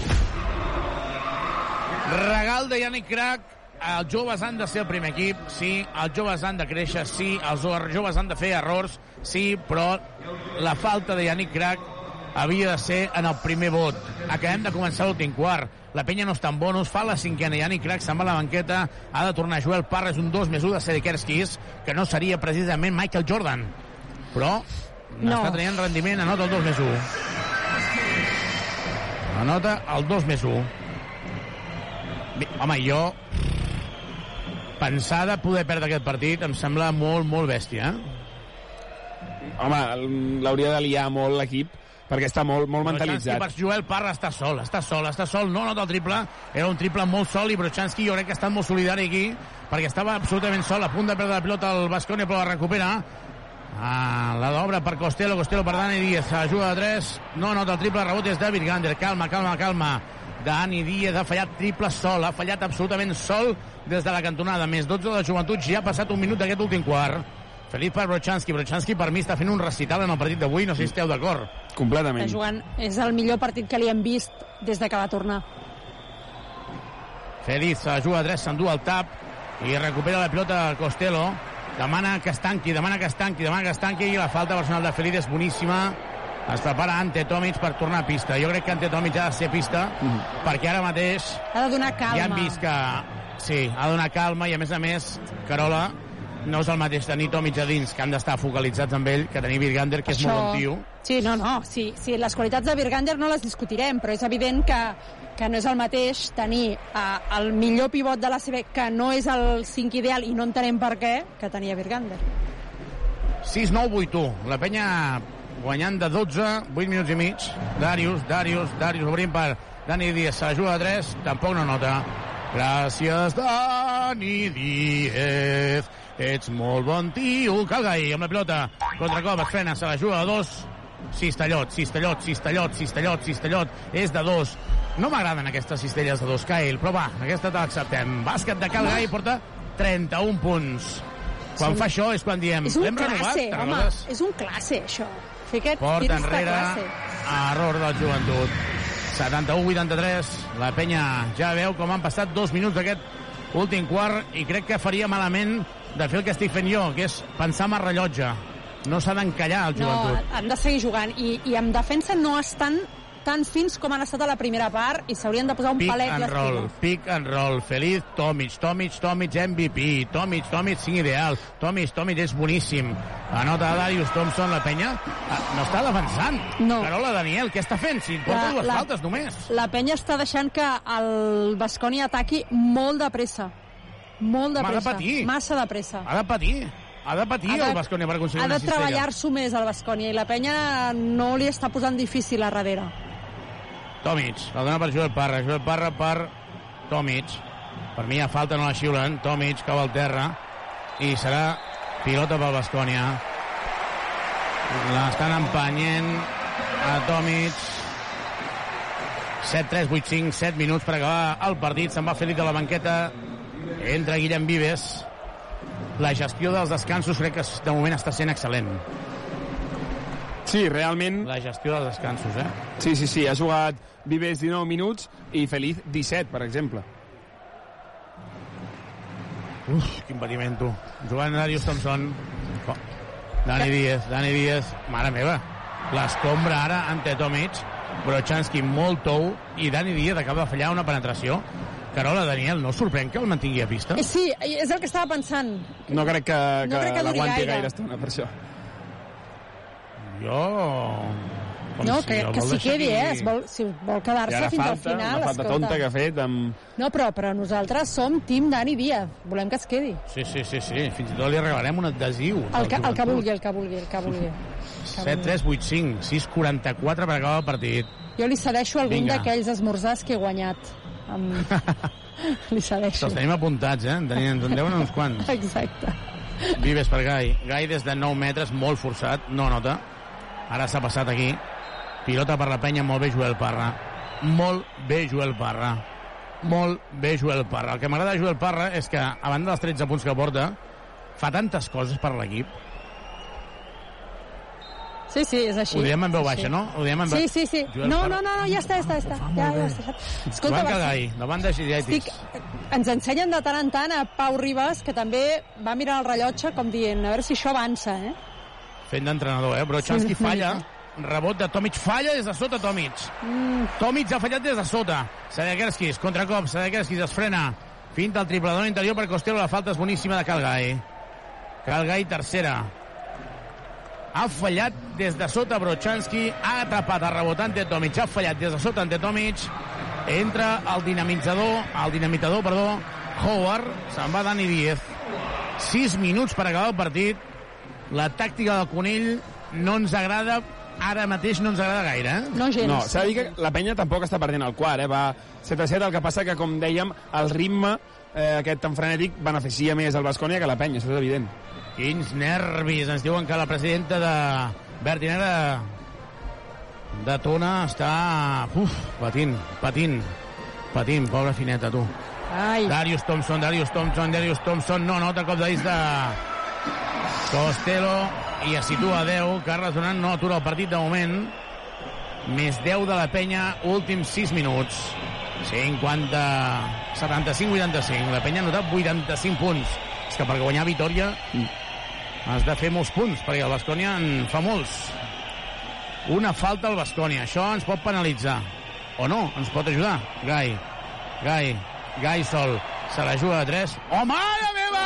Regal de Yannick Crac. Els joves han de ser el primer equip, sí. Els joves han de créixer, sí. Els joves han de fer errors, sí. Però la falta de Yannick Crac havia de ser en el primer vot. Acabem de començar l'últim quart. La penya no està en bonus, fa la cinquena, Yannick Crac se'n va a la banqueta, ha de tornar Joel Parra, és un 2 més 1 de Sedekerskis, que no seria precisament Michael Jordan. Però no. està tenint rendiment, anota el 2 més 1. Anota el 2 més 1. Bé, Home, jo pensar de poder perdre aquest partit em sembla molt, molt bèstia. Eh? Home, l'hauria de liar molt l'equip perquè està molt, molt mentalitzat. Per Joel Parra està sol, està sol, està sol, no nota el triple, era un triple molt sol i Brochanski jo crec que ha estat molt solidari aquí perquè estava absolutament sol, a punt de perdre la pilota el Basconi però la recupera. Ah, la d'obra per Costello, Costello per Dani Díaz ajuda de 3, no nota el triple rebot és David Gander, calma, calma, calma. Dani Díaz ha fallat triple sol, ha fallat absolutament sol des de la cantonada, més 12 de joventut, ja ha passat un minut d'aquest últim quart. Feliç per Brochanski. Brochanski per mi està fent un recital en el partit d'avui, no sé si esteu d'acord. Completament. Està jugant, és el millor partit que li hem vist des de que va tornar. Feliz juga a 3, s'endú el tap i recupera la pilota Costello. Demana que es tanqui, demana que es tanqui, demana que es tanqui i la falta personal de Feliz és boníssima. Es prepara Ante Tomic per tornar a pista. Jo crec que Ante Tomic ha de ser pista mm. perquè ara mateix Ha de donar calma. ja hem vist que sí, ha de donar calma i a més a més Carola no és el mateix tenir Tomic a dins que han d'estar focalitzats amb ell que tenir Virgander que és Això- molt bon tio. Sí, no, no, sí, sí, les qualitats de Virgander no les discutirem, però és evident que, que no és el mateix tenir uh, el millor pivot de la CB, que no és el 5 ideal i no entenem per què, que tenia Virgander. 6-9-8-1 la penya guanyant de 12 8 minuts i mig. Darius, Darius, Darius obrint per Dani Díaz juga a 3 tampoc no nota. Gràcies Dani Díaz ets molt bon tio Calgai amb la pilota contracop es frena, se la juga a 2 Cistellot, Cistellot, Cistellot, Cistellot, Cistellot, és de dos. No m'agraden aquestes cistelles de dos, Kyle, però va, aquesta te l'acceptem. Bàsquet de Calgai porta 31 punts. Quan Sí. fa això és quan diem, és un renovat, classe, te'n home, és un classe, això. Fer aquest Porta enrere, classe. error del joventut. 71-83, la penya ja veu com han passat dos minuts d'aquest últim quart i crec que faria malament de fer el que estic fent jo, que és pensar en el rellotge. No s'ha d'encallar el No, joventut. han de seguir jugant. I, I en defensa no estan tan fins com han estat a la primera part i s'haurien de posar un Pick palet and roll, pick and roll, Feliz, Tomic, Tomic, Tomic, MVP, Tomic, Tomic, 5 ideal, Tomic, Tomic és boníssim. Anota Darius Thompson, la penya, ah, no està defensant. No. Carola Daniel, què està fent? Si porta La- dues la- faltes només. La penya està deixant que el Basconi ataqui molt de pressa. Molt de ha de pressa. patir. Massa de pressa. Ha de patir. Ha de patir Ha de- el Basconia per aconseguir Ha de treballar-s'ho més al Bascònia i la penya no li està posant difícil a darrere. Tomic, la dona per Joel Parra. Joel Parra per Tomic. Per mi ja falta, no la xiulen. Tomic cau al terra i serà pilota pel Bascònia. L'estan empenyent a Tomic. 7-3, 8-5, 7 minuts per acabar el partit. Se'n va fer dit a la banqueta. Entra Guillem Vives. La gestió dels descansos crec que de moment està sent excel·lent. Sí, realment... La gestió dels descansos, eh? Sí, sí, sí, ha jugat Vives 19 minuts i Feliz 17, per exemple. Uf, quin patiment, tu. Jugant Darius Thompson. Oh. Dani Díaz, Dani Díaz. Mare meva. L'escombra ara ante Tomic. Brochanski molt tou i Dani Díaz acaba de fallar una penetració. Carola, Daniel, no sorprèn que el mantingui a pista? Eh, sí, és el que estava pensant. No crec que, No que, crec que l'aguanti gaire. gaire estona per això. Jo... Com No, si que, el que s'hi quedi, aquí- eh? Es vol, si vol quedar-se fins al falta, final, una falta escolta. tonta que ha fet amb... No, però, però nosaltres som team Dani Díaz. Volem que es quedi. Sí, sí, sí, sí. Fins i tot li regalarem un adhesiu. El que, el que vulgui, el que vulgui, el que vulgui. 7, 3, 8, 5, 6, 44 per acabar el partit. Jo li cedeixo algun d'aquells esmorzars que he guanyat. Amb... (laughs) li cedeixo. Els tenim apuntats, eh? En tenim, ens en deuen uns quants. (laughs) Exacte. Vives per Gai. Gai des de 9 metres, molt forçat, no nota. Ara s'ha passat aquí. Pilota per la penya, molt bé Joel Parra. Molt bé Joel Parra. Molt bé Joel Parra. El que m'agrada de Joel Parra és que, a banda dels 13 punts que porta, fa tantes coses per l'equip. Sí, sí, és així. Ho diem en veu baixa, no? Ho diem en veu... Sí, sí, sí. No, no, no, no, ja està, ja està, ja està. Ja, ja està. Escolta, Joan va, Cagai, davant de Giriatis. estic, ens ensenyen de tant en tant a Pau Ribas, que també va mirar el rellotge com dient, a veure si això avança, eh? Fent d'entrenador, eh? Brochanski Sí. falla rebot de Tomic, falla des de sota Tomic. Mm. Tomic ha fallat des de sota. Sadekerskis, contracop, Sadekerskis es frena. Finta el triple de interior per Costello, la falta és boníssima de Calgai. Calgai, tercera. Ha fallat des de sota Brochanski, ha atrapat el rebotant de Tomic, ha fallat des de sota ante Tomic, entra el dinamitzador, el dinamitador, perdó, Howard, se'n va Dani Díez. 6 minuts per acabar el partit. La tàctica del Conill no ens agrada, ara mateix no ens agrada gaire. Eh? No gens. No, s'ha de dir que la penya tampoc està perdent el quart, eh? va 7 a 7, el que passa que, com dèiem, el ritme eh, aquest tan frenètic beneficia més el Bascònia que la penya, això és evident. Quins nervis. Ens diuen que la presidenta de Bertinera de Tona està uf, patint, patint, patint, pobra fineta, tu. Ai. Darius Thompson, Darius Thompson, Darius Thompson, no nota cop de disc de Costello i es situa a 10. Carles Donant no atura el partit de moment. Més 10 de la penya, últims 6 minuts. 50... 75-85. La penya ha notat 85 punts. És que per guanyar Vitoria has de fer molts punts, perquè el Bascònia en fa molts. Una falta al Bascònia. Això ens pot penalitzar. O no, ens pot ajudar. Gai. Gai. Gai sol. Se la juga de 3. Oh, mare meva!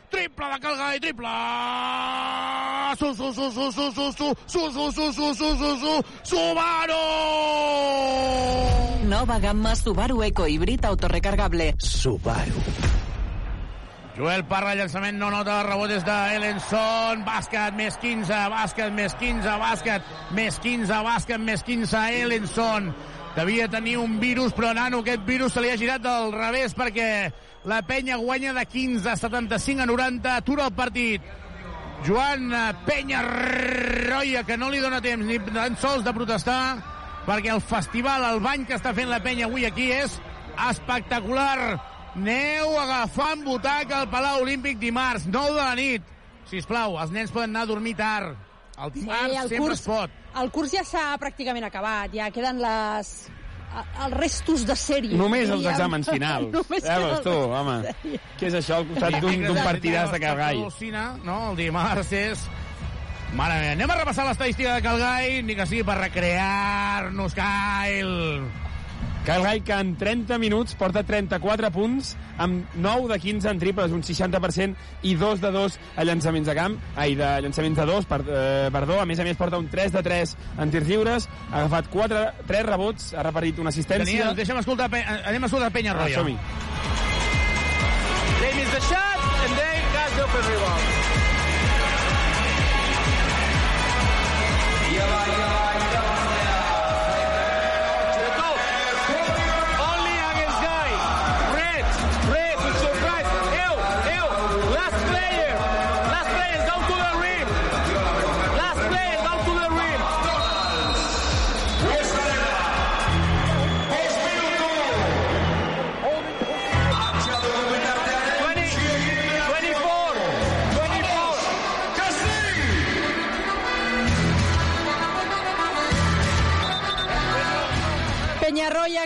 triple de Calgai, triple! Su, su, su, su, su, su, su, su, su, su, su, su, su, su, Subaru! Nova gamma Subaru Eco Híbrid autorecargable. Subaru. Joel Parra, llançament no nota, rebot des d'Elenson, bàsquet més 15, bàsquet més 15, bàsquet més 15, bàsquet més 15, Elenson. Devia tenir un virus, però nano, aquest virus se li ha girat del revés perquè la penya guanya de 15 a 75 a 90, atura el partit. Joan Penya Roia, que no li dona temps ni tan sols de protestar, perquè el festival, el bany que està fent la penya avui aquí és espectacular. Neu agafant butaca al Palau Olímpic dimarts, 9 de la nit. Si us plau, els nens poden anar a dormir tard. El dimarts Sí, el sempre curs- es pot. El curs ja s'ha pràcticament acabat, ja queden les els restos de sèrie. Només els exàmens finals. (laughs) Només Ja veus tu, els home. Què és això al costat d'un partidàs de Calgai? No? El dimarts és... Mare meva, anem a repassar l'estadística de Calgai, ni que sigui per recrear-nos, Kyle. Calgai que en 30 minuts porta 34 punts amb 9 de 15 en triples, un 60% i 2 de 2 a llançaments de camp, ai, de llançaments de 2, per, eh, perdó, a més a més porta un 3 de 3 en tirs lliures, ha agafat 4, 3 rebots, ha repartit una assistència. Daniel, deixa'm escoltar, Pe- anem a escoltar Penya Ah, Roya. som-hi. They miss the shot, and then got the open rebound. Only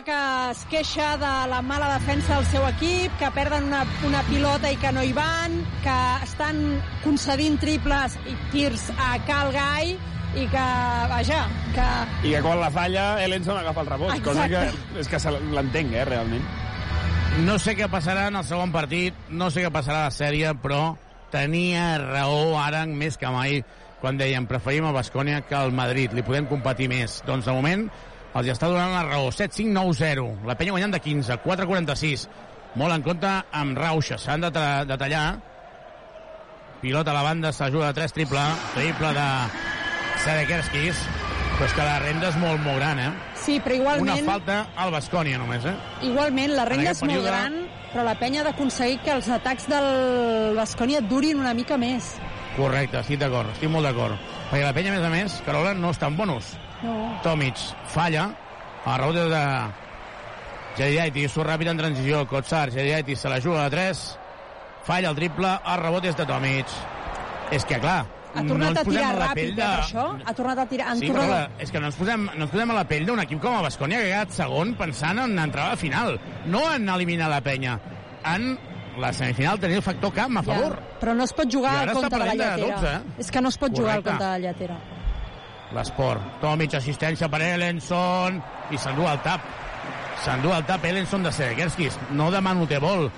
que es queixa de la mala defensa del seu equip, que perden una, una pilota i que no hi van, que estan concedint triples i tirs a Cal Gai i que, vaja, que I que quan la falla, Ellenson agafa el rebot, cosa que Exacte. és que se l'entenc, eh, realment. No sé què passarà en el segon partit, no sé què passarà a la sèrie, però tenia raó ara més que mai quan dèiem preferim el Bascònia que el Madrid, li podem competir més. Doncs de moment els està donant la raó. 7-5-9-0. La penya guanyant de 15, 4-46. Molt en compte amb Rauxa. S'han de, de tallar. Pilota a la banda, s'ajuda de 3, triple. Triple de Sedekerskis. Però és que la renda és molt, molt gran, eh? sí, però Una igualment, falta al Bascònia només, eh? igualment la renda és molt període- gran, però la penya ha d'aconseguir que els atacs del Bascònia durin una mica més. Correcte, estic d'acord, estic molt d'acord. Perquè la penya, a més a més, Carola, no està en bonus. No. Tomic falla, a rebot de Jediaitis, surt ràpid en transició, Kotsar, Jediaitis se la juga de 3, falla el triple, el rebot és de Tomic. És que, clar, Ha no tornat ens a tirar a la ràpid, eh, de... per això. Ha tornat a tirar... Han Sí, però tornat... clar, és que no ens posem, no ens posem a la pell d'un equip com el Bascònia que ha quedat segon pensant en entrar a la final, no en eliminar la penya. En la semifinal tenir el factor camp a favor. Ja, però no es pot jugar al compte de la lletera. 12, eh? És que no es pot jugar al Correcte. compte de la lletera. L'esport. Tomic, assistència per Ellenson i s'endú el tap. S'endú el tap Ellenson de Sedekerskis, no de Manu Tebol,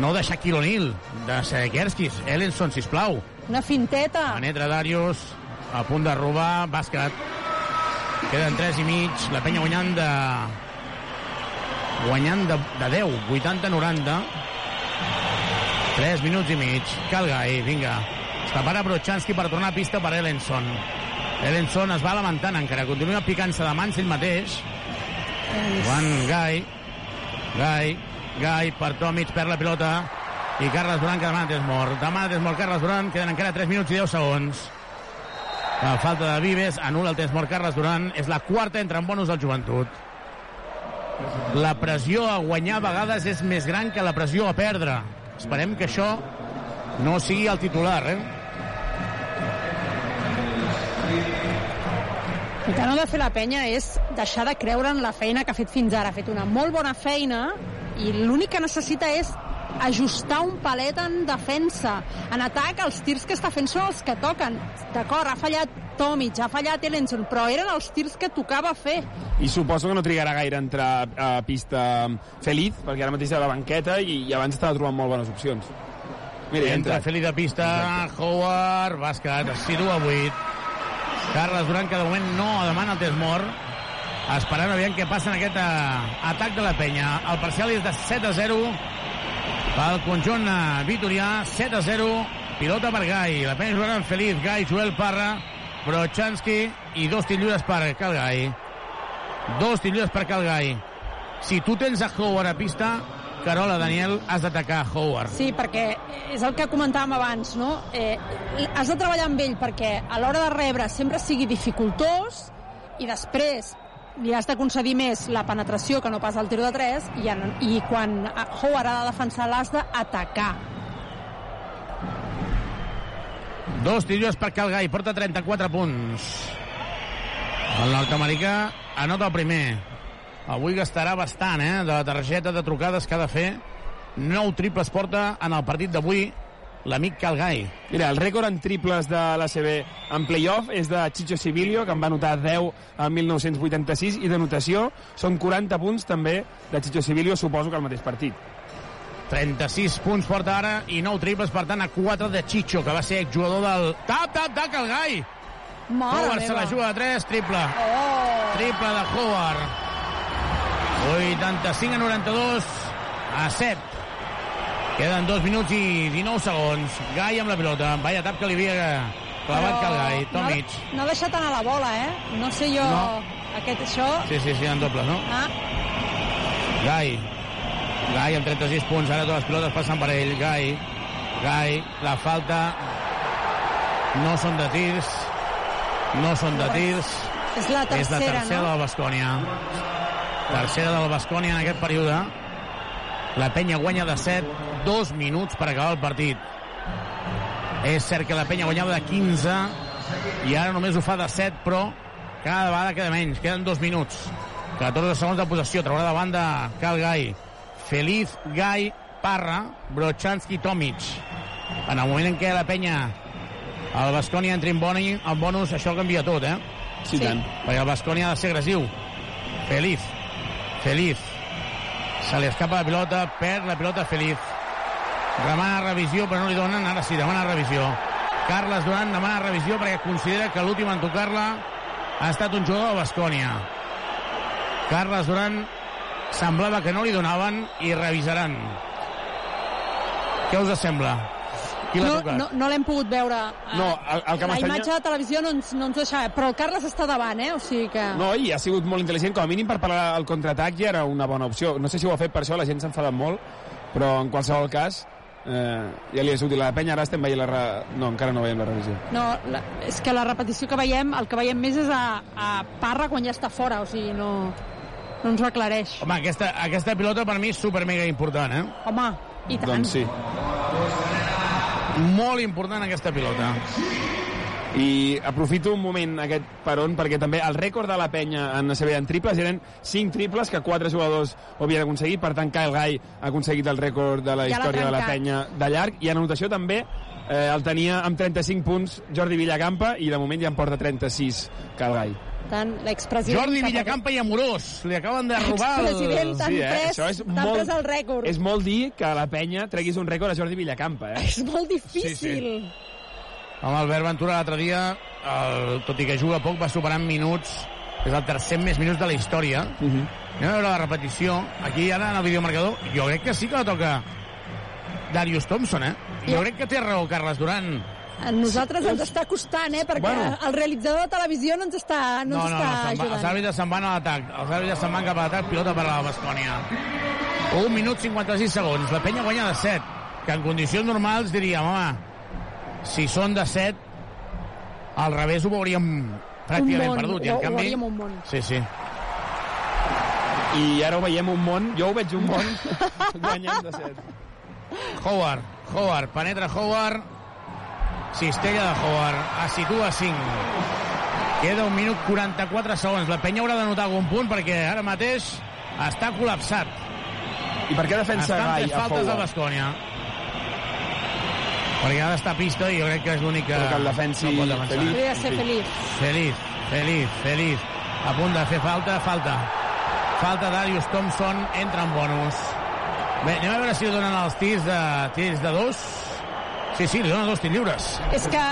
no de Shaquille O'Neal, de Sedekerskis. Ellenson, sisplau. Una finteta. Penetra Darius, a punt de robar, bàsquet. Queden 3 i mig, la penya guanyant de... guanyant de, de 10, 80-90. 3 minuts i mig. Calgai, vinga. Està para Brochanski per tornar a pista per Ellenson. Ellenson es va lamentant encara, continua picant-se de mans ell mateix. Joan Gai, Gai, Gai per Tomic, perd la pilota. I Carles Duran que demana Desmort. Demana Desmort Carles Duran, queden encara 3 minuts i 10 segons. La falta de Vives anul·la el Desmort Carles Duran. És la quarta entre en bonus del joventut. La pressió a guanyar a vegades és més gran que la pressió a perdre. Esperem que això no sigui el titular, eh? El que no ha de fer la penya és deixar de creure en la feina que ha fet fins ara. Ha fet una molt bona feina i l'únic que necessita és ajustar un palet en defensa. En atac, els tirs que està fent són els que toquen. D'acord, ha fallat Tomic, ha fallat Ellenson, però eren els tirs que tocava fer. I suposo que no trigarà gaire a entrar a pista Feliz, perquè ara mateix a la banqueta i, i abans estava trobant molt bones opcions. Mira, Entra entra. Feli de pista, Howard, bàsquet, es situa a 8. Carles Duran, que de moment no demana el Desmort. Esperant aviam què passa en aquest uh, atac de la penya. El parcial és de 7 a 0 pel conjunt uh, vitorià. 7 a 0, pilota per Gai. La penya jugant amb Feliz, Gai, Joel Parra, Brochanski i dos tirs lliures per Calgai. Dos tirs lliures per Calgai. Si tu tens a Howard a pista, Carola, Daniel, has d'atacar Howard. Sí, perquè és el que comentàvem abans, no? Eh, has de treballar amb ell perquè a l'hora de rebre sempre sigui dificultós i després li has de concedir més la penetració que no pas el tir de 3 i, en, i quan Howard ha de defensar l'has d'atacar. Dos tiros per Calgai, porta 34 punts. El nord-americà anota el primer. Avui gastarà bastant, eh, de la targeta de trucades que ha de fer. Nou triples porta en el partit d'avui l'amic Calgai. Mira, el rècord en triples de l'ACB en playoff és de Chicho Sibilio, que en va anotar 10 al 1986, i de notació són 40 punts també de Chicho Sibilio, suposo que al mateix partit. 36 punts porta ara i 9 triples, per tant, a 4 de Chicho, que va ser exjugador del... Tap, tap, tap, Calgai! Mare Howard se la juga de 3, triple. Oh. Triple de Howard. 85 a 92 a 7. Queden 2 minuts i 19 segons. Gai amb la pilota. Vaya tap que li havia clavat Calgai. Tomic. No, no ha deixat anar la bola, eh? No sé jo... No. Aquest, això... Sí, sí, sí, en doble, no? Ah, Gai. Gai amb 36 punts. Ara totes les pilotes passen per ell. Gai. Gai. La falta. No són de tirs. No són de tirs. és la és la tercera, tercera no? del Bascònia. Tercera del Bascònia en aquest període. La penya guanya de 7, dos minuts per acabar el partit. És cert que la penya guanyava de 15 i ara només ho fa de 7, però cada vegada queda menys. Queden dos minuts. 14 segons de possessió. Traurà de banda Cal Gai. Feliz, Gai, Parra, Brochanski, Tomic. En el moment en què la penya el Bascònia entri en, boni, en bonus, això canvia tot, eh? Sí, Sí. tant. Perquè el Bascònia ha de ser agressiu. Feliz. Feliz. Se li escapa la pilota, perd la pilota Feliz. Demana revisió, però no li donen. Ara sí, demana revisió. Carles Duran demana revisió perquè considera que l'últim en tocar-la ha estat un jugador de Bascònia. Carles Duran semblava que no li donaven i revisaran. Què us sembla? Qui No, tocat? no, no l'hem pogut veure. No, el, el que la imatge de televisió no ens, no ens deixava, però el Carles està davant, eh? O sigui que... No, i ha sigut molt intel·ligent, com a mínim per parar el contraatac ja era una bona opció. No sé si ho ha fet per això, la gent s'ha enfadat molt, però en qualsevol cas eh, ja li és útil a la penya, ara estem veient la... Re... No, encara no veiem la revisió. No, la, és que la repetició que veiem, el que veiem més és a, a Parra quan ja està fora, o sigui, no, no ens ho aclareix. Home, aquesta, aquesta pilota per mi és super mega important, eh? Home, i tant. Doncs sí. Molt important aquesta pilota. i aprofito un moment aquest peron perquè també el rècord de la penya en ACB en triples eren 5 triples que 4 jugadors ho havien aconseguit, per tant Kyle Guy ha aconseguit el rècord de la Ja història de la penya de llarg i en anotació també eh, el tenia amb 35 punts Jordi Villacampa i de moment ja en porta 36 Kyle Guy. Tant l'expresident... Jordi Villacampa i Amorós. Li acaben de robar el... Sí, eh? pres, Això és molt- pres el rècord. És molt dir que la penya treguis un rècord a Jordi Villacampa, eh? És molt difícil. Sí, sí. Amb Albert Ventura l'altre dia, el, tot i que juga poc, va superar en minuts. És el tercer més minuts de la història. Uh -huh. Anem a veure la repetició. Aquí, ara, en el videomarcador, jo crec que sí que la toca Darius Thompson, eh? Jo crec que té raó, Carles Duran. A nosaltres ens està costant, eh? Perquè Bueno. el realitzador de televisió no ens està, no No, ens no, està no, va, ajudant. els àrbitres se'n van a l'atac. Els àrbitres se'n van cap a l'atac, pilota per a la Bascònia. 1 minut 56 segons. La penya guanya de 7, que en condicions normals diríem, home, si són de 7, al revés ho veuríem pràcticament un món, perdut. I ho, en ho canvi... veuríem un món. Sí, sí. I ara ho veiem un món, jo ho veig un món (laughs) guanyant de 7. Howard, Howard, penetra Howard, cistella de Howard, es situa a 5. Queda un minut 44 segons. La penya haurà de notar algun punt perquè ara mateix està col·lapsat. I per què defensa Estan Gai a faltes de Howard? Bascònia. Perquè ha d'estar a pista i jo crec que és l'únic que, Però que el defensi no pot defensar. Feliz. Hauria de ser feliç. Feliz, feliz, feliz. A punt de fer falta, falta. Falta Darius Thompson, entra en bonus. Bé, anem a veure si donen els tirs de, tirs de dos. Sí, sí, li donen dos tirs lliures. És que,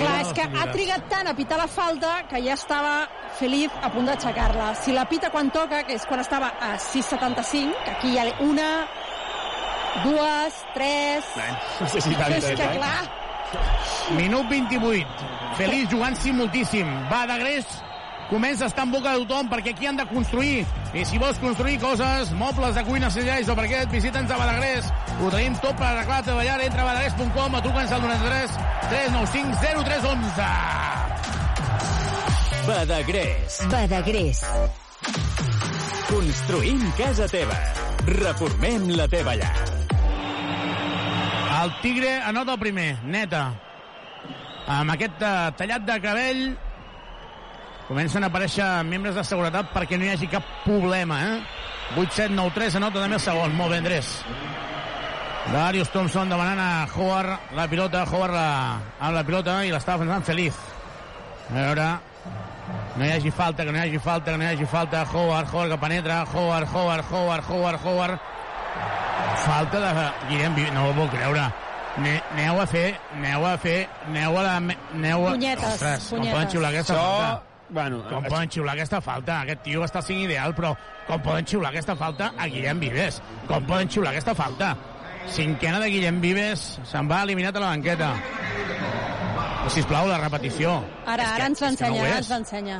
clar, és que ha trigat tant a pitar la falta que ja estava feliç a punt d'aixecar-la. Si la pita quan toca, que és quan estava a 6,75, que aquí hi ha una, dues, tres... Sé si tant, és que, eh? clar, Minut 28. Feliç jugant-s'hi moltíssim. Va de gres, comença a estar en boca de tothom perquè aquí han de construir. I si vols construir coses, mobles de cuina segells o per què, visita'ns a Badagrés. Ho tenim tot per arreglar la teva llar. Entra a badagrés.com o truca'ns al 93 395 0311. Badagrés. Badagrés. Construïm casa teva. Reformem la teva llar. El Tigre anota el primer, neta. Amb aquest eh, tallat de cabell comencen a aparèixer membres de seguretat perquè no hi hagi cap problema, eh? 8, 7, 9, 3, anota també el segon. Molt bé, Andrés. Darius Thompson demanant a Howard la pilota, Howard la, amb la pilota i l'està defensant feliç. A veure, no hi hagi falta, que no hi hagi falta, que no hi hagi falta. Howard, Howard que penetra, Howard, Howard, Howard, Howard, Howard. Falta de Guillem Vives, no ho puc creure. Ne, aneu a fer, aneu a fer, aneu a la... Aneu a... Punyetes, Ostres, com punyetes. poden xiular aquesta Això, falta? Bueno, Com es- poden xiular aquesta falta? Aquest tio està sent ideal, però com poden xiular aquesta falta a Guillem Vives? Com poden xiular aquesta falta? Cinquena de Guillem Vives, se'n va eliminat a la banqueta. Sisplau, la repetició. ara, És ara ens que no l'ensenya, ho ara ens l'ensenya.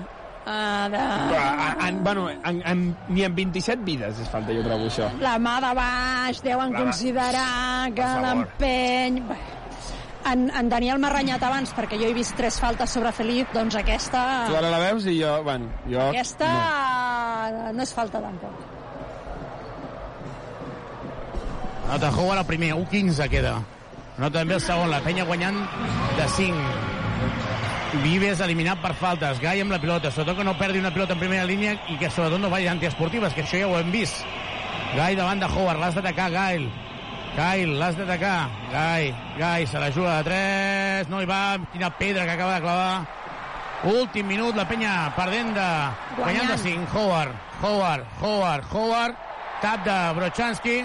Ara... En, en, bueno, en, en, ni en 27 vides és falta, jo trobo això. La mà de baix, deuen La considerar que l'empeny... Bé, En, en Daniel m'ha renyat abans perquè jo he vist tres faltes sobre Felip, doncs aquesta... Tu ara la veus i jo, bueno, jo... Aquesta No. no. no és falta tampoc. Nota Howard el primer, 1-15 queda. Nota també el segon, la penya guanyant de 5. Vives eliminat per faltes, Gai amb la pilota, sobretot que no perdi una pilota en primera línia i que sobretot no vagi antiesportives, que això ja ho hem vist. Gai davant de Howard, l'has d'atacar, Gail. Gail, l'has d'atacar. Gai, Gai, se la juga de 3, no hi va, quina pedra que acaba de clavar. Últim minut, la penya perdent de... Guanyant. de 5, Howard, Howard, Howard, Howard, tap de Brochanski,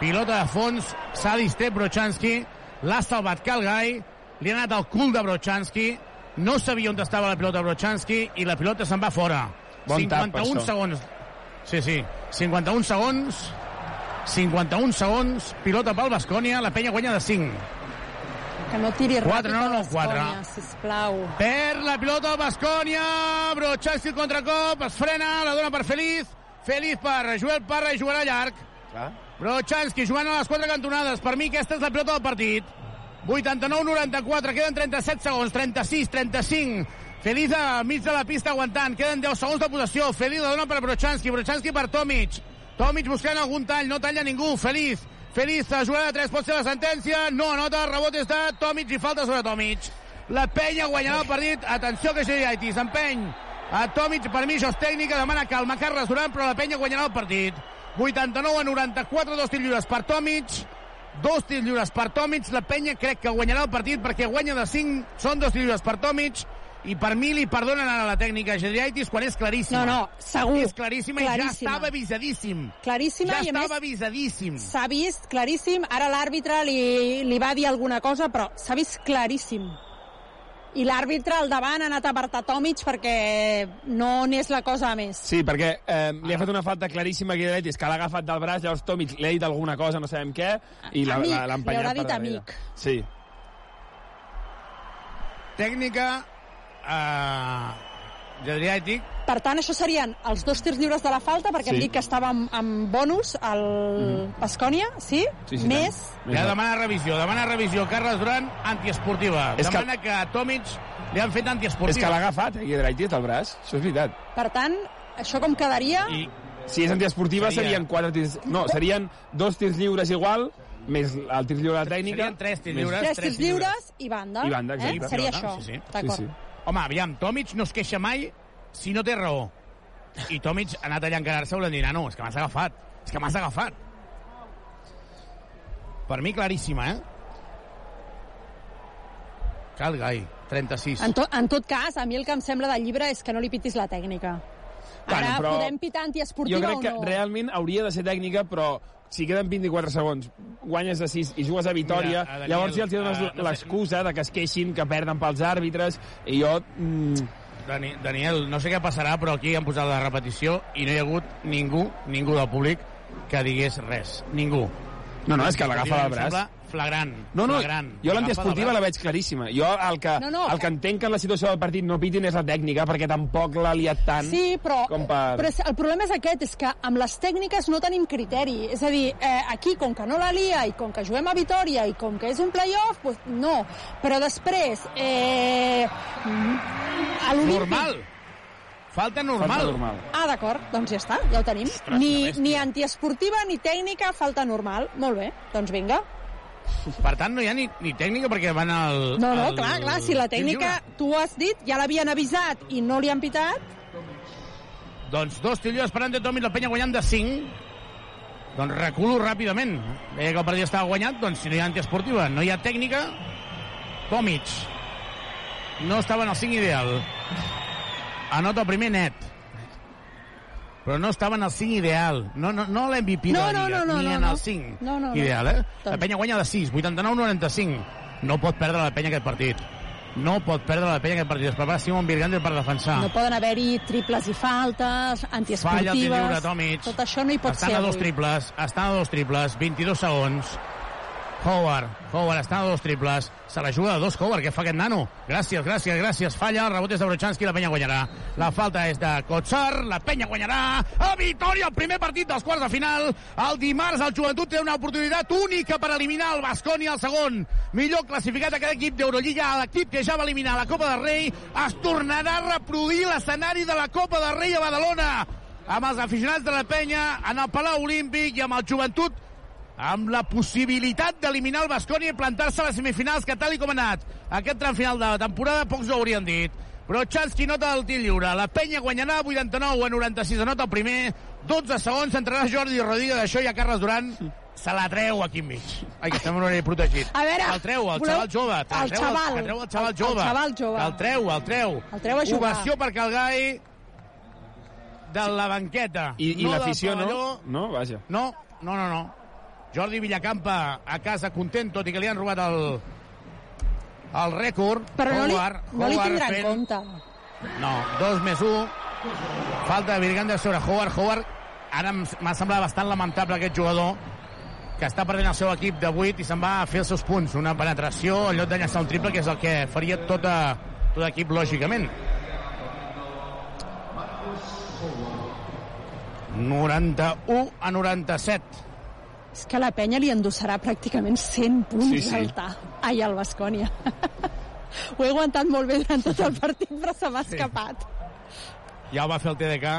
pilota de fons, s'ha distret Brochanski, l'ha salvat Calgai, li ha anat al cul de Brochanski, no sabia on estava la pilota Brochanski i la pilota se'n va fora. Bon tap, per 51 això. segons. Sí, sí, 51 segons, 51 segons, pilota pel Bascònia, la penya guanya de 5. Que no tiri Quatre, ràpid no, a no, Baskonia, quatre. sisplau. Per la pilota del Bascònia, Brochanski el contracop, es frena, la dona per Feliz, Feliz per Joel Parra i jugarà llarg. Clar. Brochanski jugant a les quatre cantonades. Per mi aquesta és la pilota del partit. 89-94, queden 37 segons, 36, 35. Feliz al mig de la pista aguantant, queden 10 segons de possessió. Feliz la dona per Brochanski, Brochanski per Tomic. Tomic buscant algun tall, no talla ningú. Feliz, Feliz, la jugada de 3 pot ser la sentència. No anota, rebot és de Tomic i falta sobre Tomic. La penya guanyarà el partit. Atenció que Geriaiti s'empeny. A Tomic, per mi això és tècnica, demana calma Carles Duran, però la penya guanyarà el partit. 89 a 94, dos tirs lliures per Tomic. Dos tirs lliures per Tomic. La penya crec que guanyarà el partit perquè guanya de 5. Són dos tirs lliures per Tomic i per mi li perdonen a la tècnica Geriaitis quan és claríssima. No, no, segur. És claríssima, i ja Claríssima. estava avisadíssim. Claríssima ja i a més estava avisadíssim. s'ha vist claríssim. Ara l'àrbitre li, li va dir alguna cosa, però s'ha vist claríssim. I l'àrbitre al davant ha anat a apartar Tomic perquè no n'és la cosa a més. Sí, perquè eh, li ha fet una falta claríssima a Guideretis, que l'ha agafat del braç, llavors Tomic li ha dit alguna cosa, no sabem què, i l'ha Amic, l'ha- l'ha li empenyat haurà per dit darrere. amic. Sí. Tècnica eh, Geriaitic Per tant, això serien els dos tirs lliures de la falta, perquè Sí. hem dit que estava amb, amb bonus al Bascònia, sí? Sí, sí, Més, Ja demana revisió, demana revisió. Carles Duran, antiesportiva. És que- demana que... a Tomic li han fet antiesportiva. És que l'ha agafat, eh, Guideretis, del braç, això és veritat. per tant, això com quedaria... I, Si és antiesportiva Seria- serien quatre tirs... No, serien dos tirs lliures igual, més el tir lliure de tècnica. Serien tres tirs lliures. Tres tres tirs lliures i banda. I banda, eh? exacte. Seria Pilota, això. Sí, sí. D'acord. Sí, sí. Home, aviam, Tomic no es queixa mai si no té raó. I Tomic ha anat allà a encarar-se volent dir, no, és que m'has agafat. És que m'has agafat. Per mi, claríssima, eh? Cal Gai, 36. En, to, en tot cas, a mi el que em sembla del llibre és que no li pitis la tècnica. Bueno, Ara però podem pitar Jo antiesportiva crec o que no? realment hauria de ser tècnica, però si queden 24 segons, guanyes de 6 i jugues a Vitòria, Mira, a Daniel, llavors ja els dones eh, no sé- l'excusa de que es queixin, que perden pels àrbitres, i jo... Mm, Dani, Daniel, no sé què passarà, però aquí han posat la repetició i no hi ha hagut ningú, ningú del públic que digués res. Ningú. no, no, és que l'agafa del braç. sembla flagrant. No, no, flagrant. jo l'antiesportiva la veig claríssima. Jo el que, No, no, el que entenc que en la situació del partit no pitin és la tècnica, perquè tampoc l'ha liat tant Sí, però, com per... però el problema és aquest, és que amb les tècniques no tenim criteri. És a dir, eh, aquí, com que no la lia i com que juguem a Vitòria i com que és un playoff, pues, no. Però després, eh, a. Normal. Falta normal. Falta normal. Ah, d'acord, doncs ja està, ja ho tenim. Ostres, Ni, ni antiesportiva ni tècnica, falta normal. Molt bé, doncs vinga. Per tant, no hi ha ni, ni tècnica perquè van al... No, no, al- clar, clar, si la tècnica, tu ho has dit, ja l'havien avisat i no li han pitat, Doncs dos tirs esperant de Tomi, la penya guanyant de 5. Doncs reculo ràpidament. Veia que el partit estava guanyat, doncs si no hi ha antiesportiva, no hi ha tècnica, Tomic no estava en el 5 ideal. Anota el primer net. Però no estava en el 5 ideal. No, no, no l'MVP de No, la no, Lliga, no, no, ni no, en no. el 5 No, no, no. ideal, eh? La penya guanya de 6, 89-95. No pot perdre la penya aquest partit. No pot perdre la penya aquest partit. Es prepara Simon Virgander per defensar. no poden haver-hi triples i faltes, Falla el lliure, antiesportives... Tomic. Tot això no hi pot estan ser a dos avui. triples, estan a dos triples, 22 segons. Howard, Howard està a dos triples, se la juga de dos Howard, què fa aquest nano? Gràcies, gràcies, gràcies, falla, el rebot és de Brochanski, la penya guanyarà. La falta és de Kotsar, la penya guanyarà. A Vitòria, el primer partit dels quarts de final. El dimarts el Joventut té una oportunitat única per eliminar el Basconi al segon. Millor classificat a cada equip d'Eurolliga, l'equip que ja va eliminar la Copa del Rei, es tornarà a reproduir l'escenari de la Copa del Rei a Badalona amb els aficionats de la penya en el Palau Olímpic i amb el Joventut amb la possibilitat d'eliminar el Basconi i plantar-se a les semifinals, que tal i com ha anat aquest tram final de la temporada, pocs ho haurien dit. Però Chansky nota el tir lliure. La penya guanyarà 89 a 96, anota el primer. 12 segons, entrarà Jordi Rodríguez, d'això i a Carles Duran se la treu aquí enmig. Ai, que estem en horari protegit. A veure, el treu, el voleu- xaval jove. el treu, xaval. que treu el xaval El- jove. el xaval jove. El treu, el treu. El treu a jugar. Ovació per Calgai de la banqueta. I, i no del l'afició, no? No, vaja. No, no, no, no. Jordi Villacampa a casa content, tot i que li han robat el, el rècord. Però no li, Howard, no li Howard tindrà en fent- compte. No, dos més un. Falta de Virgander sobre Howard. Howard, ara m'ha semblat bastant lamentable aquest jugador que està perdent el seu equip de 8 i se'n va a fer els seus punts. Una penetració en lloc de llançar un triple, que és el que faria tota, tot l'equip, lògicament. 91 a 97. És que la penya li endossarà pràcticament 100 punts Sí, sí. al ta. Ai, al Bascònia. (laughs) Ho he aguantat molt bé durant tot el partit, però se m'ha escapat. Ja ho va fer el TDK.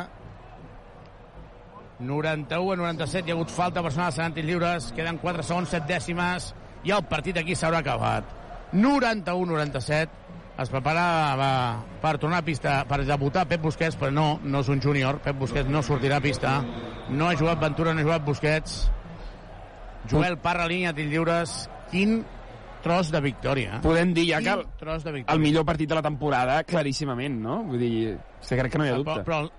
91 a 97, hi ha hagut falta personal, seran tirs lliures, queden 4 segons, 7 dècimes, i el partit aquí s'haurà acabat. 91-97, es prepara va, per tornar a pista, per debutar Pep Busquets, però no, no és un júnior, Pep Busquets no sortirà a pista, no ha jugat Ventura, no ha jugat Busquets, Joel Parra, línia de lliures, quin tros de victòria. eh? Podem dir ja que el, tros de victòria. el millor partit de la temporada, claríssimament, no? Vull dir, sí, crec que no hi ha dubte. Però, però el,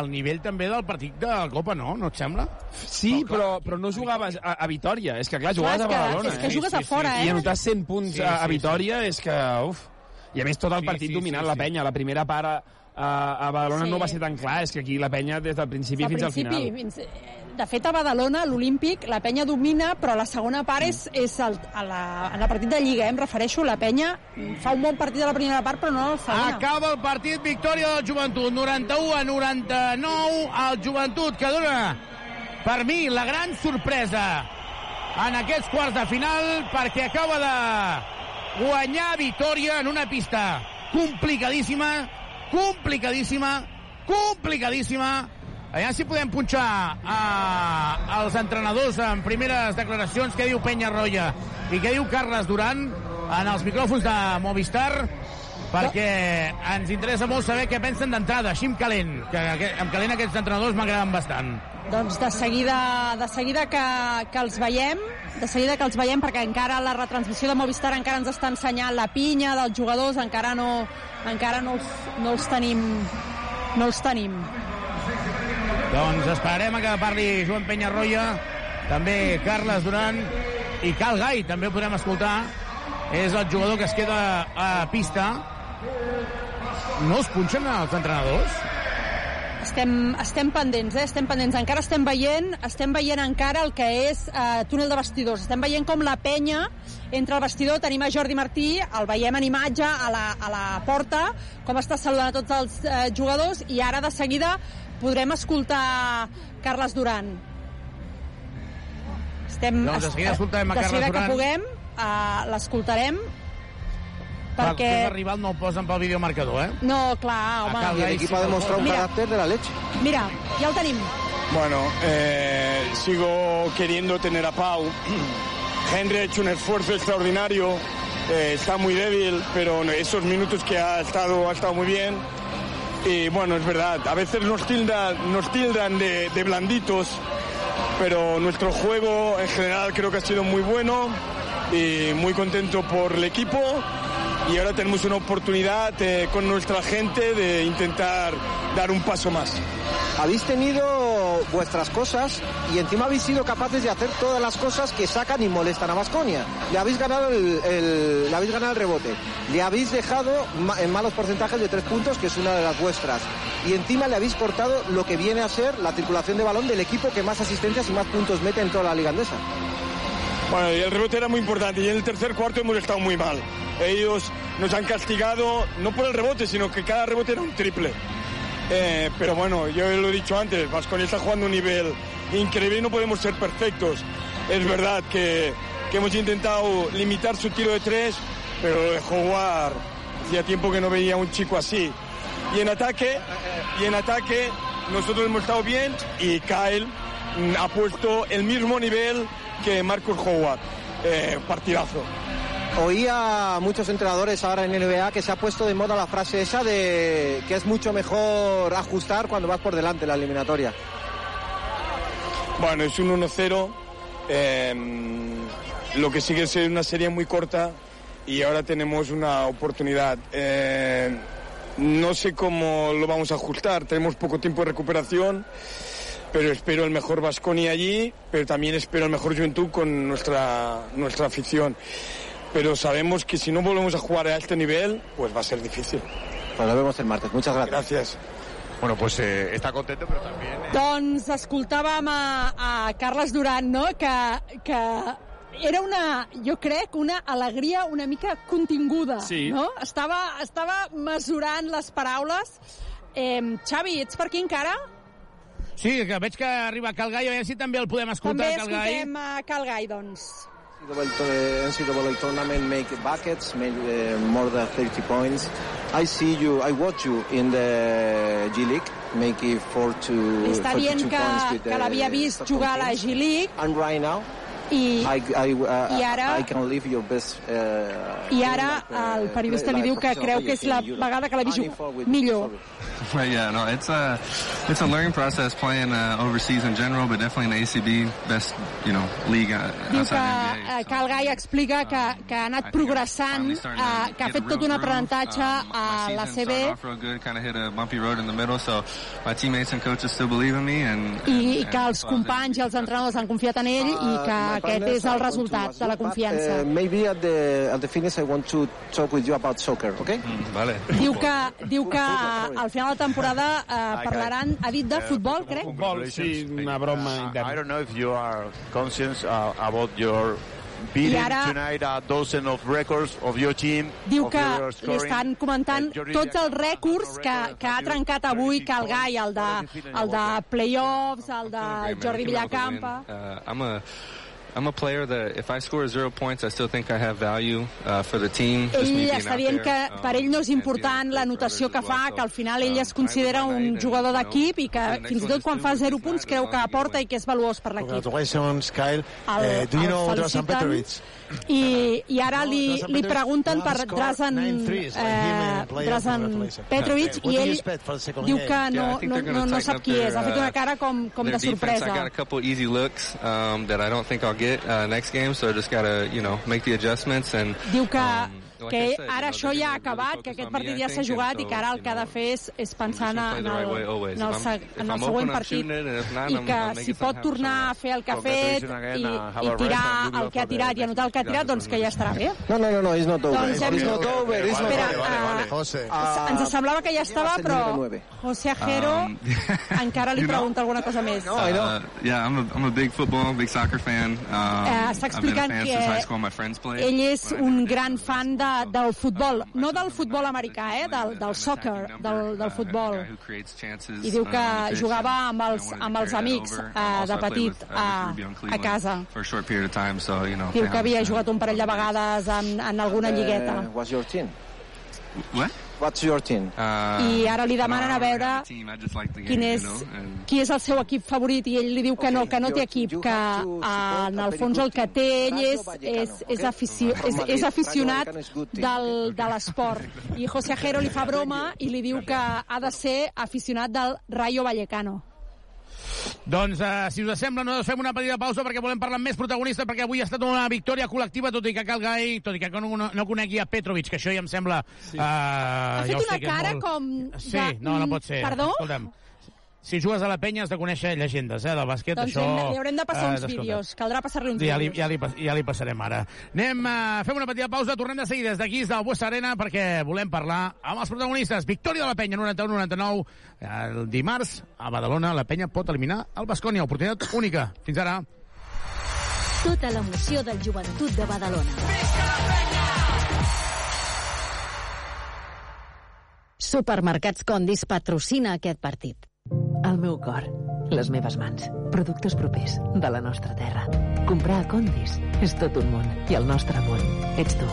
el nivell també del partit de la Copa, no? No et sembla? Sí, però, però no jugaves a, a Vitoria. És que, clar, jugaves Clar, és a que- Badalona. és que eh? jugues a fora, I eh? anotar 100 punts Sí, a, a sí, Vitoria és que, uf... I a més tot el Sí, partit sí, dominant sí, la sí. penya. La primera part a, a, a Badalona Sí. no va ser tan clar. És que aquí la penya des del principi Al fins al principi, final. fins, eh, de fet, a Badalona, l'Olímpic, la penya domina, però la segona part és, és el, a la, en el partit de Lliga, eh, em refereixo, la penya fa un bon partit a la primera part, però no a la segona. Acaba el partit, victòria del Joventut, 91 a 99, el Joventut que dona, per mi, la gran sorpresa en aquests quarts de final, perquè acaba de guanyar Vitoria en una pista complicadíssima, complicadíssima, complicadíssima. Allà si podem punxar a, als entrenadors en primeres declaracions què diu Penya Roya i què diu Carles Duran en els micròfons de Movistar perquè ens interessa molt saber què pensen d'entrada, així en calent, que, que en calent aquests entrenadors m'agraden bastant. Doncs de seguida, de seguida que, que els veiem, de seguida que els veiem, perquè encara la retransmissió de Movistar encara ens està ensenyant la pinya dels jugadors, encara no, encara no, els, no els tenim no els tenim. Doncs esperarem que parli Joan Penyarroia, també Carles Duran i Cal Gai, també ho podrem escoltar. És el jugador que es queda a pista. No els punxen els entrenadors? Estem, estem pendents, eh? estem pendents. Encara estem veient, estem veient encara el que és eh, túnel de vestidors. Estem veient com la penya entre el vestidor, tenim a Jordi Martí, el veiem en imatge a la, a la porta, com està saludant a tots els eh, jugadors, i ara de seguida podrem escoltar Carles Duran. Estem, Doncs de seguida escoltarem a de Carles seguida Duran. que puguem, eh, l'escoltarem, Perquè... El rival no el posen pel videomarcador, eh? No, clar, home. Cal Gai sí que el posa. Mira, de la leche. Mira, ja el tenim. Bueno, eh, sigo queriendo tener a Pau. (clears throat) Henry ha hecho un esfuerzo extraordinario, eh, está muy débil, pero esos minutos que ha estado, ha estado muy bien. Y bueno, es verdad, a veces nos tildan, nos tildan de, de blanditos, pero nuestro juego en general creo que ha sido muy bueno y muy contento por el equipo. Y ahora tenemos una oportunidad eh, con nuestra gente de intentar dar un paso más. Habéis tenido vuestras cosas y encima habéis sido capaces de hacer todas las cosas que sacan y molestan a Basconia. Le habéis ganado el, le habéis ganado el rebote. Le habéis dejado en malos porcentajes de tres puntos, que es una de las vuestras. Y encima le habéis cortado lo que viene a ser la circulación de balón del equipo que más asistencias y más puntos mete en toda la liga andesa. Bueno, el rebote era muy importante y en el tercer cuarto hemos estado muy mal. Ellos nos han castigado, no por el rebote, sino que cada rebote era un triple. Eh, pero bueno, yo lo he dicho antes, Vasconia está jugando un nivel increíble no podemos ser perfectos. Es verdad que, hemos intentado limitar su tiro de tres, pero dejó jugar. Hacía tiempo que no veía un chico así. Y en ataque, y en ataque nosotros hemos estado bien y Kyle ha puesto el mismo nivel que Marcus Howard. Eh, partidazo. Oía a muchos entrenadores ahora en NBA que se ha puesto de moda la frase esa de que es mucho mejor ajustar cuando vas por delante la eliminatoria. Bueno, es un 1-0. eh, lo que sigue siendo una serie muy corta y ahora tenemos una oportunidad. Eh, no sé cómo lo vamos a ajustar. Tenemos poco tiempo de recuperación, pero espero el mejor Vasconi allí, pero también espero el mejor Juventud con nuestra, nuestra afición. Pero sabemos que si no volvemos a jugar a este nivel, pues va a ser difícil. Pues nos vemos el martes. Muchas gracias. Gracias. Bueno, pues eh, está contento, pero también... Doncs escoltàvem a, a Carles Duran, no?, que, que era una, jo crec, una alegria una mica continguda, Sí. no? Estava, estava mesurant les paraules. Eh, Xavi, ets per aquí encara? Sí, que veig que arriba Calgai, a veure si també el podem escoltar, També Calgai. escoltem a Calgai, doncs. NCAA NCAA tournament make buckets, made uh, more than 30 points. I see you, I watch you in the G League. make it four to Li està dient 42 que, que l'havia vist jugar a la Kings. G-League And right now, i, I, I, uh, I ara- I can leave your best... Uh, i ara el periodista li diu que creu que és la vegada que l'ha vist jugar millor. But yeah, no, it's a it's a learning process playing uh, overseas in general, but definitely in the ACB, best you know league uh, Diu que, outside the NBA. eh, que el Gai explica que, que ha anat progressant, eh, que ha fet tot un aprenentatge a la CB off real good, kind of hit a bumpy road in the middle. So my teammates and coaches still believe in me, and, i and, que els companys i els entrenadors han confiat en ell i que aquest és el resultat de la confiança. Uh, maybe at the, at the finish I want to talk with you about soccer, okay? vale. Diu que, diu que eh, al final de la temporada eh, parlaran, ha dit de futbol, crec? Futbol, sí, una broma Uh, interna. I don't know if you are conscious uh, about your beating ara- tonight a dozen of records of your team. Diu que li estan comentant tots els rècords que, que ha trencat avui Cal Gai, el de, el de playoffs, el de Jordi Villacampa... Uh, I'm a I'm a player that if I score zero points, I still think I have value uh, for the team. Ell està dient que. Um, per ell no és important la notació que fa, que al final ell es considera un jugador d'equip i que fins i tot quan fa zero punts creu que aporta i que és valuós per l'equip. Congratulations, Kyle. El- Eh, do you know Drasan. Petrovic? I, i ara li, Drazen li pregunten per Drazen, eh. Drazen. Petrovic i ell diu que no, no, no, no sap qui és. Ha fet una cara com, com de. I got sorpresa. a couple easy looks um, that I don't think I'll get uh, next game, so I just gotta, you know, make the adjustments and. Diu que, like que said, ara això ja ha acabat, que aquest partit ja s'ha jugat i que ara el que ha de fer és, és pensar en, el, en el, en el següent partit i que si pot tornar a fer el que ha fet i, uh, i tirar el que ha tirat i anotar el que ha tirat, doncs que ja estarà bé. No, no, no, no, it's not over. Doncs hem- It's not over, it's not Espera, over. ah, José. ens semblava que ja estava, però. José Ajero Um, (laughs) encara li pregunta alguna cosa més. Uh, yeah, I'm a, I'm a big football, big soccer fan. Um, Eh, està explicant que ell és un gran fan de, del futbol, no del futbol americà, eh, del, del soccer, del, del futbol. I diu uh, que jugava amb els, amb els amics eh, de petit uh, a, a casa. Diu que havia have- jugat un parell de vegades en, en alguna lligueta. Uh, what's your team? What? What's your team? Uh, I ara li demanen a veure quin és, you know, and- qui és el seu equip favorit i ell li diu que no, que no té equip, que eh, en el fons el que té ell és, és, és, aficio, és, és aficionat del, de l'esport. I José Ajero li fa broma i li diu que ha de ser aficionat del Rayo Vallecano. Doncs, uh, si us sembla, nosaltres fem una petita pausa perquè volem parlar amb més protagonistes, perquè avui ha estat una victòria col·lectiva, tot i que cal Gai, tot i que no, no, no conegui a Petrovic, que això ja em sembla... Sí. Uh, Ha fet ja una cara molt... com... Sí, de, no, no pot ser. Perdó? Escolta'm, si jugues a la penya has de conèixer llegendes, eh, del bàsquet, Doncs això... hem, li haurem de passar eh, uns vídeos. Caldrà passar-li uns Ja li, vídeos. ja, li, ja li passarem ara. Anem, uh, fem una petita pausa, tornem de seguida des d'aquí, des del Bues Arena, perquè volem parlar amb els protagonistes. Victòria de la penya, 91-99. El dimarts, a Badalona, la penya pot eliminar el Bascònia. Oportunitat única. Fins ara. Tota l'emoció del joventut de Badalona. Supermercats Condis patrocina aquest partit. El meu cor, les meves mans, productes propers de la nostra terra. Comprar a Condis és tot un món i el nostre món ets tu.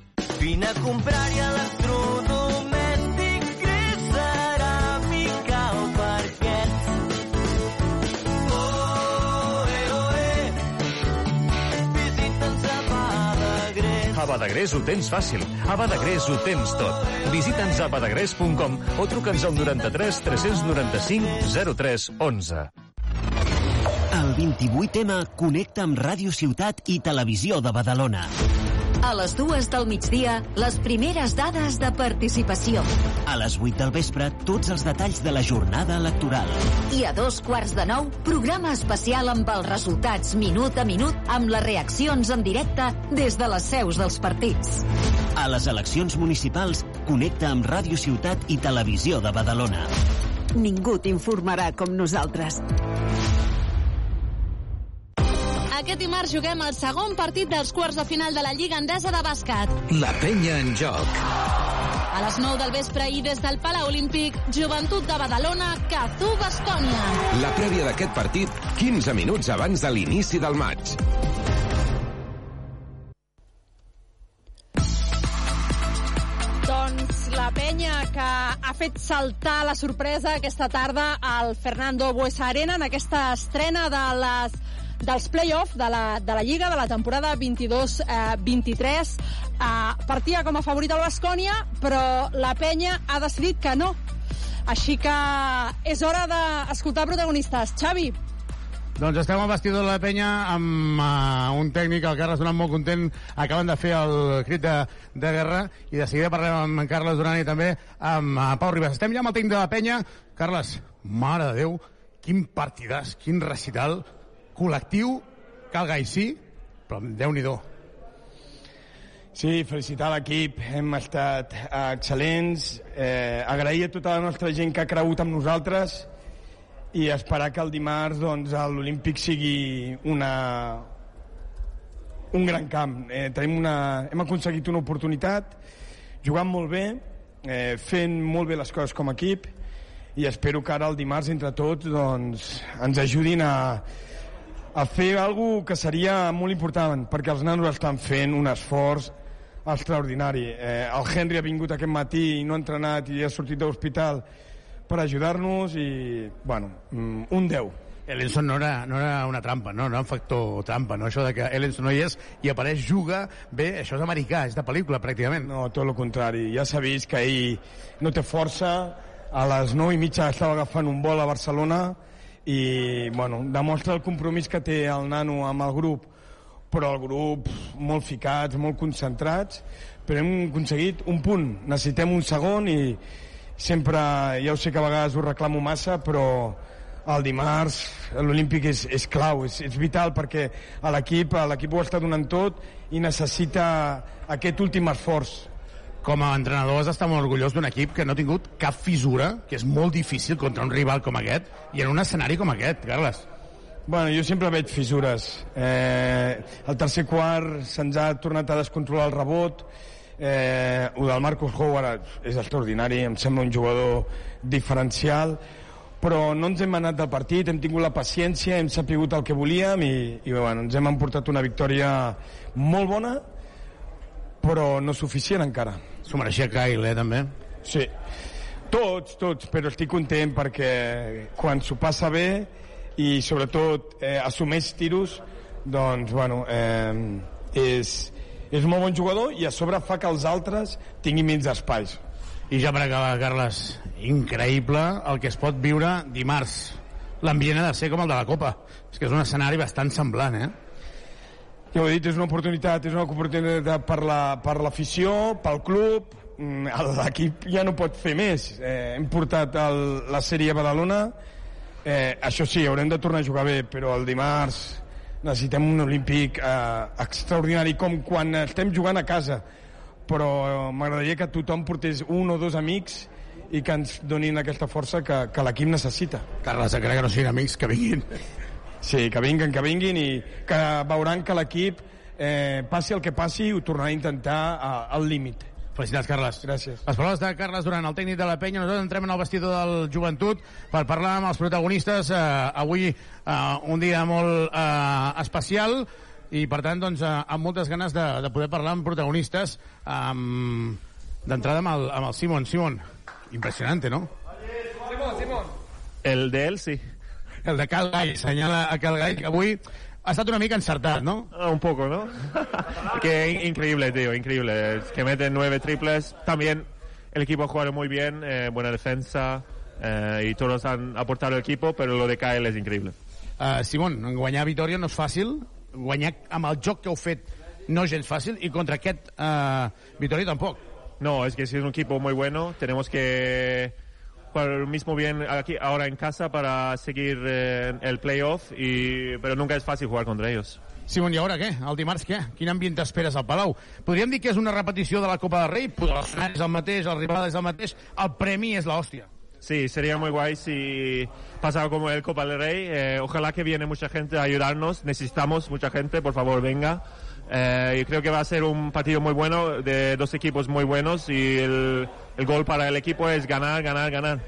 Vine a comprar-hi electrodomèstic, gris, ceràmica o parquet. Oh, eh, oh, eh. Visita'ns a Balaguer. A Badagrés ho tens fàcil. A Badagrés ho tens tot. Visita'ns a badagrés.com o truca'ns al 93 395 03 11. El 28M connecta amb Ràdio Ciutat i Televisió de Badalona. A les dues del migdia, les primeres dades de participació. A les 8 del vespre, tots els detalls de la jornada electoral. I a dos quarts de nou, programa especial amb els resultats minut a minut amb les reaccions en directe des de les seus dels partits. A les eleccions municipals, connecta amb Ràdio Ciutat i Televisió de Badalona. Ningú t'informarà com nosaltres. Aquest dimarts juguem el segon partit dels quarts de final de la Lliga Endesa de bàsquet. La penya en joc. A les 9 del vespre i des del Palau Olímpic, Joventut de Badalona, Cazú, Bascònia. La prèvia d'aquest partit, 15 minuts abans de l'inici del maig. Doncs la penya que ha fet saltar la sorpresa aquesta tarda al Fernando Buesa Arena en aquesta estrena de les dels play-off de la, de la Lliga de la temporada 22-23 eh, partia com a favorit al Bascònia però la penya ha decidit que no així que és hora d'escoltar protagonistes Xavi, Doncs estem al vestidor de la penya amb uh, un tècnic, el Carles Duran, molt content. Acaben de fer el crit de, de guerra i de seguida parlem amb en Carles Duran i també amb uh, Pau Ribas. Estem ja amb el tècnic de la penya. Carles, mare de Déu, quin partidàs, quin recital col·lectiu, calga i sí, però Déu-n'hi-do. Sí, felicitar l'equip, hem estat eh, excel·lents, eh, agrair a tota la nostra gent que ha cregut amb nosaltres i esperar que el dimarts doncs, l'Olímpic sigui una, un gran camp. Eh, tenim una, hem aconseguit una oportunitat, jugant molt bé, eh, fent molt bé les coses com a equip i espero que ara el dimarts entre tots doncs, ens ajudin a, a fer alguna que seria molt important perquè els nanos estan fent un esforç extraordinari. Eh, el Henry ha vingut aquest matí i no ha entrenat i ha sortit de l'hospital per ajudar-nos i, bueno, mm, un 10. Ellenson no era, no era una trampa, no? no era un factor trampa, no? Això de que Ellenson no hi és i apareix, juga, bé, això és americà, és de pel·lícula, pràcticament. No, tot el contrari. Ja s'ha vist que ell no té força, a les 9 i mitja estava agafant un vol a Barcelona i, bueno, demostra el compromís que té el nano amb el grup, però el grup molt ficats, molt concentrats, però hem aconseguit un punt. Necessitem un segon i sempre, ja ho sé que a vegades ho reclamo massa, però el dimarts l'Olímpic és, és clau, és, és vital perquè l'equip l'equip ho està donant tot i necessita aquest últim esforç com a entrenador has d'estar molt orgullós d'un equip que no ha tingut cap fissura, que és molt difícil contra un rival com aquest, i en un escenari com aquest, Carles. Bueno, jo sempre veig fissures. Eh, el tercer quart se'ns ha tornat a descontrolar el rebot, eh, el del Marcus Howard és extraordinari, em sembla un jugador diferencial, però no ens hem anat del partit, hem tingut la paciència, hem sapigut el que volíem i, i bueno, ens hem emportat una victòria molt bona, però no suficient encara. S'ho mereixia Kyle, eh, també? Sí. Tots, tots, però estic content perquè quan s'ho passa bé i sobretot eh, assumeix tiros, doncs, bueno, eh, és, és un molt bon jugador i a sobre fa que els altres tinguin menys espais. I ja per acabar, Carles, increïble el que es pot viure dimarts. L'ambient ha de ser com el de la Copa. És que és un escenari bastant semblant, eh? Ja ho he dit, és una oportunitat, és una oportunitat per la- per l'afició, la, pel club, Mm, l'equip ja no pot fer més. Eh, hem portat el, la sèrie a Badalona, eh, això sí, haurem de tornar a jugar bé, però el dimarts necessitem un olímpic eh, extraordinari, com quan estem jugant a casa. Però eh, m'agradaria que tothom portés un o dos amics i que ens donin aquesta força que, que l'equip necessita. Carles, encara que no siguin amics, que vinguin. Sí, que vinguen, que vinguin i que veuran que l'equip, eh, passi el que passi, ho tornarà a intentar a, al límit. Felicitats, Carles. Gràcies. Les paraules de Carles Durant, el tècnic de la penya. Nosaltres entrem en el vestidor del joventut per parlar amb els protagonistes. Eh, avui eh, un dia molt eh, especial i, per tant, doncs, eh, amb moltes ganes de, de poder parlar amb protagonistes. Um, D'entrada amb, el, amb el Simon. Simon, impressionante, ¿no? El de él, sí. El de Cal Gall, senyala a Cal Gall, que avui ha estat una mica encertat, ¿no? Un poco, ¿no? (laughs) que in- increíble, tío, increíble. Es Que meten nueve triples. También el equipo ha jugado muy bien, eh, buena defensa eh, y todos han aportado al equipo, pero lo de Kyle es increíble. Uh, Simon, guanyar a Vitoria no és fàcil, guanyar amb el joc que heu fet no és gens fàcil, i contra aquest uh, Vitoria tampoc. No, es que es un equipo muy bueno. Tenemos que jugar lo mismo bien aquí ahora en casa para seguir eh, el playoff, y, pero nunca es fácil jugar contra ellos. Simon, i ara què? El dimarts què? Quin ambient t'esperes al Palau? Podríem dir que és una repetició de la Copa del Rei? L'escenari és el mateix, el rival és el mateix, el premi és l'hòstia. Sí, sería muy guay si pasara como el Copa del Rey. Eh, ojalá que viene mucha gente a ayudarnos. Necesitamos mucha gente, por favor, venga. Eh, yo creo que va a ser un partido muy bueno, de dos equipos muy buenos y el, el gol para el equipo es ganar, ganar, ganar.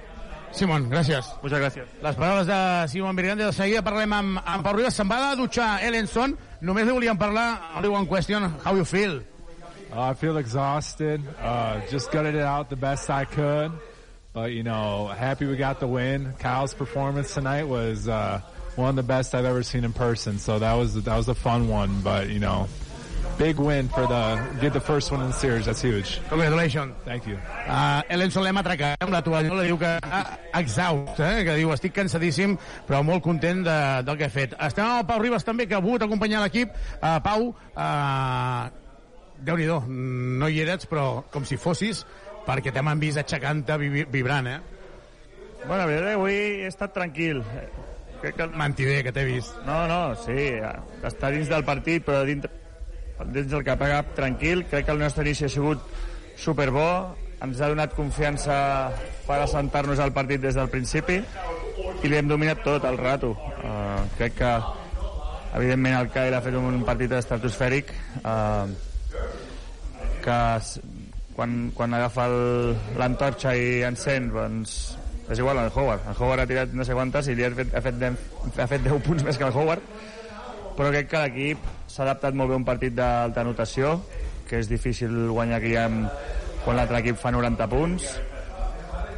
Simon, gràcies. Muchas gracias. Les paraules de Simon Virgante, de seguida parlem amb, amb Pau Ribas. Se'n va a dutxar Ellenson. Només li volíem parlar, only one question, how you feel? Uh, I feel exhausted. Uh, just gutted it out the best I could. But, you know, happy we got the win. Kyle's performance tonight was uh, one of the best I've ever seen in person. So that was that was a fun one. But, you know, big win for the get the first one in the series. That's huge. Congratulations. Thank you. Uh, Ellenson l'hem atracat amb la tovallola, diu que ah, exhaust, eh? que diu estic cansadíssim, però molt content de, del que he fet. Estem amb el Pau Ribas també, que ha volgut acompanyar l'equip. Uh, Pau, uh, déu nhi no hi eres, però com si fossis, perquè t'hem vist aixecant-te, vi- vibrant, eh? Bueno, que avui he estat tranquil. Crec que... Mentider, que t'he vist. No, no, sí, està dins del partit, però dintre, dins del cap a cap, tranquil. Crec que el nostre inici ha sigut superbo, ens ha donat confiança per assentar-nos al partit des del principi i l'hem dominat tot el rato. Uh, crec que, evidentment, el Kyle ha fet un partit estratosfèric uh, que quan, quan agafa el- l'antorxa i encén, doncs, és igual al Howard. El Howard ha tirat no sé quantes i li ha fet, ha fet, 10, ha fet 10 punts (laughs) més que el Howard, però crec que l'equip s'ha adaptat molt bé a un partit d'alta notació, que és difícil guanyar aquí amb, quan l'altre equip fa 90 punts,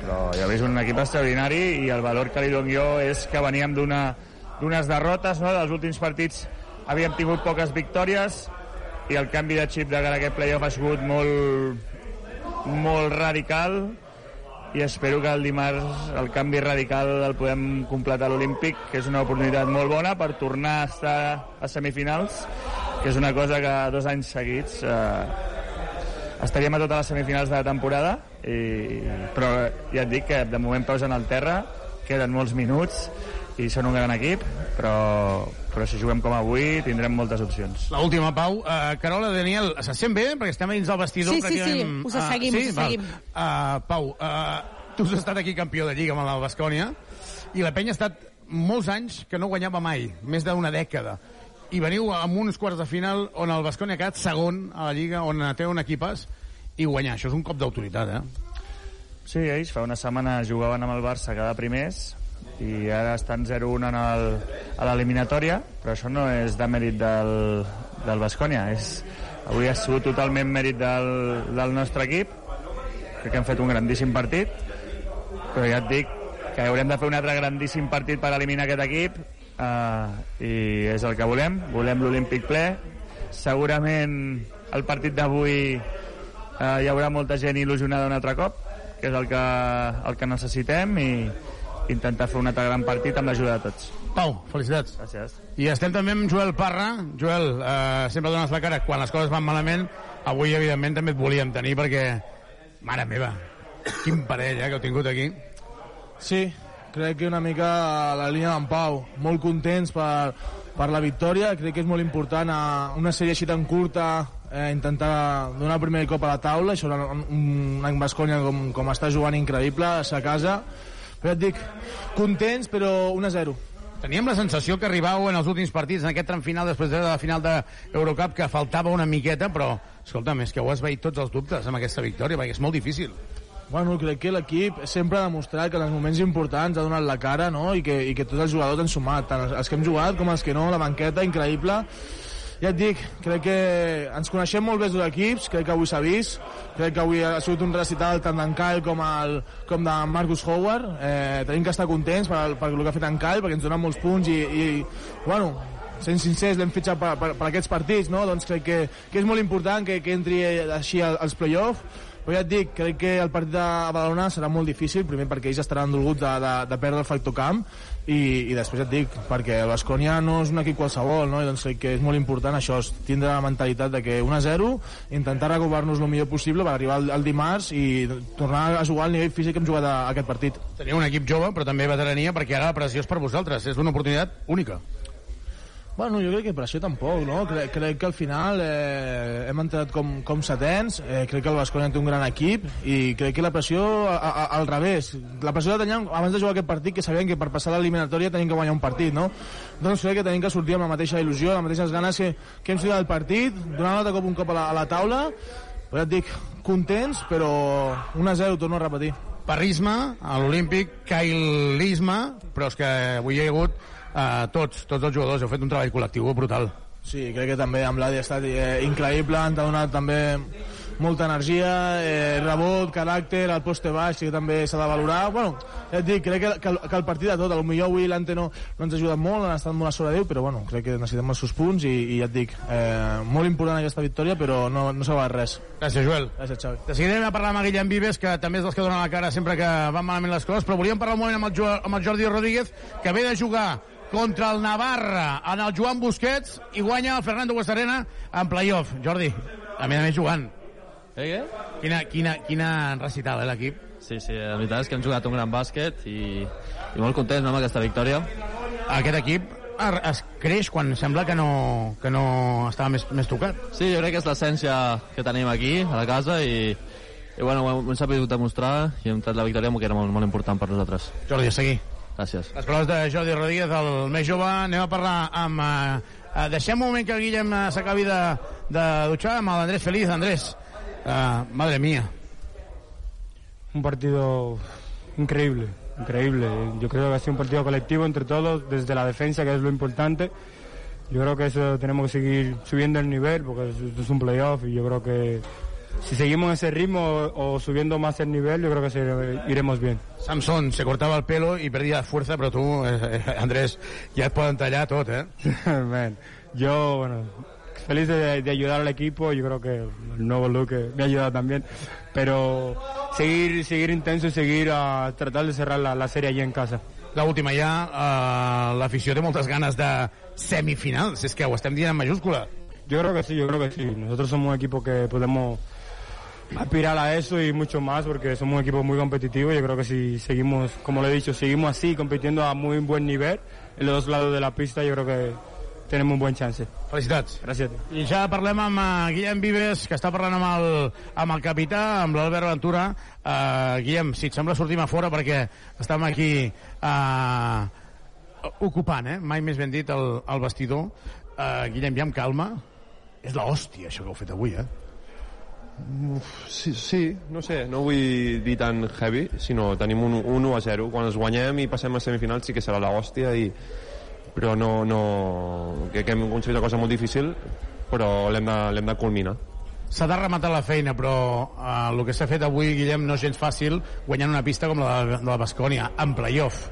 però ja veus un equip extraordinari i el valor que li dono jo és que veníem d'unes derrotes, no? dels últims partits havíem tingut poques victòries i el canvi de xip de cara a aquest playoff ha sigut molt, molt radical i espero que el dimarts el canvi radical el podem completar a l'Olímpic, que és una oportunitat molt bona per tornar a estar a semifinals, que és una cosa que dos anys seguits eh, estaríem a totes les semifinals de la temporada, i, però ja et dic que de moment peus en el terra, queden molts minuts i són un gran equip, però, però si juguem com avui tindrem moltes opcions. L'última, Pau. Uh, Carola, Daniel, se sent bé? Perquè estem dins del vestidor. Sí, sí, sí. Us Ah, seguim, us Val. seguim. Uh, Pau, uh, tu has estat aquí campió de Lliga amb el Bascònia i la penya ha estat molts anys que no guanyava mai, més d'una dècada. I veniu amb uns quarts de final on el Bascònia ha quedat segon a la Lliga, on té un equipàs, i guanyar. Això és un cop d'autoritat, eh? Sí, ells fa una setmana jugaven amb el Barça cada primers i ara estan 0-1 en el, a l'eliminatòria, però això no és de mèrit del, del Bascònia. És, avui ha sigut totalment mèrit del, del nostre equip. Crec que hem fet un grandíssim partit, però ja et dic que haurem de fer un altre grandíssim partit per eliminar aquest equip uh, i és el que volem. Volem l'Olímpic ple. Segurament el partit d'avui uh, hi haurà molta gent il·lusionada un altre cop, que és el que, el que necessitem i intentar fer un altre gran partit amb l'ajuda de tots. Pau, felicitats. Gràcies. I estem també amb Joel Parra. Joel, eh, sempre dones la cara quan les coses van malament. Avui, evidentment, també et volíem tenir perquè... Mare meva, quin parell, eh, que heu tingut aquí. Sí, crec que una mica a la línia d'en Pau. Molt contents per, per la victòria. Crec que és molt important a una sèrie així tan curta eh, intentar donar el primer cop a la taula i sobre un, un any Bascònia com, com està jugant increïble a sa casa. Però ja et dic, contents però 1 a 0. Teníem la sensació que arribàveu en els últims partits, en aquest tram final, després de la final de Eurocup, que faltava una miqueta, però, escolta'm, és que heu esveït tots els dubtes amb aquesta victòria, perquè és molt difícil. Bueno, crec que l'equip sempre ha demostrat que en els moments importants ha donat la cara no? I, que, i que tots els jugadors han sumat, tant els que hem jugat com els que no, la banqueta, increïble. Ja et dic, crec que ens coneixem molt bé els dos equips, crec que avui s'ha vist, crec que avui ha sigut un recital tant d'en Kyle com, el, com de Marcus Howard, eh, tenim que estar contents per, per el que ha fet en Kyle, perquè ens dona molts punts i, i bueno, sent sincers, l'hem fitxat per, per, per aquests partits, no? doncs crec que, que és molt important que, que entri així al- als play-off, però ja et dic, crec que el partit de Badalona serà molt difícil, primer perquè ells estaran dolguts de, de, de perdre el factor camp, i, i després et dic, perquè el Bascònia no és un equip qualsevol, no? I doncs que és molt important això, és tindre la mentalitat de que 1-0, intentar recuperar-nos el millor possible per arribar al, al dimarts i tornar a jugar al nivell físic que hem jugat a, a aquest partit. Teniu un equip jove, però també veterania, perquè ara la pressió és per vosaltres. És una oportunitat única. Bueno, jo crec que per això tampoc, no? Crec, crec que al final eh, hem entrat com, com setens, eh, crec que el Basconia té un gran equip i crec que la pressió a, a, al revés. La pressió la teníem abans de jugar aquest partit, que sabien que per passar l'eliminatòria tenim que guanyar un partit, no? Doncs crec que tenim que sortir amb la mateixa il·lusió, les mateixes ganes que, que hem sortit del partit, donant altre cop un cop a la, a la taula, però ja et dic, contents, però 1-0 torno a repetir. Parrisme, a l'Olímpic, Kailisme, però és que avui hi ha hagut eh, tots, tots els jugadors, heu fet un treball col·lectiu brutal. Sí, crec que també amb l'Adi ha estat eh, increïble, ens ha donat també molta energia, eh, rebot, caràcter, el poste baix, que també s'ha de valorar. Bueno, ja et dic, crec que, que, el, que el partit de tot, potser avui l'Ante no, no ens ha ajudat molt, han estat molt a sobre Déu, però bueno, crec que necessitem els seus punts i, i ja et dic, eh, molt important aquesta victòria, però no, no s'ha res. Gràcies, Joel. Gràcies, Xavi. De seguida anem a parlar amb Guillem Vives, que també és dels que donen la cara sempre que van malament les coses, però volíem parlar un moment amb el, amb el Jordi Rodríguez, que ve de jugar contra el Navarra en el Joan Busquets i guanya el Fernando Guasarena en playoff. Jordi, a més a més jugant. Eh, què? Quina, quina, quina recital, eh, l'equip? Sí, sí, la veritat és que hem jugat un gran bàsquet i, i molt contents no, amb aquesta victòria. Aquest equip es, es creix quan sembla que no, que no estava més, més tocat. Sí, jo crec que és l'essència que tenim aquí, a la casa, i, i bueno, ho hem, ho hem sabut demostrar i hem tret la victòria que era molt, molt important per nosaltres. Jordi, a seguir. Gràcies. Les paraules de Jordi Rodríguez, el més jove. Anem a parlar amb... Eh, eh, deixem un moment que el Guillem eh, s'acabi de, de dutxar amb l'Andrés Feliz. Andrés, eh, madre mía. un partido increíble, increíble. Yo creo que ha sido un partido colectivo entre todos, desde la defensa, que es lo importante. Yo creo que eso tenemos que seguir subiendo el nivel, porque esto es un playoff y yo creo que si seguimos ese ritmo o, o subiendo más el nivel, yo creo que se- iremos bien. Samson se cortaba el pelo y perdía fuerza, pero tú, eh, eh, (laughs) Andrés, ja et poden tallar tot, eh? (laughs) Man, yo, bueno, feliz de, de ayudar al equipo, yo creo que el nuevo Luke me ha ayudado también, pero seguir, seguir intenso y seguir a tratar de cerrar la, la serie allí en casa. L'última ja, eh, l'afició té moltes ganes de semifinals, és que ho estem dient en mayúscula. Yo creo que sí, yo creo que sí. Nosotros somos un equipo que podemos aspirar a eso y mucho más porque somos un equipo muy competitivo. Yo creo que si seguimos, como lo he dicho, seguimos así, compitiendo a muy buen nivel en los dos lados de la pista, yo creo que tenemos un buen chance. Felicitats. Gràcies. I ja parlem amb uh, Guillem Vives, que està parlant amb el, amb el capità, amb l'Albert Ventura. Uh, Guillem, si et sembla, sortim a fora perquè estem aquí uh, ocupant, eh? mai més ben dit, el, el vestidor. Uh, Guillem, ja amb calma. És la hòstia, això que heu fet avui, eh? Uf, sí, sí, no sé, no vull dir tan heavy, sinó tenim un, un 1 a 0. Quan els guanyem i passem a semifinals sí que serà la hòstia, i, però no, no, crec que hem aconseguit una cosa molt difícil, però l'hem de, de culminar. S'ha de rematar la feina, però uh, el que s'ha fet avui, Guillem, no és gens fàcil guanyant una pista com la de, de la Bascònia, en playoff.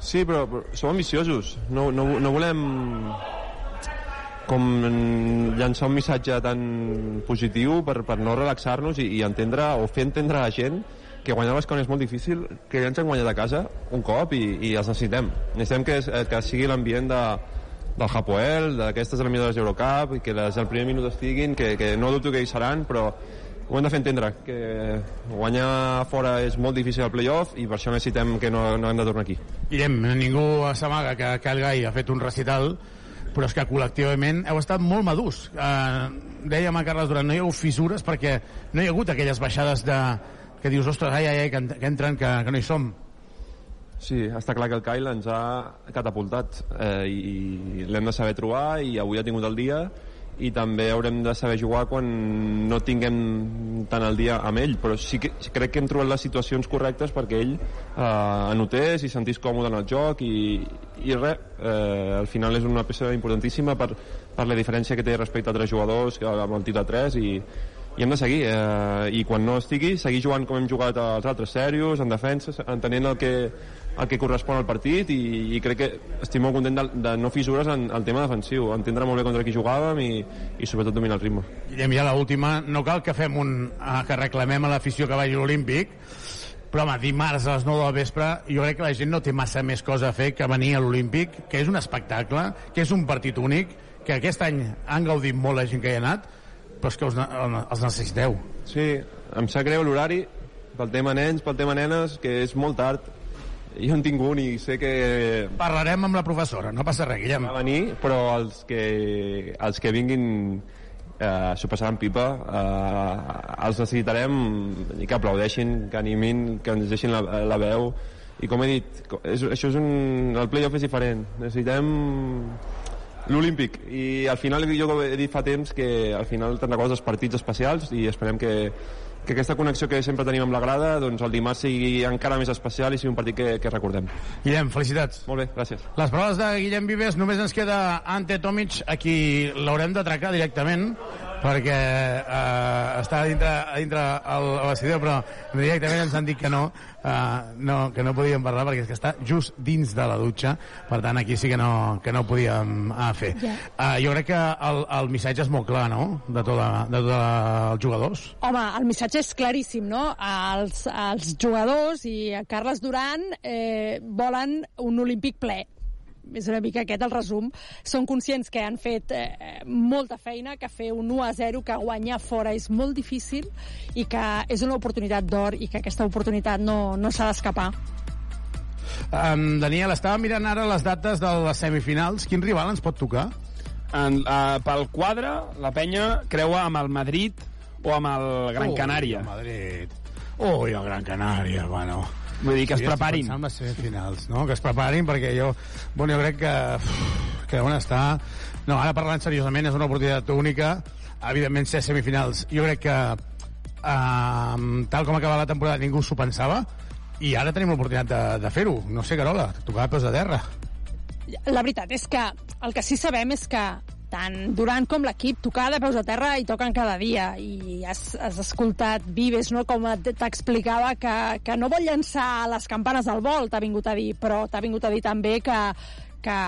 Sí, però, però som ambiciosos. No, no, no volem com llançar un missatge tan positiu per, per no relaxar-nos i, i entendre o fer entendre a la gent que guanyar l'Escònia és molt difícil, que ja ens han guanyat a casa un cop i, i els necessitem. Necessitem que, es- que sigui l'ambient de, del Hapoel, d'aquestes eliminadores d'Eurocup, i que les del primer minut estiguin, que, que no dubto que hi seran, però ho hem de fer entendre, que guanyar fora és molt difícil al playoff i per això necessitem que no, no hem de tornar aquí. Guillem, ningú s'amaga que Calgai ha fet un recital, però és que col·lectivament heu estat molt madurs. Eh, dèiem a Carles Durant, no hi ha fissures perquè no hi ha hagut aquelles baixades de, que dius, ostres, ai, ai, ai, que, que entren, que, que no hi som. Sí, està clar que el Kyle ens ha catapultat eh, i l'hem de saber trobar i avui ha tingut el dia i també haurem de saber jugar quan no tinguem tant el dia amb ell. Però sí que crec que hem trobat les situacions correctes perquè ell eh, anotés i sentís còmode en el joc i, i res, eh, al final és una peça importantíssima per, per la diferència que té respecte a altres jugadors amb el de 3 i, i hem de seguir eh, i quan no estigui seguir jugant com hem jugat als altres serios en defensa, entenent el que, el que correspon al partit i, i crec que estic molt content de, de no fissures en el tema defensiu, entendre molt bé contra qui jugàvem i, i sobretot dominar el ritme. Guillem, ja l'última, no cal que fem un... eh, que reclamem a l'afició que vagi a l'Olímpic, però home, dimarts a les 9 del vespre jo crec que la gent no té massa més cosa a fer que venir a l'Olímpic, que és un espectacle, que és un partit únic, que aquest any han gaudit molt la gent que hi ha anat, però és que ne- els necessiteu. Sí, em sap greu l'horari, pel tema nens, pel tema nenes, que és molt tard. Jo en tinc un i sé que... Parlarem amb la professora, no passa res, Guillem. Va venir, però els que, els que vinguin eh, s'ho passaran pipa. Eh, els necessitarem i que aplaudeixin, que animin que ens deixin la, la veu. I com he dit, és, això és un, el playoff és diferent. Necessitem l'Olímpic. I al final jo he dit fa temps que al final te'n recordes els partits especials i esperem que, que aquesta connexió que sempre tenim amb la grada doncs el dimarts sigui encara més especial i sigui un partit que, que recordem Guillem, felicitats. Molt bé, gràcies. Les paraules de Guillem Vives només ens queda Ante Tomic, a qui l'haurem d'atracar directament perquè eh, està dintre, dintre el, vestidor, però directament ens han dit que no, eh, no, que no podíem parlar perquè és que està just dins de la dutxa, per tant aquí sí que no, que no podíem eh, fer. Ja. Eh, jo crec que el, el missatge és molt clar, no?, de tots de tot els jugadors. Home, el missatge és claríssim, no? Els, els jugadors i Carles Duran eh, volen un olímpic ple és una mica aquest el resum. Són conscients que han fet eh, molta feina, que fer un 1 a 0, que guanyar fora és molt difícil i que és una oportunitat d'or i que aquesta oportunitat no, no s'ha d'escapar. Um, Daniel, estava mirant ara les dates de les semifinals. Quin rival ens pot tocar? En, uh, pel quadre, la penya creua amb el Madrid o amb el Gran Ui, Canària. el Madrid. Ui, el Gran Canària, bueno. Vull dir que es preparin. en les semifinals, no? Que es preparin, perquè jo, bueno, jo crec que, uf, que deuen estar... No, ara parlant seriosament, és una oportunitat única. Evidentment, ser semifinals. Jo crec que, uh, tal com acaba la temporada, ningú s'ho pensava. I ara tenim l'oportunitat de, de fer-ho. No sé, Carola, tocar peus de terra. La veritat és que el que sí sabem és que tant Durant com l'equip tocar de peus a terra i toquen cada dia i has, has escoltat Vives no? com t'explicava que, que no vol llançar les campanes al vol t'ha vingut a dir, però t'ha vingut a dir també que, que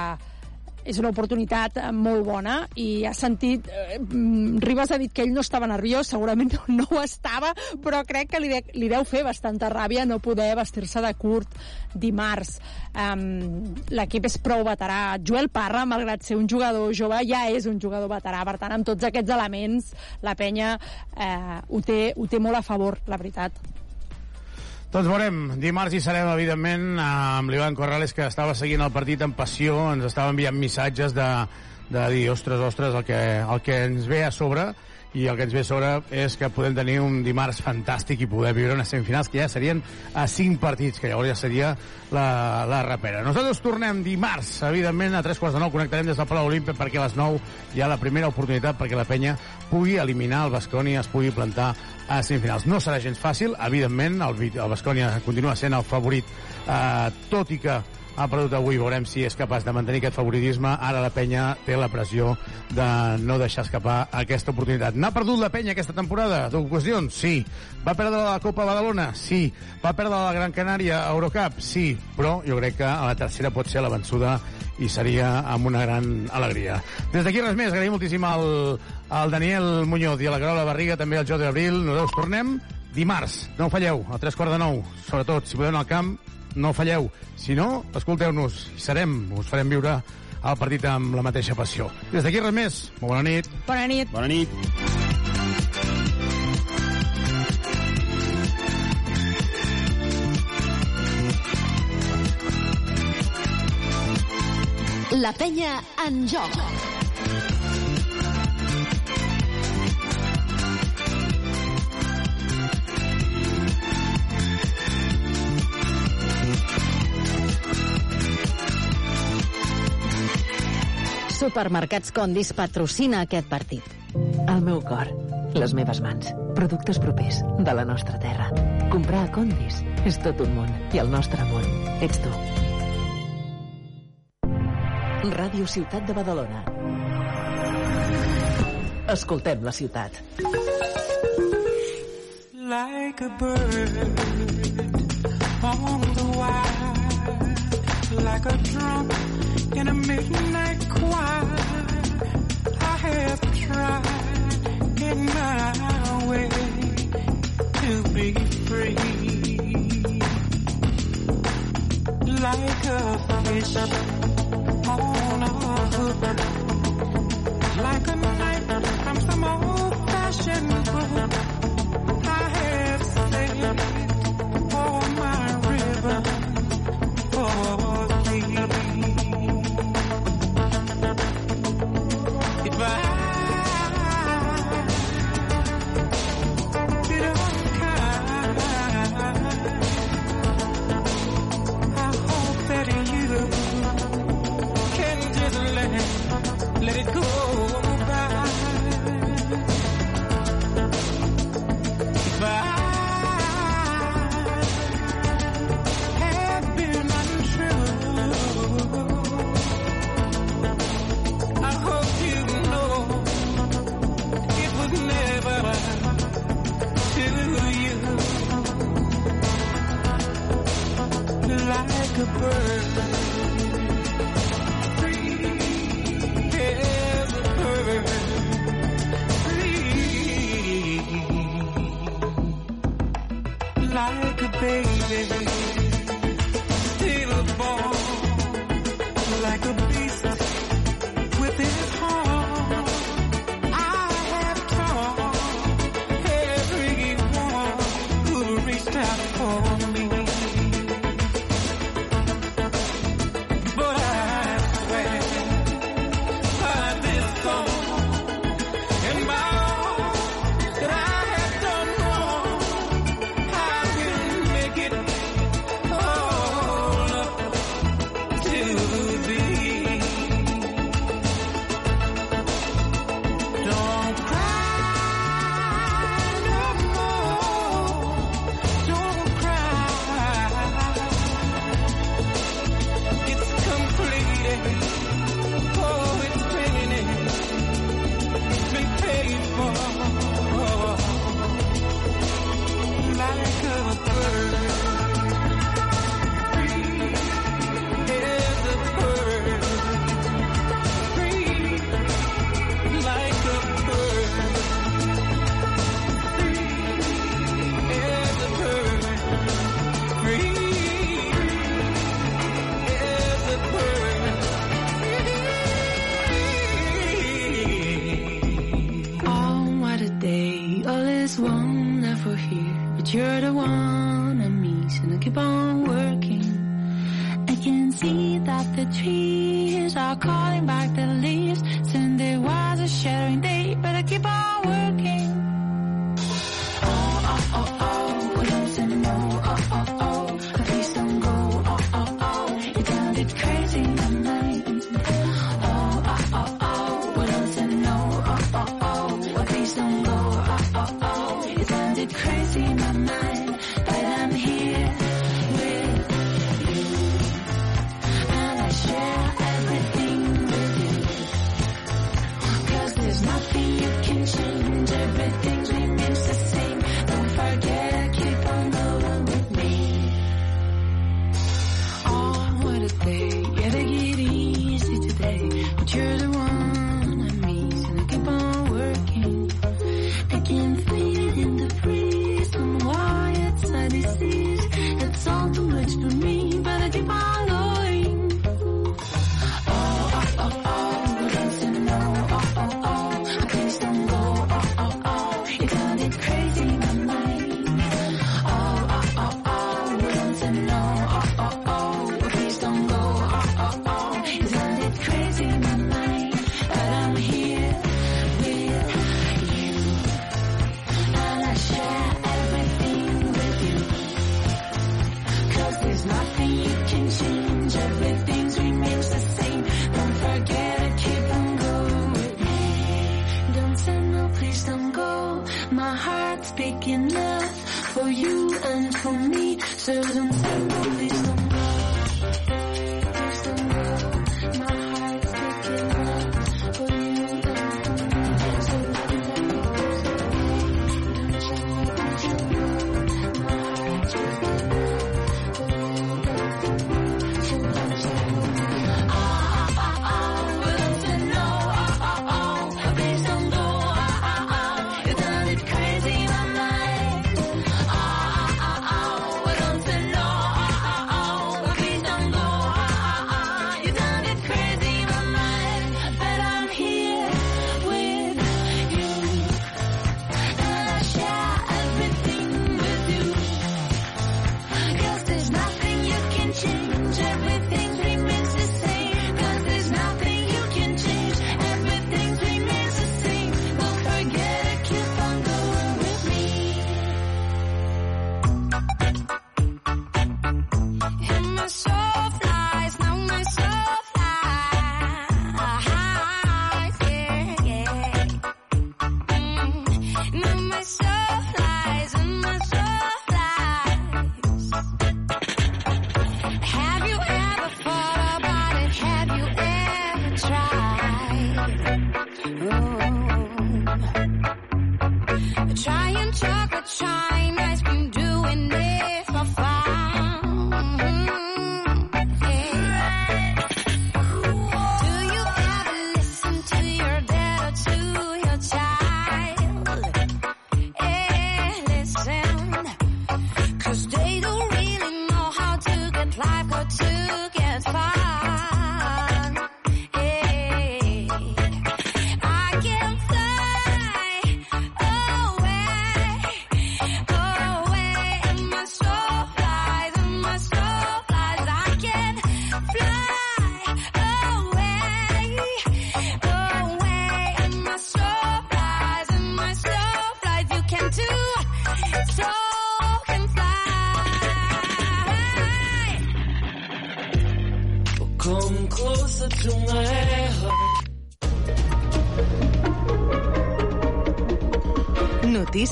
és una oportunitat eh, molt bona i ha sentit... Eh, mm, Ribas ha dit que ell no estava nerviós, segurament no, no ho estava, però crec que li, de, li deu fer bastanta ràbia no poder vestir-se de curt dimarts. Um, L'equip és prou veterà. Joel Parra, malgrat ser un jugador jove, ja és un jugador veterà. Per tant, amb tots aquests elements, la penya eh, ho, té, ho té molt a favor, la veritat. Doncs veurem, dimarts hi serem, evidentment, amb l'Ivan Corrales, que estava seguint el partit amb passió, ens estava enviant missatges de, de dir, ostres, ostres, el que, el que ens ve a sobre i el que ens ve sobre és que podem tenir un dimarts fantàstic i poder viure unes semifinals que ja serien a cinc partits, que llavors ja seria la, la repera. Nosaltres tornem dimarts, evidentment, a tres quarts de nou, connectarem des del Palau Olímpic perquè a les nou hi ha la primera oportunitat perquè la penya pugui eliminar el Bascònia, es pugui plantar a semifinals. No serà gens fàcil, evidentment, el, el Bascònia continua sent el favorit, eh, tot i que ha perdut avui, veurem si és capaç de mantenir aquest favoritisme. Ara la penya té la pressió de no deixar escapar aquesta oportunitat. N'ha perdut la penya aquesta temporada? D'ocasions? Sí. Va perdre la Copa Badalona? Sí. Va perdre la Gran Canària a Eurocup? Sí. Però jo crec que a la tercera pot ser la vençuda i seria amb una gran alegria. Des d'aquí res més, agraïm moltíssim al, al Daniel Muñoz i a la Carola Barriga, també al Jordi Abril. Nosaltres tornem dimarts, no ho falleu, a tres quarts de nou. Sobretot, si podeu anar al camp, no falleu. Si no, escolteu-nos, serem, us farem viure el partit amb la mateixa passió. Des d'aquí res més, molt bona nit. Bona nit. Bona nit. La penya en joc. Supermercats Condis patrocina aquest partit. El meu cor, les meves mans, productes propers de la nostra terra. Comprar a Condis és tot un món i el nostre món ets tu. Ràdio Ciutat de Badalona. Escoltem la ciutat. Like a bird on the wire, like a drum in a midnight choir. I have tried in my way to be free, like a fish on a hook, like a knife from some old-fashioned book. I have stayed.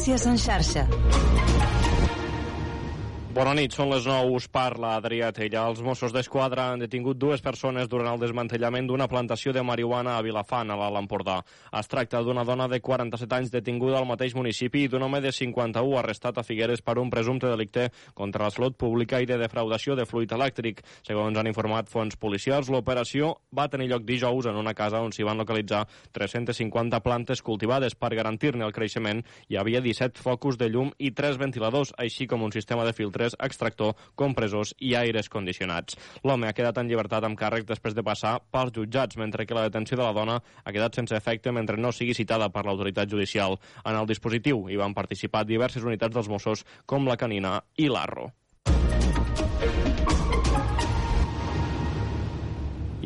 Notícies en xarxa. Bona nit, són les 9, us parla Adrià Tella. Els Mossos d'Esquadra han detingut dues persones durant el desmantellament d'una plantació de marihuana a Vilafant, a l'Alt Empordà. Es tracta d'una dona de 47 anys detinguda al mateix municipi i d'un home de 51 arrestat a Figueres per un presumpte delicte contra la salut pública i de defraudació de fluid elèctric. Segons han informat fons policials, l'operació va tenir lloc dijous en una casa on s'hi van localitzar 350 plantes cultivades. Per garantir-ne el creixement, hi havia 17 focus de llum i 3 ventiladors, així com un sistema de filtres, extractor, compressors i aires condicionats. L'home ha quedat en llibertat amb càrrec després de passar pels jutjats, mentre que la detenció de la dona ha quedat sense efecte mentre no sigui citada per l'autoritat judicial. En el dispositiu hi van participar diverses unitats dels Mossos, com la Canina i l'Arro.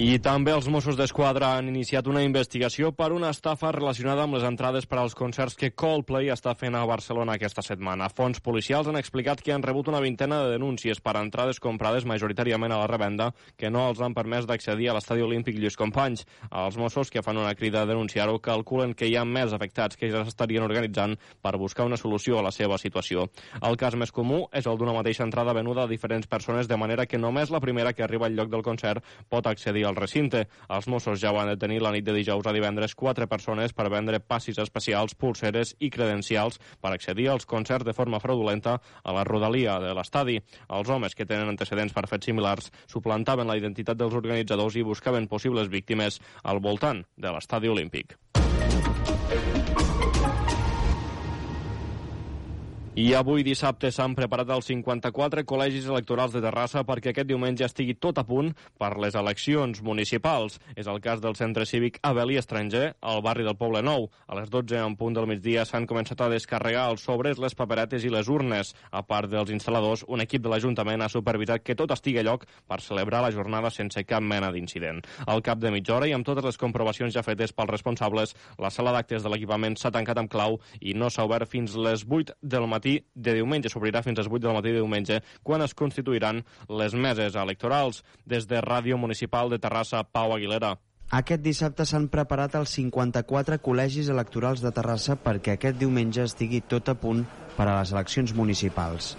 I també els Mossos d'Esquadra han iniciat una investigació per una estafa relacionada amb les entrades per als concerts que Coldplay està fent a Barcelona aquesta setmana. Fons policials han explicat que han rebut una vintena de denúncies per entrades comprades majoritàriament a la revenda que no els han permès d'accedir a l'estadi olímpic Lluís Companys. Els Mossos, que fan una crida a denunciar-ho, calculen que hi ha més afectats que ja s'estarien organitzant per buscar una solució a la seva situació. El cas més comú és el d'una mateixa entrada venuda a diferents persones, de manera que només la primera que arriba al lloc del concert pot accedir al recinte. Els Mossos ja van detenir la nit de dijous a divendres quatre persones per vendre passis especials, pulseres i credencials per accedir als concerts de forma fraudulenta a la rodalia de l'estadi. Els homes que tenen antecedents per fets similars suplantaven la identitat dels organitzadors i buscaven possibles víctimes al voltant de l'estadi olímpic. I avui dissabte s'han preparat els 54 col·legis electorals de Terrassa perquè aquest diumenge estigui tot a punt per les eleccions municipals. És el cas del centre cívic Avelí Estranger, al barri del Poble Nou. A les 12 en punt del migdia s'han començat a descarregar els sobres, les paperetes i les urnes. A part dels instal·ladors, un equip de l'Ajuntament ha supervisat que tot estigui a lloc per celebrar la jornada sense cap mena d'incident. Al cap de mitja hora i amb totes les comprovacions ja fetes pels responsables, la sala d'actes de l'equipament s'ha tancat amb clau i no s'ha obert fins les 8 del matí de diumenge. S'obrirà fins a les 8 del matí de diumenge, quan es constituiran les meses electorals. Des de Ràdio Municipal de Terrassa, Pau Aguilera. Aquest dissabte s'han preparat els 54 col·legis electorals de Terrassa perquè aquest diumenge estigui tot a punt per a les eleccions municipals.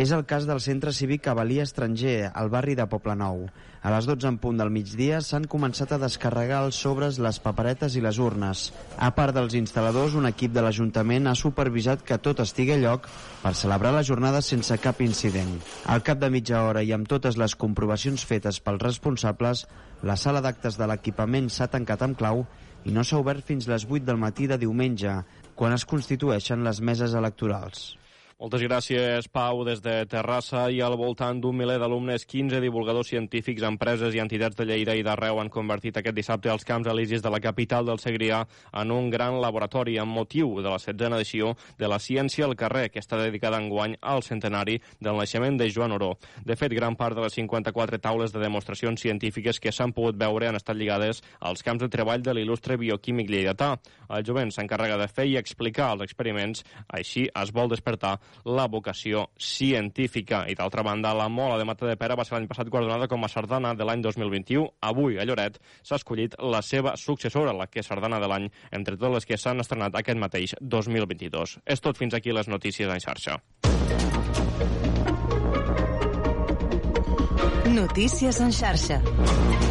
És el cas del centre cívic Cavalí Estranger, al barri de Poblenou. A les 12 en punt del migdia s'han començat a descarregar els sobres, les paperetes i les urnes. A part dels instal·ladors, un equip de l'Ajuntament ha supervisat que tot estigui a lloc per celebrar la jornada sense cap incident. Al cap de mitja hora i amb totes les comprovacions fetes pels responsables, la sala d'actes de l'equipament s'ha tancat amb clau i no s'ha obert fins les 8 del matí de diumenge, quan es constitueixen les meses electorals. Moltes gràcies, Pau, des de Terrassa i al voltant d'un miler d'alumnes, 15 divulgadors científics, empreses i entitats de Lleida i d'arreu han convertit aquest dissabte els Camps Elisis de la capital del Segrià en un gran laboratori amb motiu de la setzena edició de la ciència al carrer, que està dedicada enguany al centenari del naixement de Joan Oró. De fet, gran part de les 54 taules de demostracions científiques que s'han pogut veure han estat lligades als camps de treball de l'il·lustre bioquímic lleidatà. El jovent s'encarrega de fer i explicar els experiments, així es vol despertar la vocació científica. I d'altra banda, la Mola de Mata de Pera va ser l'any passat guardonada com a sardana de l'any 2021. Avui, a Lloret, s'ha escollit la seva successora, la que és sardana de l'any, entre totes les que s'han estrenat aquest mateix 2022. És tot fins aquí les notícies en xarxa. Notícies en xarxa.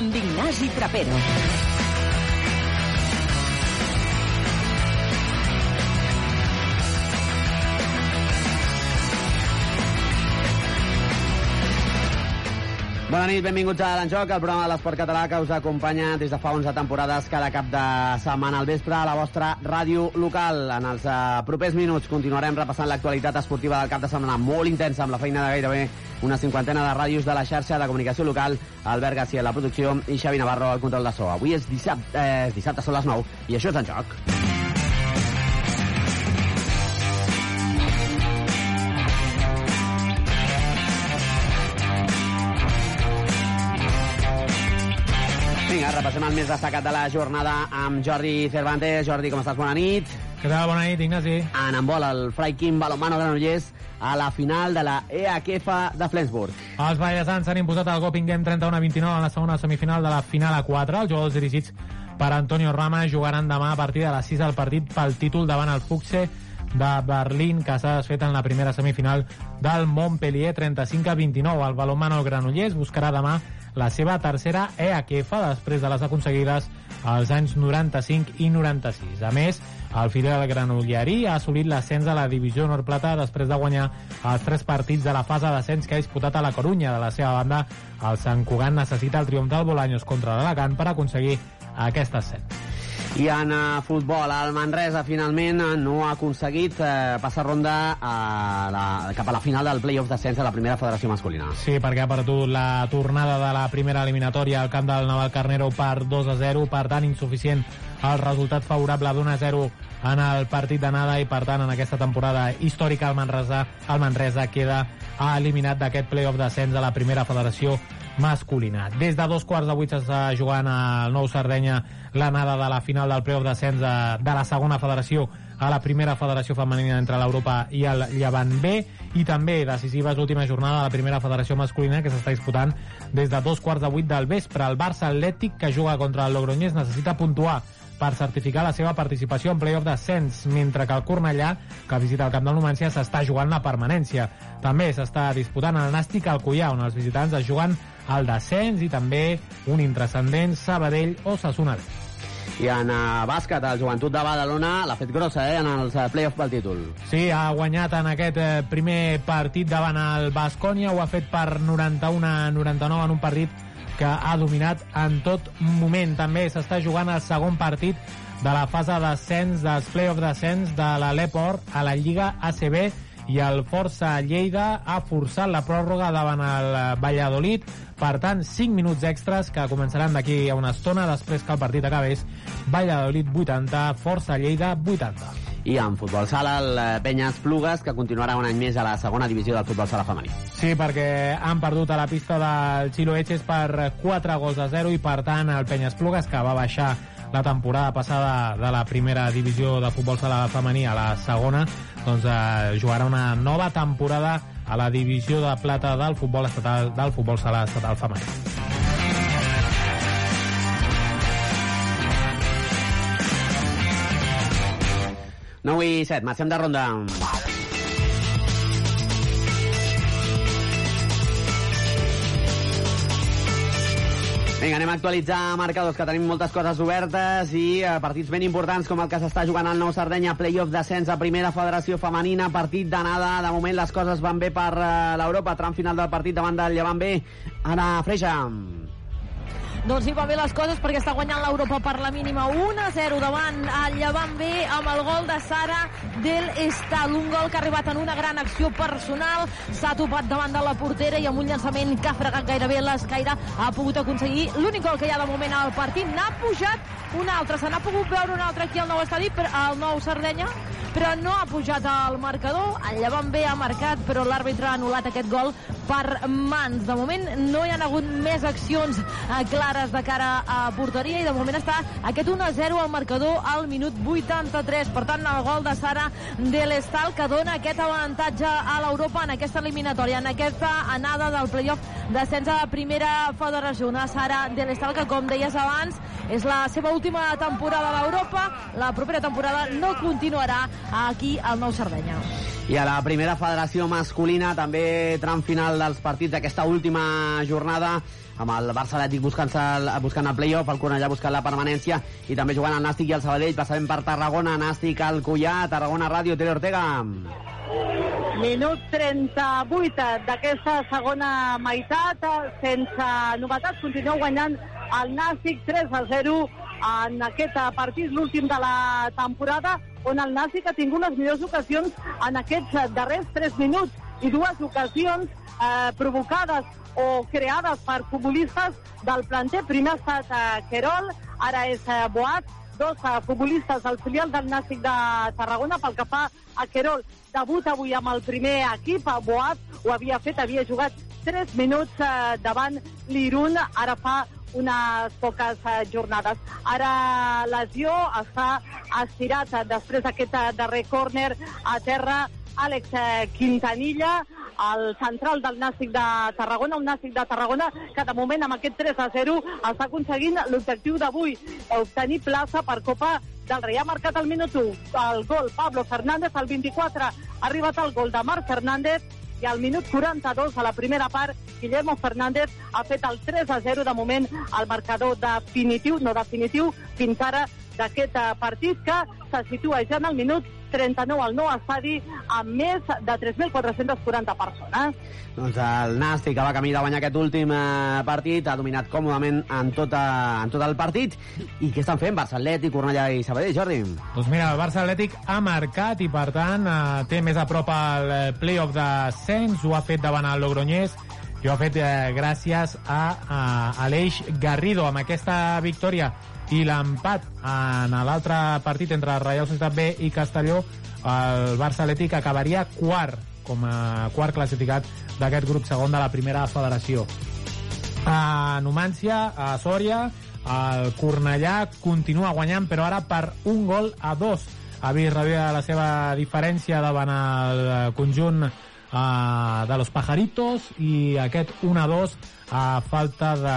Amb Ignasi Trapero. Bona nit, benvinguts a l'Enjoc, el programa de l'esport català que us acompanya des de fa 11 temporades cada cap de setmana al vespre a la vostra ràdio local. En els uh, propers minuts continuarem repassant l'actualitat esportiva del cap de setmana molt intensa amb la feina de gairebé una cinquantena de ràdios de la xarxa de comunicació local, Albert García a la producció i Xavi Navarro al control de so. Avui és dissabte, eh, dissabte són les 9 i això és Enjoc. Vinga, el més destacat de la jornada amb Jordi Cervantes. Jordi, com estàs? Bona nit. Què tal? Bona nit, Ignasi. En embol, el Freikin Balomano Granollers a la final de la EHF de Flensburg. Els ballesans s'han imposat al Gopingen 31 a 29 en la segona semifinal de la final a 4. Els jugadors dirigits per Antonio Rama jugaran demà a partir de les 6 del partit pel títol davant el Fuchse de Berlín, que s'ha desfet en la primera semifinal del Montpellier 35 a 29. El balomano Granollers buscarà demà la seva tercera EHF després de les aconseguides als anys 95 i 96. A més, el filial granollerí ha assolit l'ascens a la divisió nord-plata després de guanyar els tres partits de la fase d'ascens que ha disputat a la Corunya. De la seva banda, el Sant Cugat necessita el triomf del Bolaños contra l'Alacant per aconseguir aquest ascens. I en uh, futbol, el Manresa finalment uh, no ha aconseguit uh, passar ronda a la, cap a la final del play-off d'ascens a la primera federació masculina. Sí, perquè ha perdut la tornada de la primera eliminatòria al camp del Naval Carnero per 2 a 0, per tant insuficient el resultat favorable d'1 a 0 en el partit d'anada i per tant en aquesta temporada històrica el Manresa, el Manresa queda eliminat d'aquest play-off d'ascens a la primera federació masculina. Des de dos quarts de vuit s'està jugant al Nou Sardenya l'anada de la final del playoff d'ascens de, de la segona federació a la primera federació femenina entre l'Europa i el Llevant B i també decisiva és l'última jornada de la primera federació masculina que s'està disputant des de dos quarts de vuit del vespre. El Barça Atlètic que juga contra el Logroñés necessita puntuar per certificar la seva participació en playoff d'ascens, mentre que el Cornellà, que visita el camp del Numancia, s'està jugant la permanència. També s'està disputant el Nàstic al Cullà, on els visitants es juguen el descens i també un intrascendent Sabadell o Sassuna B. I en uh, bàsquet, el Joventut de Badalona l'ha fet grossa eh, en els uh, play-off pel títol. Sí, ha guanyat en aquest eh, primer partit davant el Bascònia, ho ha fet per 91 a 99 en un partit que ha dominat en tot moment. També s'està jugant el segon partit de la fase d'ascens, dels play-off d'ascens de la Leport a la Lliga ACB i el Força Lleida ha forçat la pròrroga davant el Valladolid. Per tant, 5 minuts extras que començaran d'aquí a una estona després que el partit acabés. Valladolid 80, Força Lleida 80. I en futbol sala, el Penyes Plugues, que continuarà un any més a la segona divisió del futbol sala femení. Sí, perquè han perdut a la pista del Xilo Eches per 4 gols a 0 i, per tant, el Penyes Plugues, que va baixar la temporada passada de la primera divisió de futbol sala femení a la segona, doncs eh, jugarà una nova temporada a la divisió de plata del futbol estatal del futbol sala estatal femení. No i 7, marxem de ronda. Vinga, anem a actualitzar marcadors, que tenim moltes coses obertes i eh, partits ben importants com el que s'està jugant al Nou Sardenya, playoff d'ascens a primera federació femenina, partit d'anada. De moment les coses van bé per eh, l'Europa, tram final del partit davant del Llevant B. Anna Freixa. Doncs sí, va bé les coses perquè està guanyant l'Europa per la mínima 1-0 davant el Llevant B amb el gol de Sara del Estal. Un gol que ha arribat en una gran acció personal. S'ha topat davant de la portera i amb un llançament que ha fregat gairebé l'escaire ha pogut aconseguir l'únic gol que hi ha de moment al partit. N'ha pujat un altre. Se n'ha pogut veure un altre aquí al nou estadi, al nou Sardenya, però no ha pujat al marcador. El Llevant B ha marcat, però l'àrbitre ha anul·lat aquest gol per mans. De moment no hi ha hagut més accions eh, clares de cara a porteria i de moment està aquest 1-0 al marcador al minut 83. Per tant, el gol de Sara de l'Estal que dona aquest avantatge a l'Europa en aquesta eliminatòria, en aquesta anada del playoff descens a la primera federació. Una Sara de l'Estal que, com deies abans, és la seva última temporada a l'Europa. La propera temporada no continuarà aquí al Nou Sardenya. I a la primera federació masculina, també tram final dels partits d'aquesta última jornada, amb el Barça Atlètic buscant, el, buscant el play-off, el Cornellà buscant la permanència i també jugant el Nàstic i el Sabadell. Passarem per Tarragona, Nàstic, el Cullà, Tarragona Ràdio, Tere Ortega. Minut 38 d'aquesta segona meitat, sense novetats, continua guanyant el Nàstic 3 a 0 en aquest partit, l'últim de la temporada, on el Nàstic ha tingut les millors ocasions en aquests darrers 3 minuts i dues ocasions eh, provocades o creades per futbolistes del planter. Primer ha estat eh, Querol, ara és eh, Boat, dos eh, futbolistes del filial del Nàstic de Tarragona. Pel que fa a Querol, debut avui amb el primer equip. A Boat ho havia fet, havia jugat 3 minuts eh, davant l'Irun, ara fa unes poques eh, jornades. Ara lesió està estirat eh, després d'aquest eh, darrer córner a terra Àlex eh, Quintanilla, el central del Nàstic de Tarragona, un Nàstic de Tarragona que de moment amb aquest 3 a 0 està aconseguint l'objectiu d'avui, obtenir plaça per Copa del Rei. Ha marcat el minut 1 el gol Pablo Fernández, al 24 ha arribat el gol de Marc Fernández i al minut 42 a la primera part Guillermo Fernández ha fet el 3 a 0 de moment el marcador definitiu, no definitiu, fins ara d'aquest eh, partit que se situa ja en el minut 39 al nou estadi amb més de 3.440 persones. Doncs el Nàstic, que va camí de guanyar aquest últim eh, partit, ha dominat còmodament en, tota, en tot el partit. I què estan fent Barça Atlètic, Cornellà i Sabadell, Jordi? Doncs mira, el Barça Atlètic ha marcat i, per tant, eh, té més a prop el playoff d'ascens, ho ha fet davant el Logroñés, i ho ha fet eh, gràcies a, a Aleix Garrido. Amb aquesta victòria i l'empat en l'altre partit entre Reial Societat B i Castelló, el Barça Atlètic acabaria quart, com a quart classificat d'aquest grup segon de la primera federació. A Numància, a Sòria, el Cornellà continua guanyant, però ara per un gol a dos. Ha vist reduïda la seva diferència davant el conjunt uh, de los Pajaritos i aquest 1 a 2 a falta de...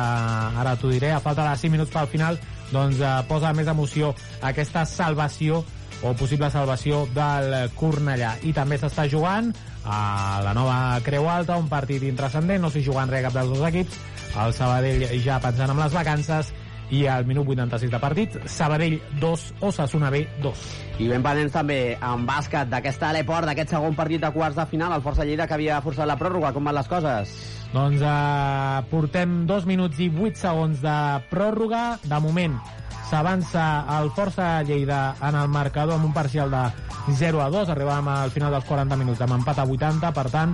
ara t'ho diré, a falta de 5 minuts pel final doncs uh, posa més emoció aquesta salvació o possible salvació del Cornellà. I també s'està jugant a la nova Creu Alta, un partit intrascendent, no s'hi jugant res cap dels dos equips, el Sabadell ja pensant en les vacances, i al minut 86 de partit, Sabadell 2, Osasuna B 2. I ben pendents també en bàsquet d'aquest aleport, d'aquest segon partit de quarts de final, el Força Lleida que havia forçat la pròrroga, com van les coses? Doncs eh, portem 2 minuts i 8 segons de pròrroga. De moment s'avança el Força Lleida en el marcador amb un parcial de 0 a 2. Arribàvem al final dels 40 minuts amb empat a 80. Per tant,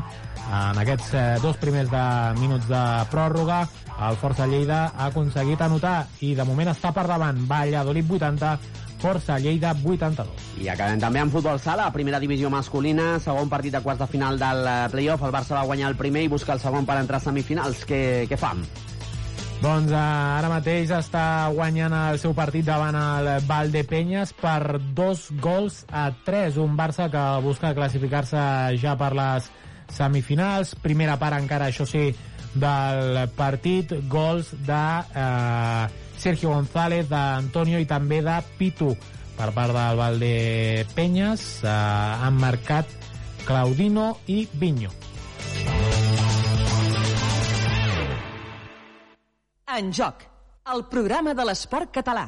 en aquests eh, dos primers de minuts de pròrroga, el Força Lleida ha aconseguit anotar i de moment està per davant. Valladolid 80, Força Lleida 82. I acabem també amb futbol sala, primera divisió masculina, segon partit de quarts de final del eh, playoff. El Barça va guanyar el primer i busca el segon per entrar a semifinals. Què, què fan? Doncs eh, ara mateix està guanyant el seu partit davant el Valdepenyes per dos gols a tres. Un Barça que busca classificar-se ja per les semifinals. Primera part encara, això sí, del partit. Gols de eh, Sergio González, d'Antonio i també de Pitu per part del Valdepenyes. Eh, han marcat Claudino i Vinyo. En joc, el programa de l'esport català.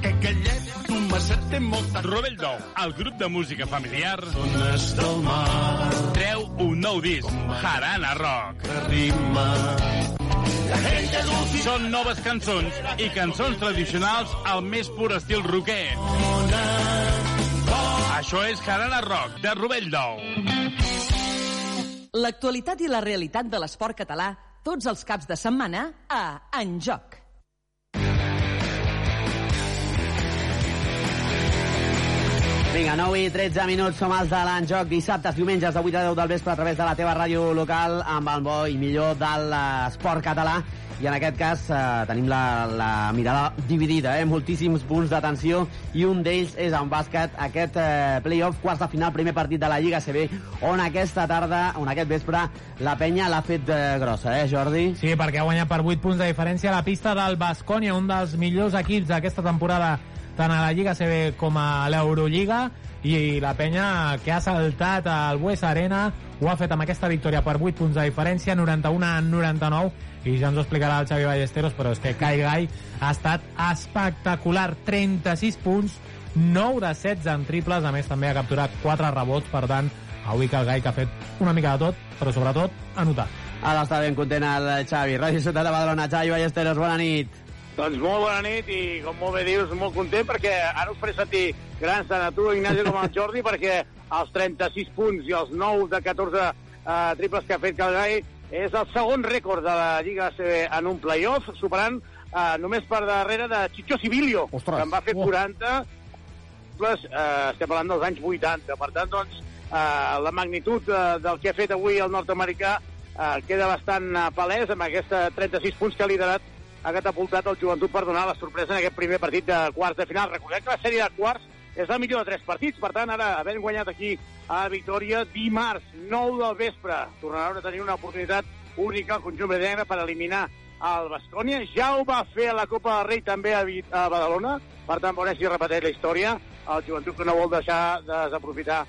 Que callet, Rovell d'Ou, el grup de música familiar... Zones del mar... Treu un nou disc, Jarana Rock. Rima... Són noves cançons i cançons tradicionals al més pur estil roquer. Això és Jarana Rock, de Rovell d'Ou. L'actualitat i la realitat de l'esport català tots els caps de setmana a En Joc. Vinga, 9 i 13 minuts som els de l'enjoc. Dissabtes, diumenges, de 8 a 10 del vespre a través de la teva ràdio local amb el bo i millor de l'esport català. I en aquest cas eh, tenim la, la mirada dividida, eh? moltíssims punts d'atenció i un d'ells és en bàsquet aquest eh, playoff, quarts de final, primer partit de la Lliga CB, on aquesta tarda, on aquest vespre, la penya l'ha fet eh, grossa, eh, Jordi? Sí, perquè ha guanyat per 8 punts de diferència la pista del Bascònia, un dels millors equips d'aquesta temporada tant a la Lliga CB com a l'Eurolliga i la penya que ha saltat al Bues Arena ho ha fet amb aquesta victòria per 8 punts de diferència, 91 a 99 i ja ens ho explicarà el Xavi Ballesteros però és que Kai Gai ha estat espectacular, 36 punts 9 de 16 en triples a més també ha capturat 4 rebots per tant avui el Gai que ha fet una mica de tot però sobretot anotar Ara està ben content el Xavi. Ràdio Ciutat de Badalona, Xavi Ballesteros, bona nit. Doncs molt bona nit i, com molt bé dius, molt content perquè ara us faré sentir grans tant a tu, Ignasi, com al Jordi, (laughs) perquè els 36 punts i els 9 de 14 eh, triples que ha fet Calgai és el segon rècord de la Lliga ACB en un playoff, superant eh, només per darrere de Chicho Sibilio, Ostres. que en va fer 40, triples, eh, estem parlant dels anys 80. Per tant, doncs, eh, la magnitud eh, del que ha fet avui el nord-americà eh, queda bastant eh, palès amb aquests 36 punts que ha liderat ha catapultat el joventut per donar la sorpresa en aquest primer partit de quarts de final. Recordem que la sèrie de quarts és la millor de tres partits, per tant, ara havent guanyat aquí a Victòria dimarts, 9 del vespre, tornaran a tenir una oportunitat única al conjunt negre per eliminar el Bascònia. Ja ho va fer a la Copa del Rei també a, a Badalona, per tant, veurem si repeteix la història. El joventut que no vol deixar de desaprofitar